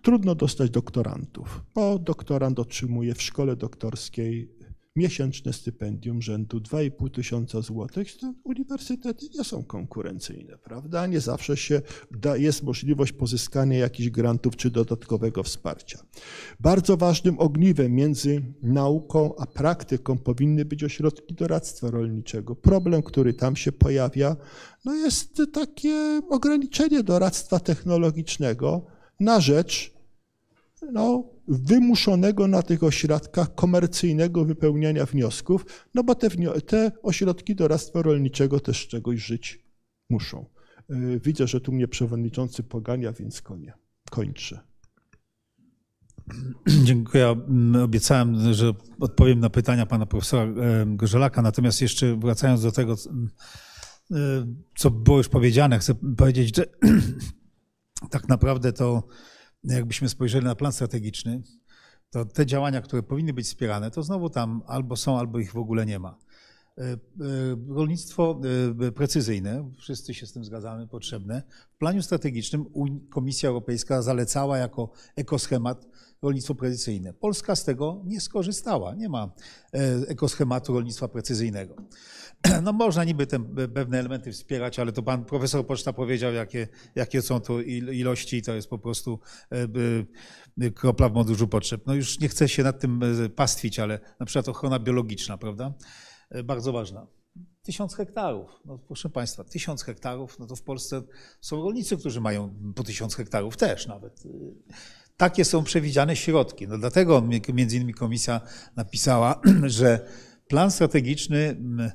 Trudno dostać doktorantów, bo doktorant otrzymuje w szkole doktorskiej miesięczne stypendium rzędu 2,5 tysiąca złotych. Uniwersytety nie są konkurencyjne, prawda? Nie zawsze się da, jest możliwość pozyskania jakichś grantów czy dodatkowego wsparcia. Bardzo ważnym ogniwem między nauką a praktyką powinny być ośrodki doradztwa rolniczego. Problem, który tam się pojawia, no jest takie ograniczenie doradztwa technologicznego na rzecz no, wymuszonego na tych ośrodkach komercyjnego wypełniania wniosków, no bo te, te ośrodki doradztwa rolniczego też z czegoś żyć muszą. Y, widzę, że tu mnie przewodniczący pogania, więc konie. kończę. Dziękuję. Obiecałem, że odpowiem na pytania pana profesora Gorzelaka, natomiast jeszcze wracając do tego, co było już powiedziane, chcę powiedzieć, że tak naprawdę to jakbyśmy spojrzeli na plan strategiczny, to te działania, które powinny być wspierane, to znowu tam albo są, albo ich w ogóle nie ma. E, e, rolnictwo e, precyzyjne, wszyscy się z tym zgadzamy, potrzebne. W planie strategicznym Komisja Europejska zalecała jako ekoschemat rolnictwo precyzyjne. Polska z tego nie skorzystała. Nie ma ekoschematu rolnictwa precyzyjnego. No można niby te pewne elementy wspierać, ale to pan profesor Poczta powiedział, jakie, jakie są to ilości i to jest po prostu kropla w modurzu potrzeb. No już nie chcę się nad tym pastwić, ale na przykład ochrona biologiczna, prawda? E, bardzo ważna. Tysiąc hektarów, no proszę Państwa, tysiąc hektarów, no to w Polsce są rolnicy, którzy mają po tysiąc hektarów też nawet. E, takie są przewidziane środki. No dlatego między innymi komisja napisała, że plan strategiczny e,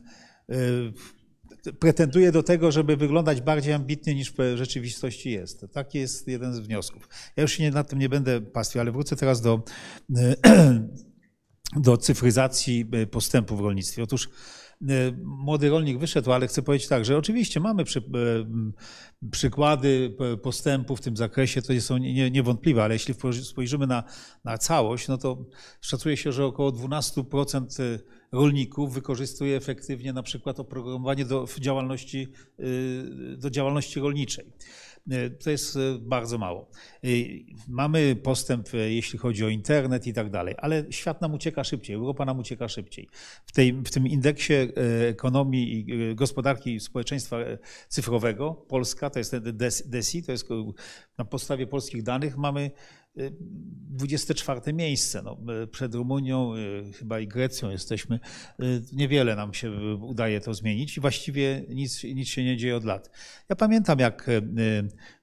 pretenduje do tego, żeby wyglądać bardziej ambitnie niż w rzeczywistości jest. Taki jest jeden z wniosków. Ja już się nad tym nie będę pastwił, ale wrócę teraz do do cyfryzacji e, postępu w rolnictwie. Otóż młody rolnik wyszedł, ale chcę powiedzieć tak, że oczywiście mamy przy, przykłady postępu w tym zakresie, to są niewątpliwe, ale jeśli spojrzymy na, na całość, no to szacuje się, że około 12% rolników wykorzystuje efektywnie na przykład oprogramowanie do działalności, do działalności rolniczej. E, to jest e, bardzo mało. Mamy postęp, jeśli chodzi o internet i tak dalej, ale świat nam ucieka szybciej, Europa nam ucieka szybciej. W, tej, w tym indeksie ekonomii i gospodarki społeczeństwa cyfrowego Polska, to jest DESI, to jest na podstawie polskich danych mamy 24 miejsce. No, przed Rumunią, y, chyba i Grecją jesteśmy. Y, niewiele nam się udaje to zmienić i właściwie nic, nic się nie dzieje od lat. Ja pamiętam, jak y,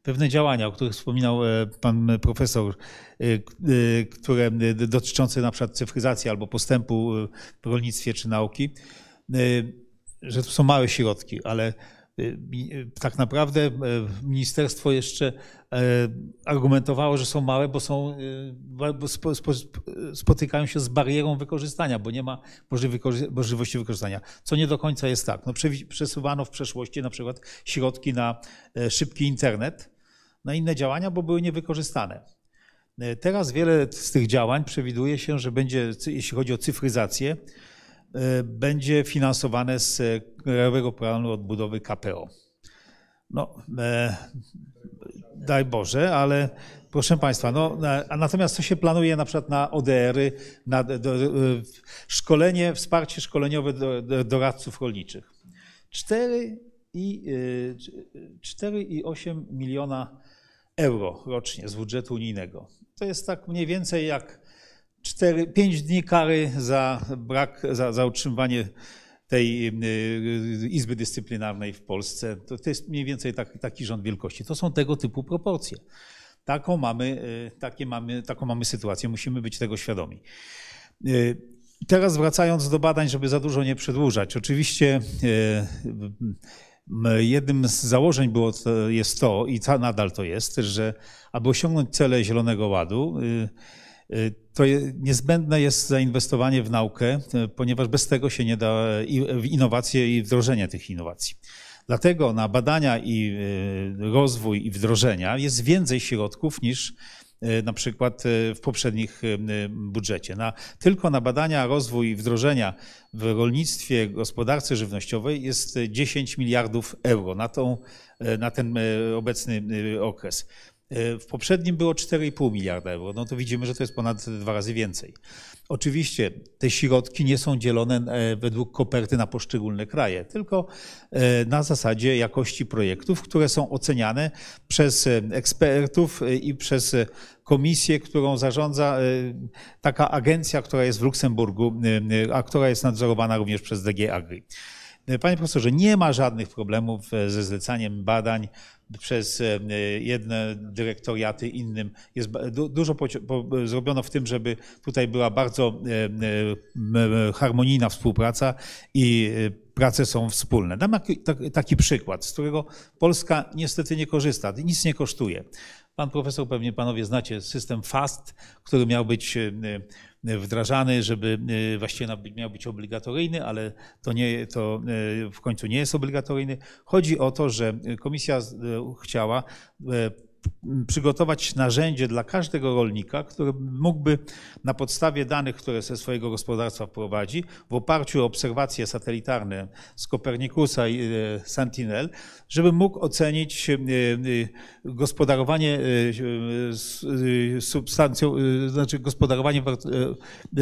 pewne działania, o których wspominał pan profesor, które dotyczące na przykład cyfryzacji albo postępu w rolnictwie czy nauki, że to są małe środki, ale tak naprawdę ministerstwo jeszcze argumentowało, że są małe, bo, są, bo spotykają się z barierą wykorzystania, bo nie ma możliwości wykorzystania, co nie do końca jest tak. No, przesuwano w przeszłości na przykład środki na szybki internet, na inne działania, bo były niewykorzystane. Teraz wiele z tych działań przewiduje się, że będzie, jeśli chodzi o cyfryzację, E, będzie finansowane z Krajowego Planu Odbudowy KPO. No, e, daj Boże, ale proszę Państwa, no, a natomiast co się planuje na przykład na ODR-y, na do, do, e, szkolenie, wsparcie szkoleniowe do, doradców rolniczych. 4,8 miliona euro rocznie z budżetu unijnego. To jest tak mniej więcej jak 4, 5 dni kary za brak, za, za utrzymywanie tej y, Izby Dyscyplinarnej w Polsce. To, to jest mniej więcej tak, taki rząd wielkości. To są tego typu proporcje. Taką mamy, y, takie mamy, taką mamy sytuację, musimy być tego świadomi. Y, teraz wracając do badań, żeby za dużo nie przedłużać. Oczywiście jednym z założeń było, jest to, i nadal to jest, że aby osiągnąć cele Zielonego Ładu, Y, to niezbędne jest zainwestowanie w naukę, ponieważ bez tego się nie da w innowacje i wdrożenie tych innowacji. Dlatego na badania i y, rozwój i wdrożenia jest więcej środków niż na przykład w poprzednich budżecie. Na, tylko na badania, rozwój i wdrożenia w rolnictwie, gospodarce żywnościowej jest 10 miliardów euro na, tą, na ten obecny okres. W poprzednim było 4,5 miliarda euro, no to widzimy, że to jest ponad dwa razy więcej. Oczywiście te środki nie są dzielone e, według koperty na poszczególne kraje, tylko e, na zasadzie jakości projektów, które są oceniane przez e, ekspertów i przez komisję, którą zarządza taka agencja, która jest w Luksemburgu, a która jest nadzorowana również przez DG Agri. Panie profesorze, nie ma żadnych problemów ze zlecaniem badań przez jedne dyrektoriaty innym. Jest dużo zrobiono w tym, żeby tutaj była bardzo harmonijna współpraca i prace są wspólne. Dam taki przykład, z którego Polska niestety nie korzysta, nic nie kosztuje. Pan profesor, pewnie panowie znacie system FAST, który miał być wdrażany, żeby właściwie miał być obligatoryjny, ale to, nie, to w końcu nie jest obligatoryjny. Chodzi o to, że komisja chciała przygotować narzędzie dla każdego rolnika, który mógłby na podstawie danych, które ze swojego gospodarstwa prowadzi, w oparciu o obserwacje satelitarne z Kopernikusa i e, Sentinel, żeby mógł ocenić e, e, gospodarowanie substancją, znaczy gospodarowanie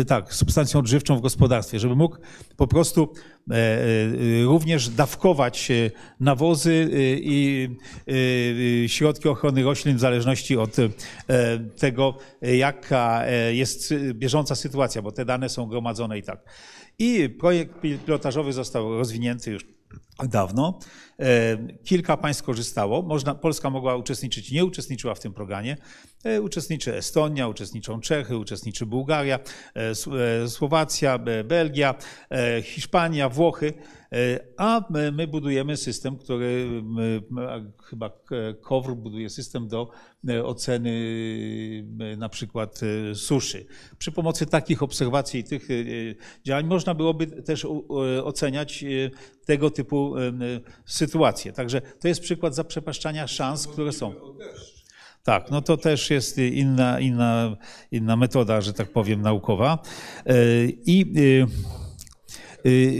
tak, substancją odżywczą w gospodarstwie, żeby mógł po prostu również dawkować nawozy i środki ochrony roślin w zależności od tego, jaka jest bieżąca sytuacja, bo te dane są gromadzone i tak. I projekt pilotażowy został rozwinięty już dawno. E, kilka państw korzystało. Można, Polska mogła uczestniczyć, nie uczestniczyła w tym programie. E, uczestniczy Estonia, uczestniczą Czechy, uczestniczy Bułgaria, e, Słowacja, Belgia, Hiszpania, Włochy. A my budujemy system, który chyba KOWR buduje system do oceny na przykład suszy. Przy pomocy takich obserwacji i tych działań można byłoby też oceniać tego typu sytuacje. Także to jest przykład zaprzepaszczania szans, które są. Tak, no to też jest inna, inna, inna metoda, że tak powiem, naukowa. E, I e, e,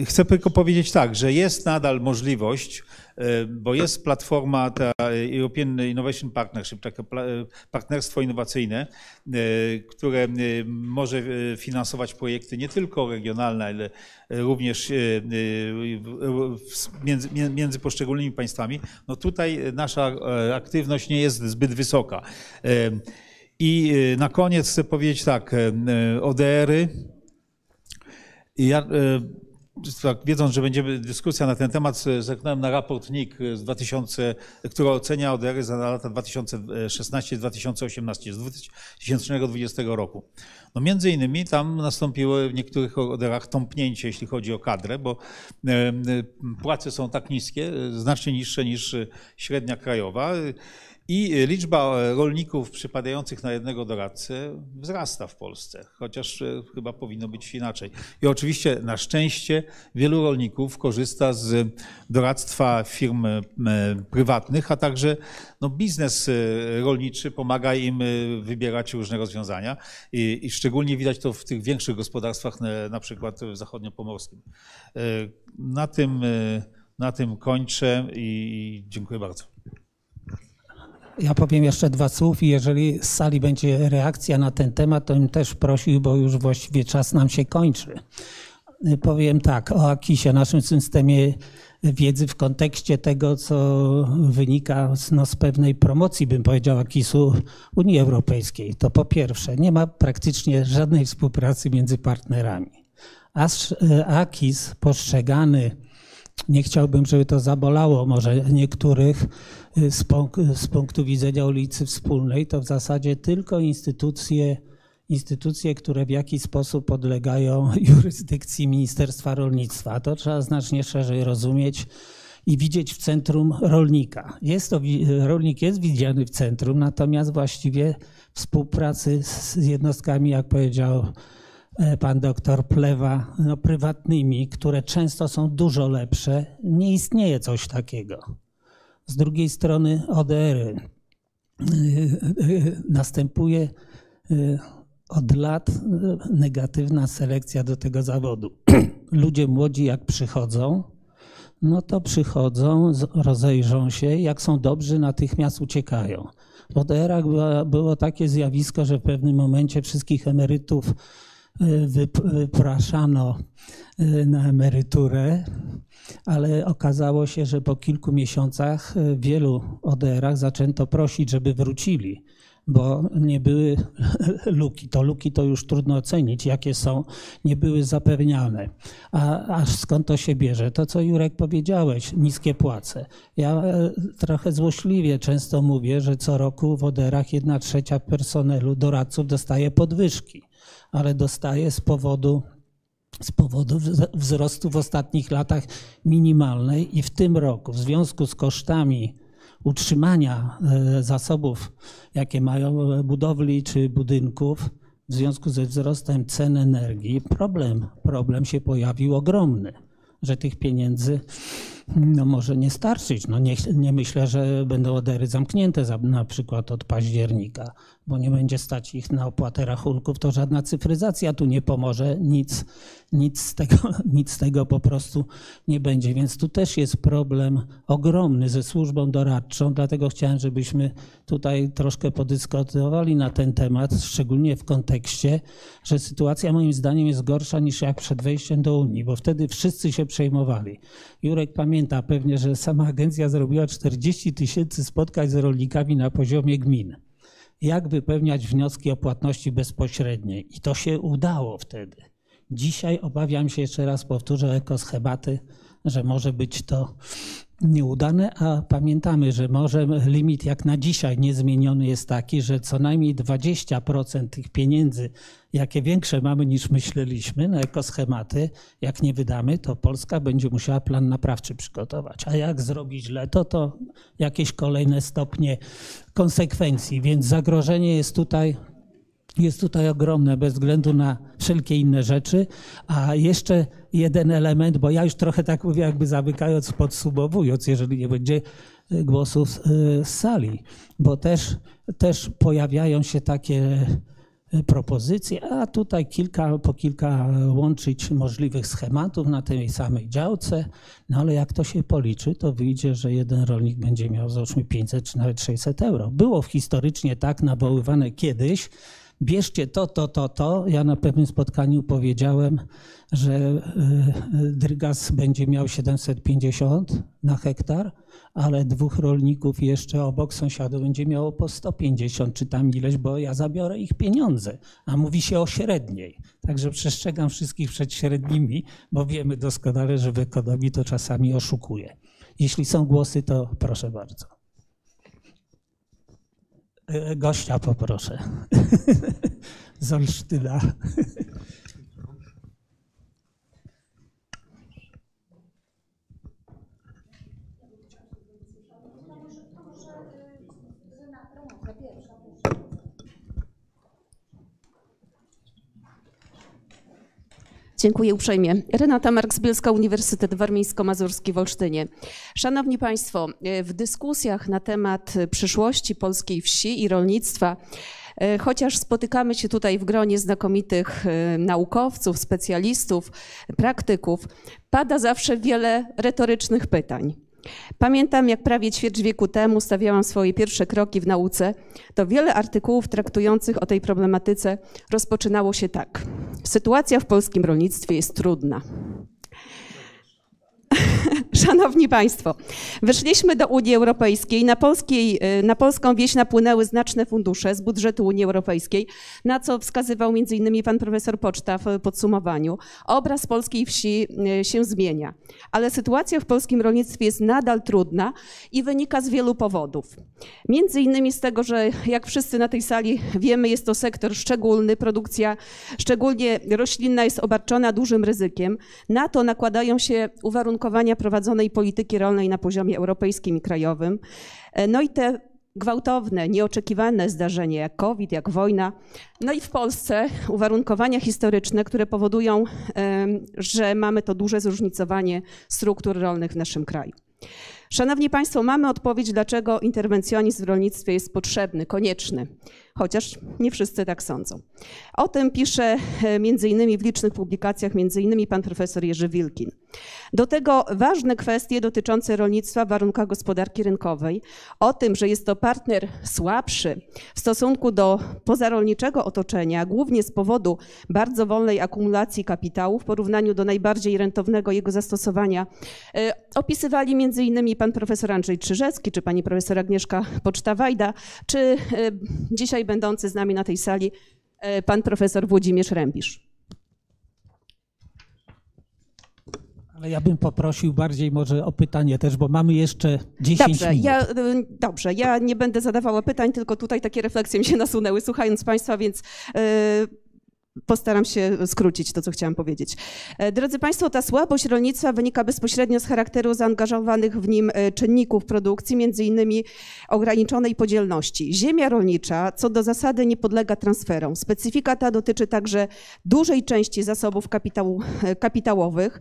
chcę tylko powiedzieć tak, że jest nadal możliwość E, bo jest platforma, ta European Innovation Partnership, takie partnerstwo innowacyjne, które może finansować projekty nie tylko regionalne, ale również między, między poszczególnymi państwami. No tutaj nasza aktywność nie jest zbyt wysoka. I na koniec chcę powiedzieć tak, ODR-y. Ja wiedząc, że będzie dyskusja na ten temat, zerknąłem na raport NIK z 2000, który ocenia ODR za lata 2016-2018, z 2020 roku. No między innymi tam nastąpiło w niektórych ODR-ach tąpnięcie, jeśli chodzi o kadrę, bo płace są tak niskie, znacznie niższe niż średnia krajowa. I liczba rolników przypadających na jednego doradcę wzrasta w Polsce, chociaż e, chyba powinno być inaczej. I oczywiście na szczęście wielu rolników korzysta z doradztwa firm e, prywatnych, a także no, biznes e, rolniczy pomaga im wybierać różne rozwiązania. I, I, szczególnie widać to w tych większych gospodarstwach, na przykład w zachodniopomorskim. Na tym, na tym kończę i dziękuję bardzo. Ja powiem jeszcze dwa słów i jeżeli z sali będzie reakcja na ten temat, to bym też prosił, bo już właściwie czas nam się kończy. Powiem tak o AKIS-ie, naszym systemie wiedzy w kontekście tego, co wynika z, no, z pewnej promocji, bym powiedział, AKIS-u Unii Europejskiej. To po pierwsze, nie ma praktycznie żadnej współpracy między partnerami. AKIS postrzegany nie chciałbym, żeby to zabolało może niektórych z, z punktu widzenia ulicy Wspólnej, to w zasadzie tylko instytucje, instytucje, które w jakiś sposób podlegają jurysdykcji Ministerstwa Rolnictwa. To trzeba znacznie szerzej rozumieć i widzieć w centrum rolnika. Jest to, rolnik jest widziany w centrum, natomiast właściwie współpracy z jednostkami, jak powiedział E, pan doktor Plewa, no, prywatnymi, które często są dużo lepsze, nie istnieje coś takiego. Z drugiej strony ODR -y. E, następuje od lat negatywna selekcja do tego zawodu. Ludzie młodzi jak przychodzą, no to przychodzą, rozejrzą się, jak są dobrzy, natychmiast uciekają. W ODR-ach było takie zjawisko, że w pewnym momencie wszystkich emerytów wypraszano y, na emeryturę, ale okazało się, że po kilku miesiącach w wielu ODR-ach zaczęto prosić, żeby wrócili. bo nie były luki. To luki to już trudno ocenić, jakie są, nie były zapewniane. A, a skąd to się bierze? To, co Jurek powiedziałeś, niskie płace. Ja e, trochę złośliwie często mówię, że co roku w Oderach jedna trzecia personelu doradców dostaje podwyżki, ale dostaje z powodu z powodu wzrostu w ostatnich latach minimalnej i w tym roku w związku z kosztami utrzymania e, zasobów, jakie mają e, budowli czy budynków, w związku ze wzrostem cen energii, problem, problem się pojawił ogromny, że tych pieniędzy no może nie starczyć. No nie, nie myślę, że będą odery zamknięte za, na przykład od października, bo nie będzie stać ich na opłatę rachunków, to żadna cyfryzacja tu nie pomoże, nic, nic, z tego, nic z tego po prostu nie będzie. Więc tu też jest problem ogromny ze służbą doradczą, dlatego chciałem, żebyśmy tutaj troszkę podyskutowali na ten temat, szczególnie w kontekście, że sytuacja moim zdaniem jest gorsza niż jak przed wejściem do Unii, bo wtedy wszyscy się przejmowali. Jurek pamięta pewnie, że sama agencja zrobiła 40 tysięcy spotkań z rolnikami na poziomie gmin jak wypełniać wnioski o płatności bezpośredniej. I to się udało wtedy. Dzisiaj obawiam się, jeszcze raz powtórzę, ekoschematy, że może być to nieudane, a pamiętamy, że może limit jak na dzisiaj niezmieniony jest taki, że co najmniej 20% tych pieniędzy, jakie większe mamy niż myśleliśmy na ekoschematy, jak nie wydamy, to Polska będzie musiała plan naprawczy przygotować. A jak zrobić źle, to to jakieś kolejne stopnie konsekwencji, więc zagrożenie jest tutaj jest tutaj ogromne bez względu na wszelkie inne rzeczy. A jeszcze jeden element, bo ja już trochę tak mówię, jakby zamykając, podsumowując, jeżeli nie będzie e, głosów e, z sali, bo też, też pojawiają się takie e, propozycje, a tutaj kilka, po kilka łączyć możliwych schematów na tej samej działce, no ale jak to się policzy, to wyjdzie, że jeden rolnik będzie miał załóżmy 500 czy nawet 600 euro. Było historycznie tak nawoływane kiedyś, bierzcie to, to, to, to. Ja na pewnym spotkaniu powiedziałem, że e, Drygas będzie miał 750 na hektar, ale dwóch rolników jeszcze obok sąsiadów będzie miało po 150 czy tam ileś, bo ja zabiorę ich pieniądze, a mówi się o średniej. Także przestrzegam wszystkich przed średnimi, bo wiemy doskonale, że w ekonomii to czasami oszukuje. Jeśli są głosy, to proszę bardzo. E, gościa poproszę z Olsztyna. Dziękuję uprzejmie. Renata Marks-Bielska, Uniwersytet Warmińsko-Mazurski w Olsztynie. Szanowni Państwo, w dyskusjach na temat przyszłości polskiej wsi i rolnictwa chociaż spotykamy się tutaj w gronie znakomitych e, naukowców, specjalistów, praktyków, pada zawsze wiele retorycznych pytań. Pamiętam, jak prawie ćwierć wieku temu stawiałam swoje pierwsze kroki w nauce, to wiele artykułów traktujących o tej problematyce rozpoczynało się tak. Sytuacja w polskim rolnictwie jest trudna. Szanowni Państwo, weszliśmy do Unii Europejskiej. Na, polskiej, y, na polską wieś napłynęły znaczne fundusze z budżetu Unii Europejskiej, na co wskazywał m.in. pan profesor Poczta w podsumowaniu. Obraz polskiej wsi y, się zmienia, ale sytuacja w polskim rolnictwie jest nadal trudna i wynika z wielu powodów. Między innymi z tego, że jak wszyscy na tej sali wiemy, jest to sektor szczególny, produkcja szczególnie roślinna jest obarczona dużym ryzykiem. Na to nakładają się uwarunkowania prowadzonej polityki rolnej na poziomie europejskim i krajowym. E, no i te gwałtowne, nieoczekiwane zdarzenia jak COVID, jak wojna, no i w Polsce uwarunkowania historyczne, które powodują, że mamy to duże zróżnicowanie struktur rolnych w naszym kraju. Szanowni Państwo, mamy odpowiedź, dlaczego interwencjonizm w rolnictwie jest potrzebny, konieczny, chociaż nie wszyscy tak sądzą. O tym pisze e, innymi w licznych publikacjach, innymi pan profesor Jerzy Wilkin. Do tego ważne kwestie dotyczące rolnictwa w warunkach gospodarki rynkowej, o tym, że jest to partner słabszy w stosunku do pozarolniczego otoczenia, głównie z powodu bardzo wolnej akumulacji kapitału w porównaniu do najbardziej rentownego jego zastosowania, e, opisywali innymi pan profesor Andrzej Czyżecki, czy pani profesor Agnieszka Poczta-Wajda, czy e, dzisiaj będący z nami na tej sali e, pan profesor Włodzimierz Rębisz. Ale ja bym poprosił bardziej może o pytanie też, bo mamy jeszcze 10 Dobrze, minut. ja, y, dobrze, ja nie będę zadawała pytań, tylko tutaj takie refleksje mi się nasunęły słuchając Państwa, więc y, Postaram się skrócić to, co chciałam powiedzieć. E, Drodzy Państwo, ta słabość rolnictwa wynika bezpośrednio z charakteru zaangażowanych w nim e, czynników produkcji, między innymi ograniczonej podzielności. Ziemia rolnicza co do zasady nie podlega transferom. Specyfika ta dotyczy także dużej części zasobów kapitału, e, kapitałowych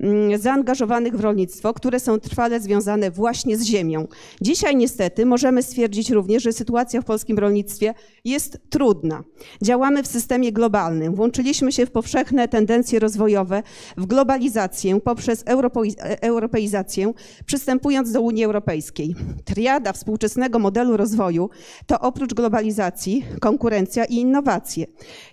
mm, zaangażowanych w rolnictwo, które są trwale związane właśnie z ziemią. Dzisiaj niestety możemy stwierdzić również, że sytuacja w polskim rolnictwie jest trudna. Działamy w systemie globalnym globalnym. Włączyliśmy się w powszechne tendencje rozwojowe, w globalizację poprzez europeizację, przystępując do Unii Europejskiej. Triada współczesnego modelu rozwoju to oprócz globalizacji konkurencja i innowacje.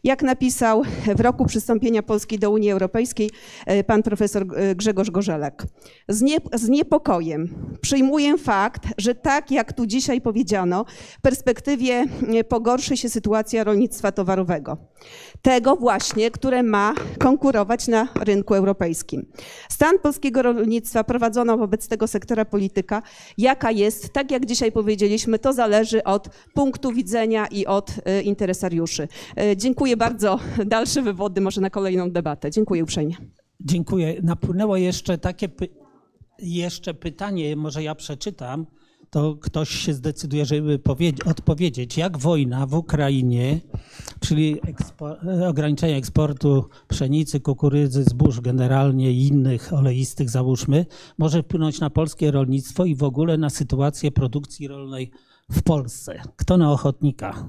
Jak napisał w roku przystąpienia Polski do Unii Europejskiej e, pan profesor e, Grzegorz Gorzelek. Z, nie, z niepokojem przyjmuję fakt, że tak jak tu dzisiaj powiedziano, w perspektywie e, pogorszy się sytuacja rolnictwa towarowego. Te tego właśnie, które ma konkurować na rynku europejskim. Stan polskiego rolnictwa prowadzono wobec tego sektora polityka, jaka jest, tak jak dzisiaj powiedzieliśmy, to zależy od punktu widzenia i od e, interesariuszy. E, dziękuję bardzo. Dalsze wywody może na kolejną debatę. Dziękuję uprzejmie. Dziękuję. Napłynęło jeszcze takie py jeszcze pytanie, może ja przeczytam to ktoś się zdecyduje, żeby odpowiedzieć, jak wojna w Ukrainie, czyli ekspo ograniczenie eksportu pszenicy, kukurydzy, zbóż generalnie i innych oleistych, załóżmy, może wpłynąć na polskie rolnictwo i w ogóle na sytuację produkcji rolnej w Polsce. Kto na ochotnika?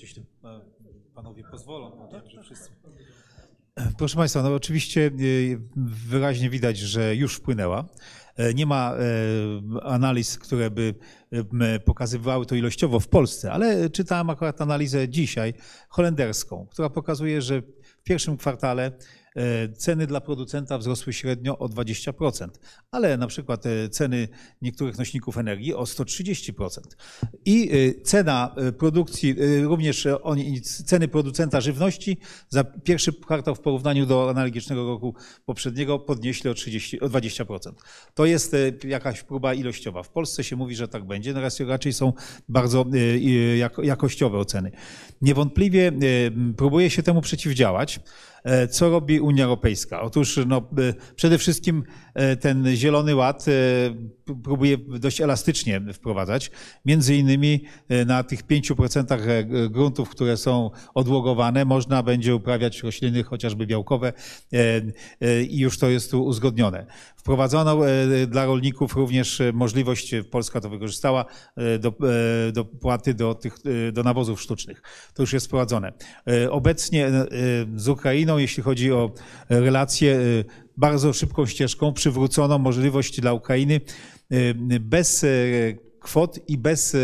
Jeśli panowie pozwolą, że wszyscy. Proszę Państwa, no oczywiście y, wyraźnie widać, że już wpłynęła. E, nie ma e, analiz, które by e, pokazywały to ilościowo w Polsce, ale czytałem akurat analizę dzisiaj holenderską, która pokazuje, że w pierwszym kwartale ceny dla producenta wzrosły średnio o 20%, ale na przykład e, ceny niektórych nośników energii o 130%. I e, cena produkcji, również ceny producenta żywności za pierwszy kwartał w porównaniu do analogicznego roku poprzedniego podnieśli o, 30, o 20%. To jest jakaś próba ilościowa. W Polsce się mówi, że tak będzie, natomiast raczej są bardzo jakościowe oceny. Niewątpliwie próbuje się temu przeciwdziałać. E, co robi Unia Europejska? Otóż no, e, przede wszystkim e, ten Zielony Ład próbuje dość elastycznie wprowadzać. Między innymi na tych 5% gruntów, które są odłogowane, można będzie uprawiać rośliny chociażby białkowe i już to jest tu uzgodnione. Wprowadzono dla rolników również możliwość, Polska to wykorzystała, do, do do, tych, do nawozów sztucznych. To już jest wprowadzone. Obecnie z Ukrainą jeśli chodzi o relacje, bardzo szybką ścieżką przywrócono możliwość dla Ukrainy y, bez y, kwot i bez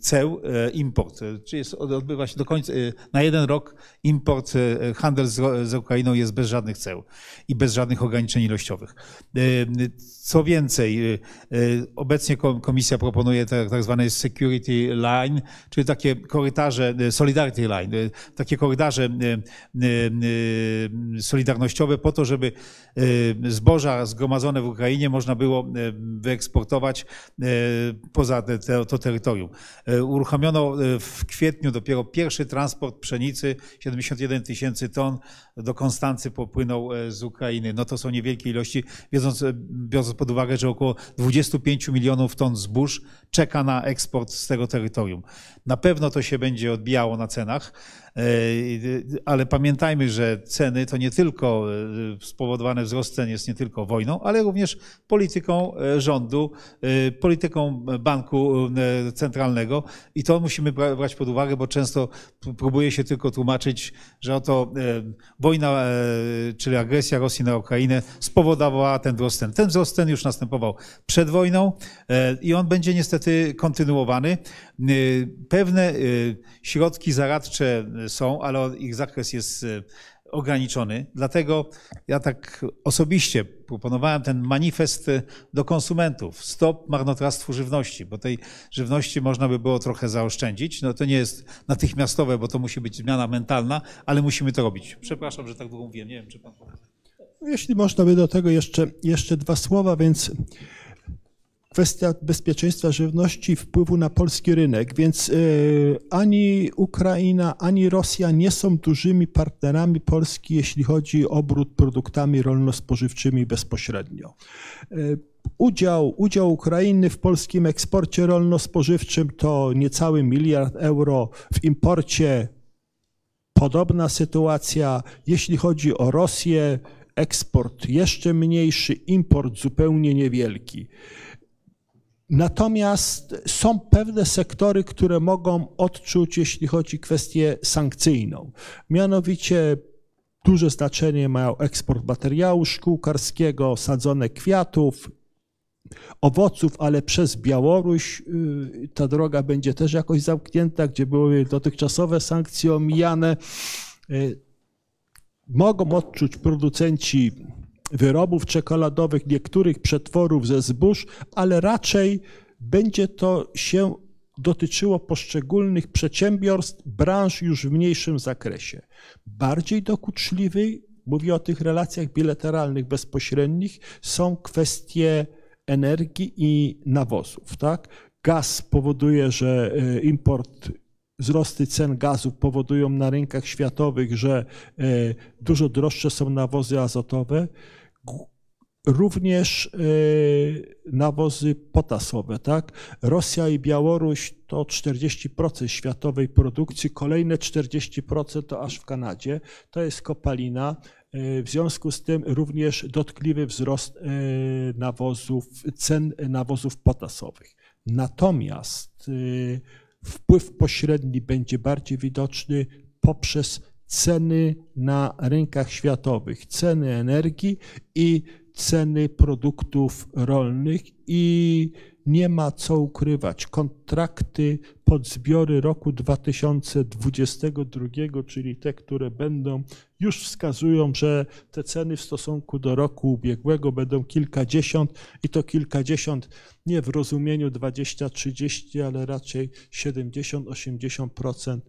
ceł import. Czyli odbywa się do końca, na jeden rok import, handel z, z Ukrainą jest bez żadnych ceł i bez żadnych ograniczeń ilościowych. Co więcej, y, y, obecnie komisja proponuje tak zwany security line, czyli takie korytarze, y, solidarity line, takie korytarze solidarnościowe po to, żeby zboża zgromadzone w Ukrainie można było wyeksportować poza to terytorium. Uruchomiono w kwietniu dopiero pierwszy transport pszenicy, 71 tysięcy ton do Konstancy popłynął z Ukrainy. No to są niewielkie ilości, wiedząc, biorąc pod uwagę, że około 25 milionów ton zbóż czeka na eksport z tego terytorium. Na pewno to się będzie odbijało na cenach. E, ale pamiętajmy, że ceny to nie tylko e, spowodowane wzrost cen jest nie tylko wojną, ale również polityką e, rządu, polityką banku centralnego i to musimy brać pod uwagę, bo często próbuje się tylko tłumaczyć, że oto wojna, czyli agresja Rosji na Ukrainę spowodowała ten wzrost cen. Ten wzrost cen już następował przed wojną i on będzie niestety kontynuowany. Pewne środki zaradcze są, ale ich zakres jest e, ograniczony. Dlatego ja tak osobiście proponowałem ten manifest do konsumentów. Stop marnotrawstwu żywności, bo tej żywności można by było trochę zaoszczędzić. No to nie jest natychmiastowe, bo to musi być zmiana mentalna, ale musimy to robić. Przepraszam, że tak długo mówiłem. Nie wiem, czy pan... Jeśli można by do tego jeszcze, jeszcze dwa słowa, więc kwestia bezpieczeństwa żywności, wpływu na polski rynek, więc y, ani Ukraina, ani Rosja nie są dużymi partnerami Polski, jeśli chodzi o obrót produktami rolno-spożywczymi bezpośrednio. Y, udział, udział Ukrainy w polskim eksporcie rolno-spożywczym to niecały miliard euro, w imporcie podobna sytuacja. Jeśli chodzi o Rosję, eksport jeszcze mniejszy, import zupełnie niewielki. Natomiast są pewne sektory, które mogą odczuć, jeśli chodzi o kwestię sankcyjną. Mianowicie duże znaczenie mają eksport materiału szkółkarskiego, sadzone kwiatów, owoców, ale przez Białoruś y, ta droga będzie też jakoś zamknięta, gdzie były dotychczasowe sankcje omijane. Y, mogą odczuć producenci wyrobów czekoladowych, niektórych przetworów ze zbóż, ale raczej będzie to się dotyczyło poszczególnych przedsiębiorstw, branż już w mniejszym zakresie. Bardziej dokuczliwy, mówię o tych relacjach bilateralnych bezpośrednich, są kwestie energii i nawozów. Tak? Gaz powoduje, że e, import wzrosty cen gazu powodują na rynkach światowych, że e, dużo droższe są nawozy azotowe również e, nawozy potasowe. Tak? Rosja i Białoruś to 40% światowej produkcji, kolejne 40% to aż w Kanadzie. To jest kopalina. E, w związku z tym również dotkliwy wzrost e, nawozów, cen nawozów potasowych. Natomiast wpływ pośredni będzie bardziej widoczny poprzez ceny na rynkach światowych, ceny energii i ceny produktów rolnych i nie ma co ukrywać. Kontrakty pod zbiory roku 2022, czyli te, które będą, już wskazują, że te ceny w stosunku do roku ubiegłego będą kilkadziesiąt i to kilkadziesiąt nie w rozumieniu 20-30, ale raczej 70-80%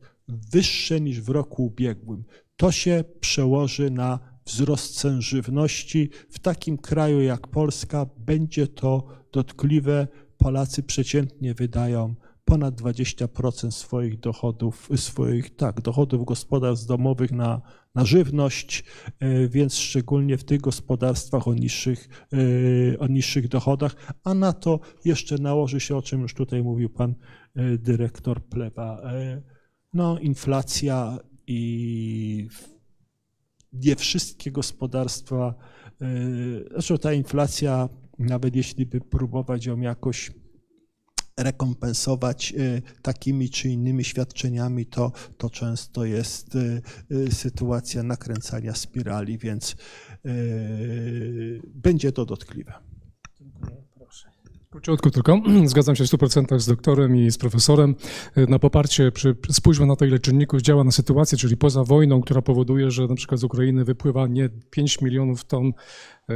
wyższe niż w roku ubiegłym. To się przełoży na wzrost cen żywności. W takim kraju jak Polska będzie to dotkliwe. Polacy przeciętnie wydają ponad 20% swoich dochodów, swoich tak, dochodów gospodarstw domowych na, na żywność, e, więc szczególnie w tych gospodarstwach o niższych, e, o niższych dochodach, a na to jeszcze nałoży się, o czym już tutaj mówił pan e, dyrektor Plewa, no, inflacja i nie wszystkie gospodarstwa, zresztą ta inflacja, nawet jeśli by próbować ją jakoś rekompensować e, takimi czy innymi świadczeniami, to, to często jest e, e, sytuacja nakręcania spirali, więc będzie to dotkliwe. Króciutko tylko, zgadzam się w 100% z doktorem i z profesorem. Na poparcie, przy, spójrzmy na to, ile czynników działa na sytuację, czyli poza wojną, która powoduje, że na przykład z Ukrainy wypływa nie 5 milionów ton y,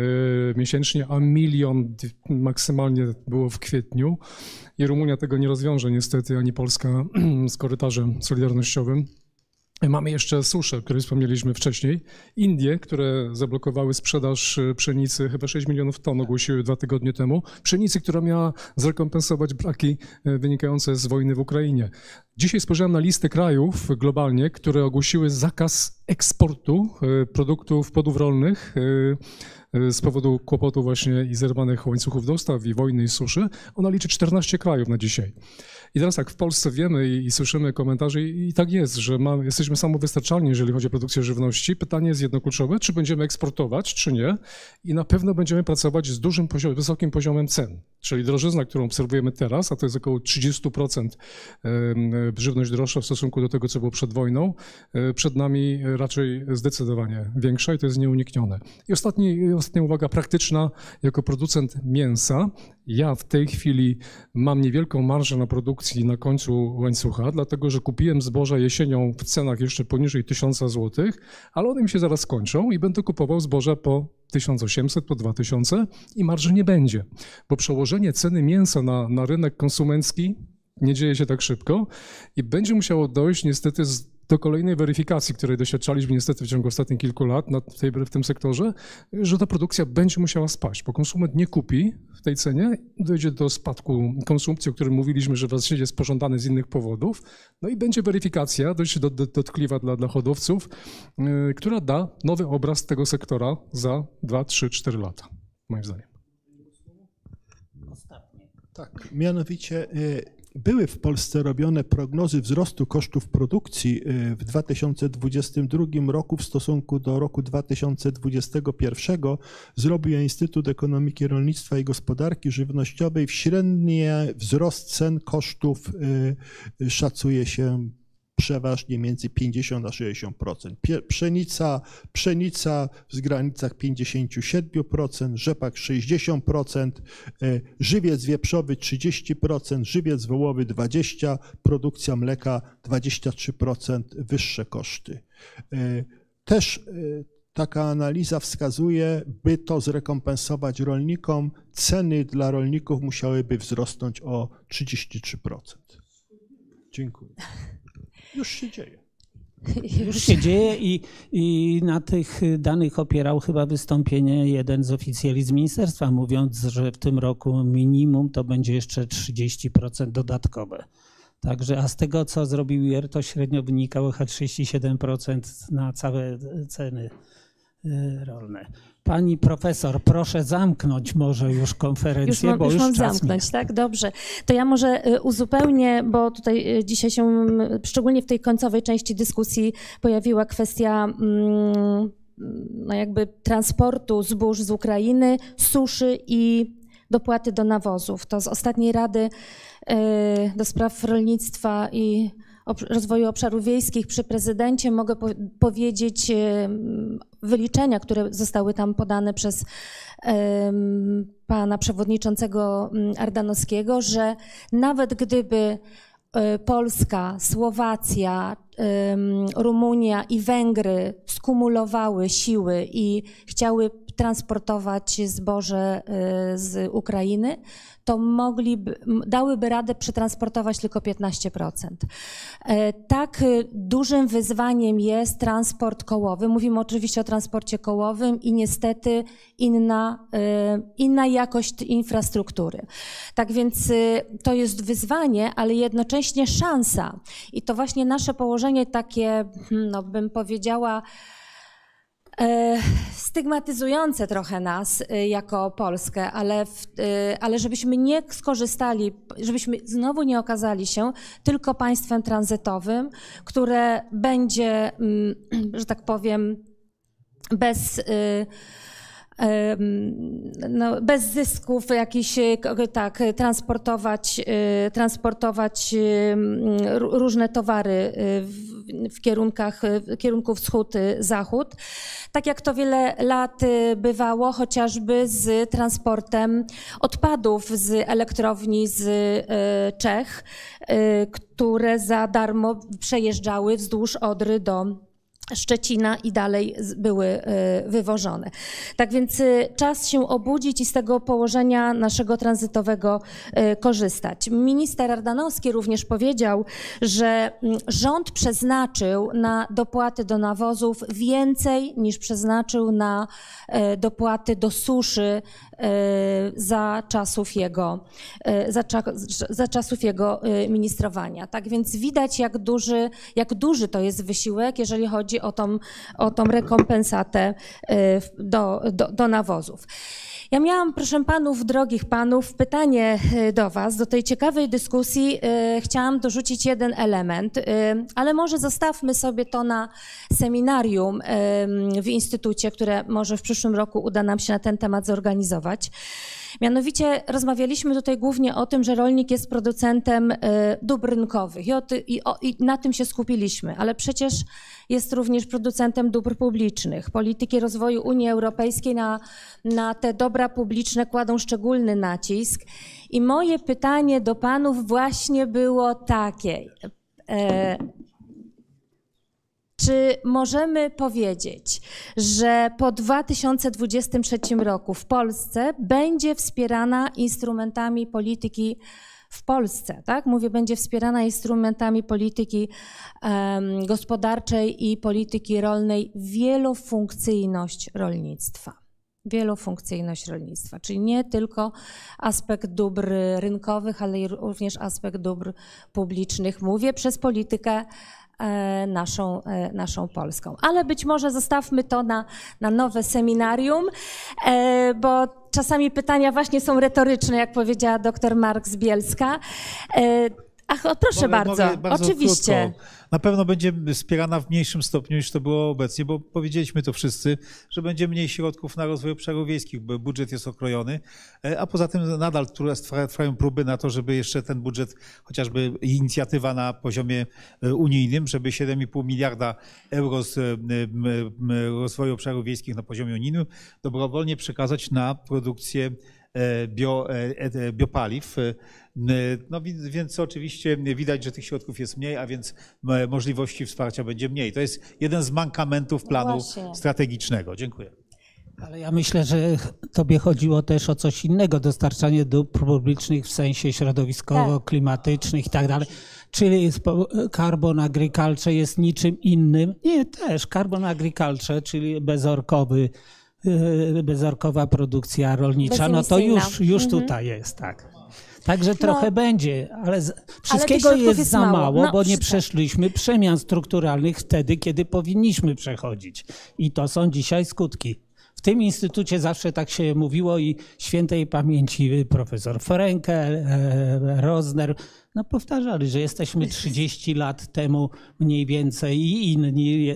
miesięcznie, a milion maksymalnie było w kwietniu. I Rumunia tego nie rozwiąże niestety, ani Polska z korytarzem solidarnościowym. Mamy jeszcze suszę, o której wspomnieliśmy wcześniej. Indie, które zablokowały sprzedaż e, pszenicy, chyba 6 milionów ton ogłosiły dwa tygodnie temu. Pszenicy, która miała zrekompensować braki e, wynikające z wojny w Ukrainie. Dzisiaj spojrzałem na listę krajów globalnie, które ogłosiły zakaz eksportu e, produktów podów rolnych z powodu kłopotu właśnie i zerwanych łańcuchów dostaw i wojny i suszy. Ona liczy 14 krajów na dzisiaj. I teraz tak, w Polsce wiemy i, i słyszymy komentarze i, i, tak jest, że mamy, jesteśmy samowystarczalni, jeżeli chodzi o produkcję żywności. Pytanie jest jedno kluczowe, czy będziemy eksportować, czy nie. I na pewno będziemy pracować z dużym poziomem, wysokim poziomem cen. Czyli drożyzna, którą obserwujemy teraz, a to jest około 30% żywność droższa w stosunku do tego, co było przed wojną, e, przed nami raczej zdecydowanie większa i to jest nieuniknione. I ostatni, ostatnia uwaga praktyczna, jako producent mięsa, ja w tej chwili mam niewielką marżę na produkcji na końcu łańcucha, dlatego że kupiłem zboża jesienią w cenach jeszcze poniżej 1000 zł, ale one mi się zaraz kończą i będę kupował zboże po 1800, po 2000 i marży nie będzie, bo przełożenie ceny mięsa na, na rynek konsumencki nie dzieje się tak szybko i będzie musiało dojść niestety z do kolejnej weryfikacji, której doświadczaliśmy niestety w ciągu ostatnich kilku lat na tej, w tym sektorze, że ta produkcja będzie musiała spaść, bo konsument nie kupi w tej cenie, dojdzie do spadku konsumpcji, o którym mówiliśmy, że właściwie jest pożądany z innych powodów, no i będzie weryfikacja dość dotkliwa dla, dla hodowców, yy, która da nowy obraz tego sektora za 2, 3, 4 lata, moim zdaniem. Tak, mianowicie y, były w Polsce robione prognozy wzrostu kosztów produkcji y, w 2022 roku w stosunku do roku 2021. Zrobił Instytut Ekonomiki Rolnictwa i Gospodarki Żywnościowej. W średnie wzrost cen kosztów y, szacuje się przeważnie między 50 a 60%. Pszenica, pszenica w granicach 57%, rzepak 60%, e, żywiec wieprzowy 30%, żywiec wołowy 20%, produkcja mleka 23% wyższe koszty. E, też e, taka analiza wskazuje, by to zrekompensować rolnikom, ceny dla rolników musiałyby wzrosnąć o 33%. Dziękuję. Już się dzieje. Już się dzieje i, i na tych danych opierał chyba wystąpienie jeden z oficjeli z ministerstwa, mówiąc, że w tym roku minimum to będzie jeszcze 30% dodatkowe. Także, a z tego, co zrobił IR, to średnio wynikało chyba 37% na całe ceny y, rolne. Pani profesor, proszę zamknąć może już konferencję, już bo już, już mam zamknąć, tak? Dobrze. To ja może y, uzupełnię, bo tutaj y, dzisiaj się, szczególnie w tej końcowej części dyskusji, pojawiła kwestia mm, no jakby transportu zbóż z Ukrainy, suszy i dopłaty do nawozów. To z ostatniej Rady y, do spraw rolnictwa i rozwoju obszarów wiejskich przy prezydencie mogę po powiedzieć wyliczenia, które zostały tam podane przez pana przewodniczącego mm, Ardanowskiego, że nawet gdyby e, Polska, Słowacja, Rumunia i Węgry skumulowały siły i chciały transportować zboże e, z Ukrainy, to mogliby, dałyby radę przetransportować tylko 15%. E, tak y, dużym wyzwaniem jest transport kołowy. Mówimy oczywiście o transporcie kołowym i niestety inna, y, inna jakość infrastruktury. Tak więc y, to jest wyzwanie, ale jednocześnie szansa. I to właśnie nasze położenie takie, hmm, no bym powiedziała, E, stygmatyzujące trochę nas e, jako Polskę, ale, w, e, ale żebyśmy nie skorzystali, żebyśmy znowu nie okazali się tylko państwem tranzytowym, które będzie, mm, że tak powiem, bez no, bez zysków jakiś, tak, transportować, transportować różne towary w, w kierunkach, w kierunku wschód-zachód. Tak jak to wiele lat bywało, chociażby z transportem odpadów z elektrowni z Czech, które za darmo przejeżdżały wzdłuż Odry do Szczecina i dalej były y, wywożone. Tak więc y, czas się obudzić i z tego położenia naszego tranzytowego y, korzystać. Minister Ardanowski również powiedział, że mm, rząd przeznaczył na dopłaty do nawozów więcej niż przeznaczył na dopłaty do suszy za czasów jego, za, za czasów jego ministrowania. Tak więc widać, jak duży, jak duży to jest wysiłek, jeżeli chodzi o tą, o tą rekompensatę e, do, do, do nawozów. Ja miałam, proszę panów, drogich panów, pytanie e, do was, do tej ciekawej dyskusji. E, chciałam dorzucić jeden element, ale może zostawmy sobie to na seminarium w instytucie, które może w przyszłym roku uda nam się na ten temat zorganizować. Mianowicie rozmawialiśmy tutaj głównie o tym, że rolnik jest producentem y, dóbr rynkowych i, o i, o, i na tym się skupiliśmy, ale przecież jest również producentem dóbr publicznych. Polityki rozwoju Unii Europejskiej na, na te dobra publiczne kładą szczególny nacisk. I moje pytanie do panów właśnie było takie. Czy możemy powiedzieć, że po 2023 roku w Polsce będzie wspierana instrumentami polityki w Polsce, tak? Mówię, będzie wspierana instrumentami polityki um, gospodarczej i polityki rolnej wielofunkcyjność rolnictwa. Wielofunkcyjność rolnictwa, czyli nie tylko aspekt dóbr rynkowych, ale również aspekt dóbr publicznych. Mówię przez politykę naszą, e, naszą Polską. Ale być może zostawmy to na, na nowe seminarium, e, bo czasami pytania właśnie są retoryczne, jak powiedziała dr Mark Bielska. Ach, o, proszę mogę, bardzo, mogę bardzo oczywiście. Krótko. Na pewno będzie wspierana w mniejszym stopniu niż to było obecnie, bo powiedzieliśmy to wszyscy, że będzie mniej środków na rozwój obszarów wiejskich, bo budżet jest okrojony, e, a poza tym nadal trwają próby na to, żeby jeszcze ten budżet, chociażby inicjatywa na poziomie e, unijnym, żeby 7,5 miliarda euro z e, rozwoju obszarów wiejskich na poziomie unijnym dobrowolnie przekazać na produkcję bio, biopaliw. No więc oczywiście widać, że tych środków jest mniej, a więc możliwości wsparcia będzie mniej. To jest jeden z mankamentów no planu no strategicznego. Dziękuję. Ale ja myślę, że tobie chodziło też o coś innego, dostarczanie dóbr publicznych w sensie środowiskowo-klimatycznych i tak dalej. Czyli carbon agriculture jest niczym innym. Nie, też carbon agriculture, czyli bezorkowy, e, bezorkowa produkcja rolnicza, no to już, już mhm. tutaj jest, tak. Także no. trochę no, będzie, ale z, wszystkiego ale jest, jest, za mało, mało no, bo nie przeszliśmy przemian strukturalnych wtedy, kiedy powinniśmy przechodzić. I to są dzisiaj skutki. W tym instytucie zawsze tak się mówiło i świętej pamięci profesor Frenkel, e, Rosner, no powtarzali, że jesteśmy 30 lat temu mniej więcej i inni e,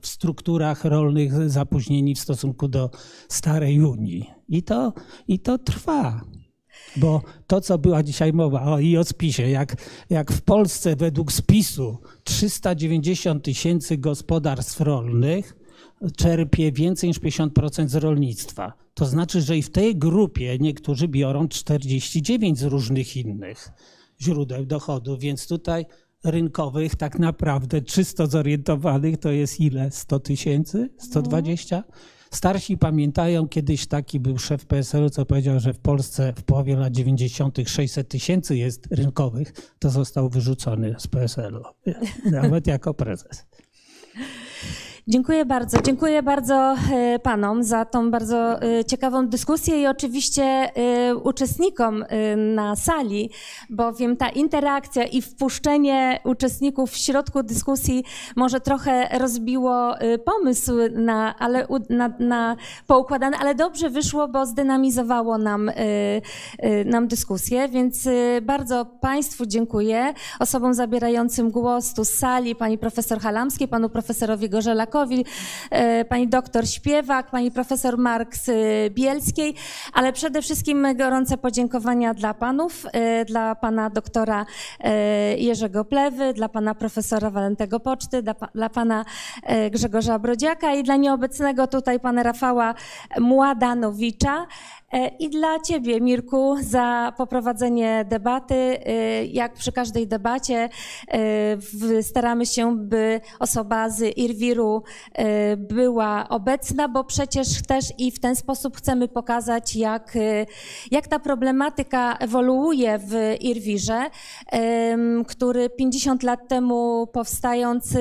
w strukturach rolnych zapóźnieni w stosunku do starej Unii. I to, i to trwa. Bo to, co była dzisiaj mowa o i o spisie, jak, jak w Polsce według spisu 390 tysięcy gospodarstw rolnych czerpie więcej niż 50% z rolnictwa. To znaczy, że i w tej grupie niektórzy biorą 49 z różnych innych źródeł dochodu, więc tutaj rynkowych tak naprawdę czysto zorientowanych to jest ile? 100 tysięcy? 120? Starsi pamiętają, kiedyś taki był szef PSL-u, co powiedział, że w Polsce w połowie lat 90. 600 tysięcy jest rynkowych, to został wyrzucony z PSL-u, nawet jako prezes. Dziękuję bardzo. Dziękuję bardzo e, panom za tą bardzo e, ciekawą dyskusję i oczywiście e, uczestnikom na sali, bowiem ta interakcja i wpuszczenie uczestników w środku dyskusji może trochę rozbiło pomysł na, ale, na, na poukładany, ale dobrze wyszło, bo zdynamizowało nam, nam dyskusję, więc bardzo Państwu dziękuję, osobom zabierającym głos tu z sali, pani profesor Halamskiej, panu profesorowi Gorzela E, pani doktor Śpiewak, pani profesor Marks Bielskiej, ale przede wszystkim gorące podziękowania dla panów, e, dla pana doktora e, Jerzego Plewy, dla pana profesora Walentego Poczty, dla, dla pana Grzegorza Brodziaka i dla nieobecnego tutaj pana Rafała Mładanowicza. E, I dla Ciebie, Mirku, za poprowadzenie debaty. E, jak przy każdej debacie, e, staramy się, by osoba z Irwiru była obecna, bo przecież też i w ten sposób chcemy pokazać, jak, jak ta problematyka ewoluuje w Irwirze, który 50 lat temu powstając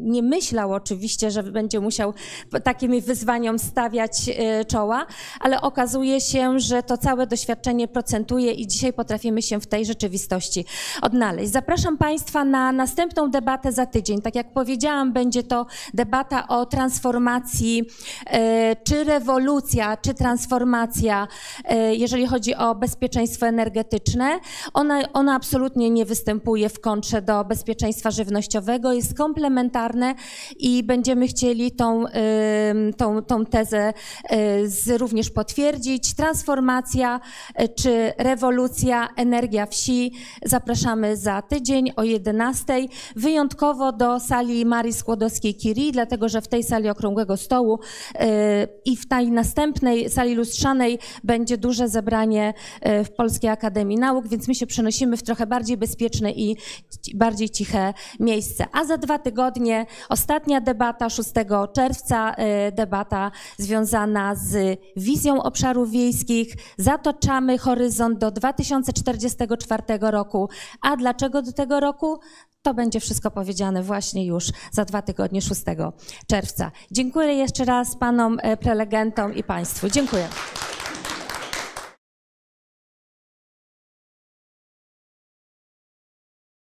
nie myślał oczywiście, że będzie musiał takim wyzwaniom stawiać e, czoła, ale okazuje się, że to całe doświadczenie procentuje i dzisiaj potrafimy się w tej rzeczywistości odnaleźć. Zapraszam Państwa na następną debatę za tydzień. Tak jak powiedziałam, będzie to debata o transformacji, e, czy rewolucja, czy transformacja, e, jeżeli chodzi o bezpieczeństwo energetyczne. Ona, ona absolutnie nie występuje w kontrze do bezpieczeństwa żywnościowego, jest komplementarna molekularne i będziemy chcieli tą, tą, tą tezę z, również potwierdzić. Transformacja czy rewolucja, energia wsi. Zapraszamy za tydzień o 11. Wyjątkowo do sali Marii Skłodowskiej-Curie, dlatego że w tej sali Okrągłego Stołu i w tej następnej sali lustrzanej będzie duże zebranie w Polskiej Akademii Nauk, więc my się przenosimy w trochę bardziej bezpieczne i bardziej ciche miejsce. A za dwa tygodnie ostatnia debata 6 czerwca, debata związana z wizją obszarów wiejskich. Zatoczamy horyzont do 2044 roku. A dlaczego do tego roku? To będzie wszystko powiedziane właśnie już za dwa tygodnie, 6 czerwca. Dziękuję jeszcze raz panom prelegentom i państwu. Dziękuję.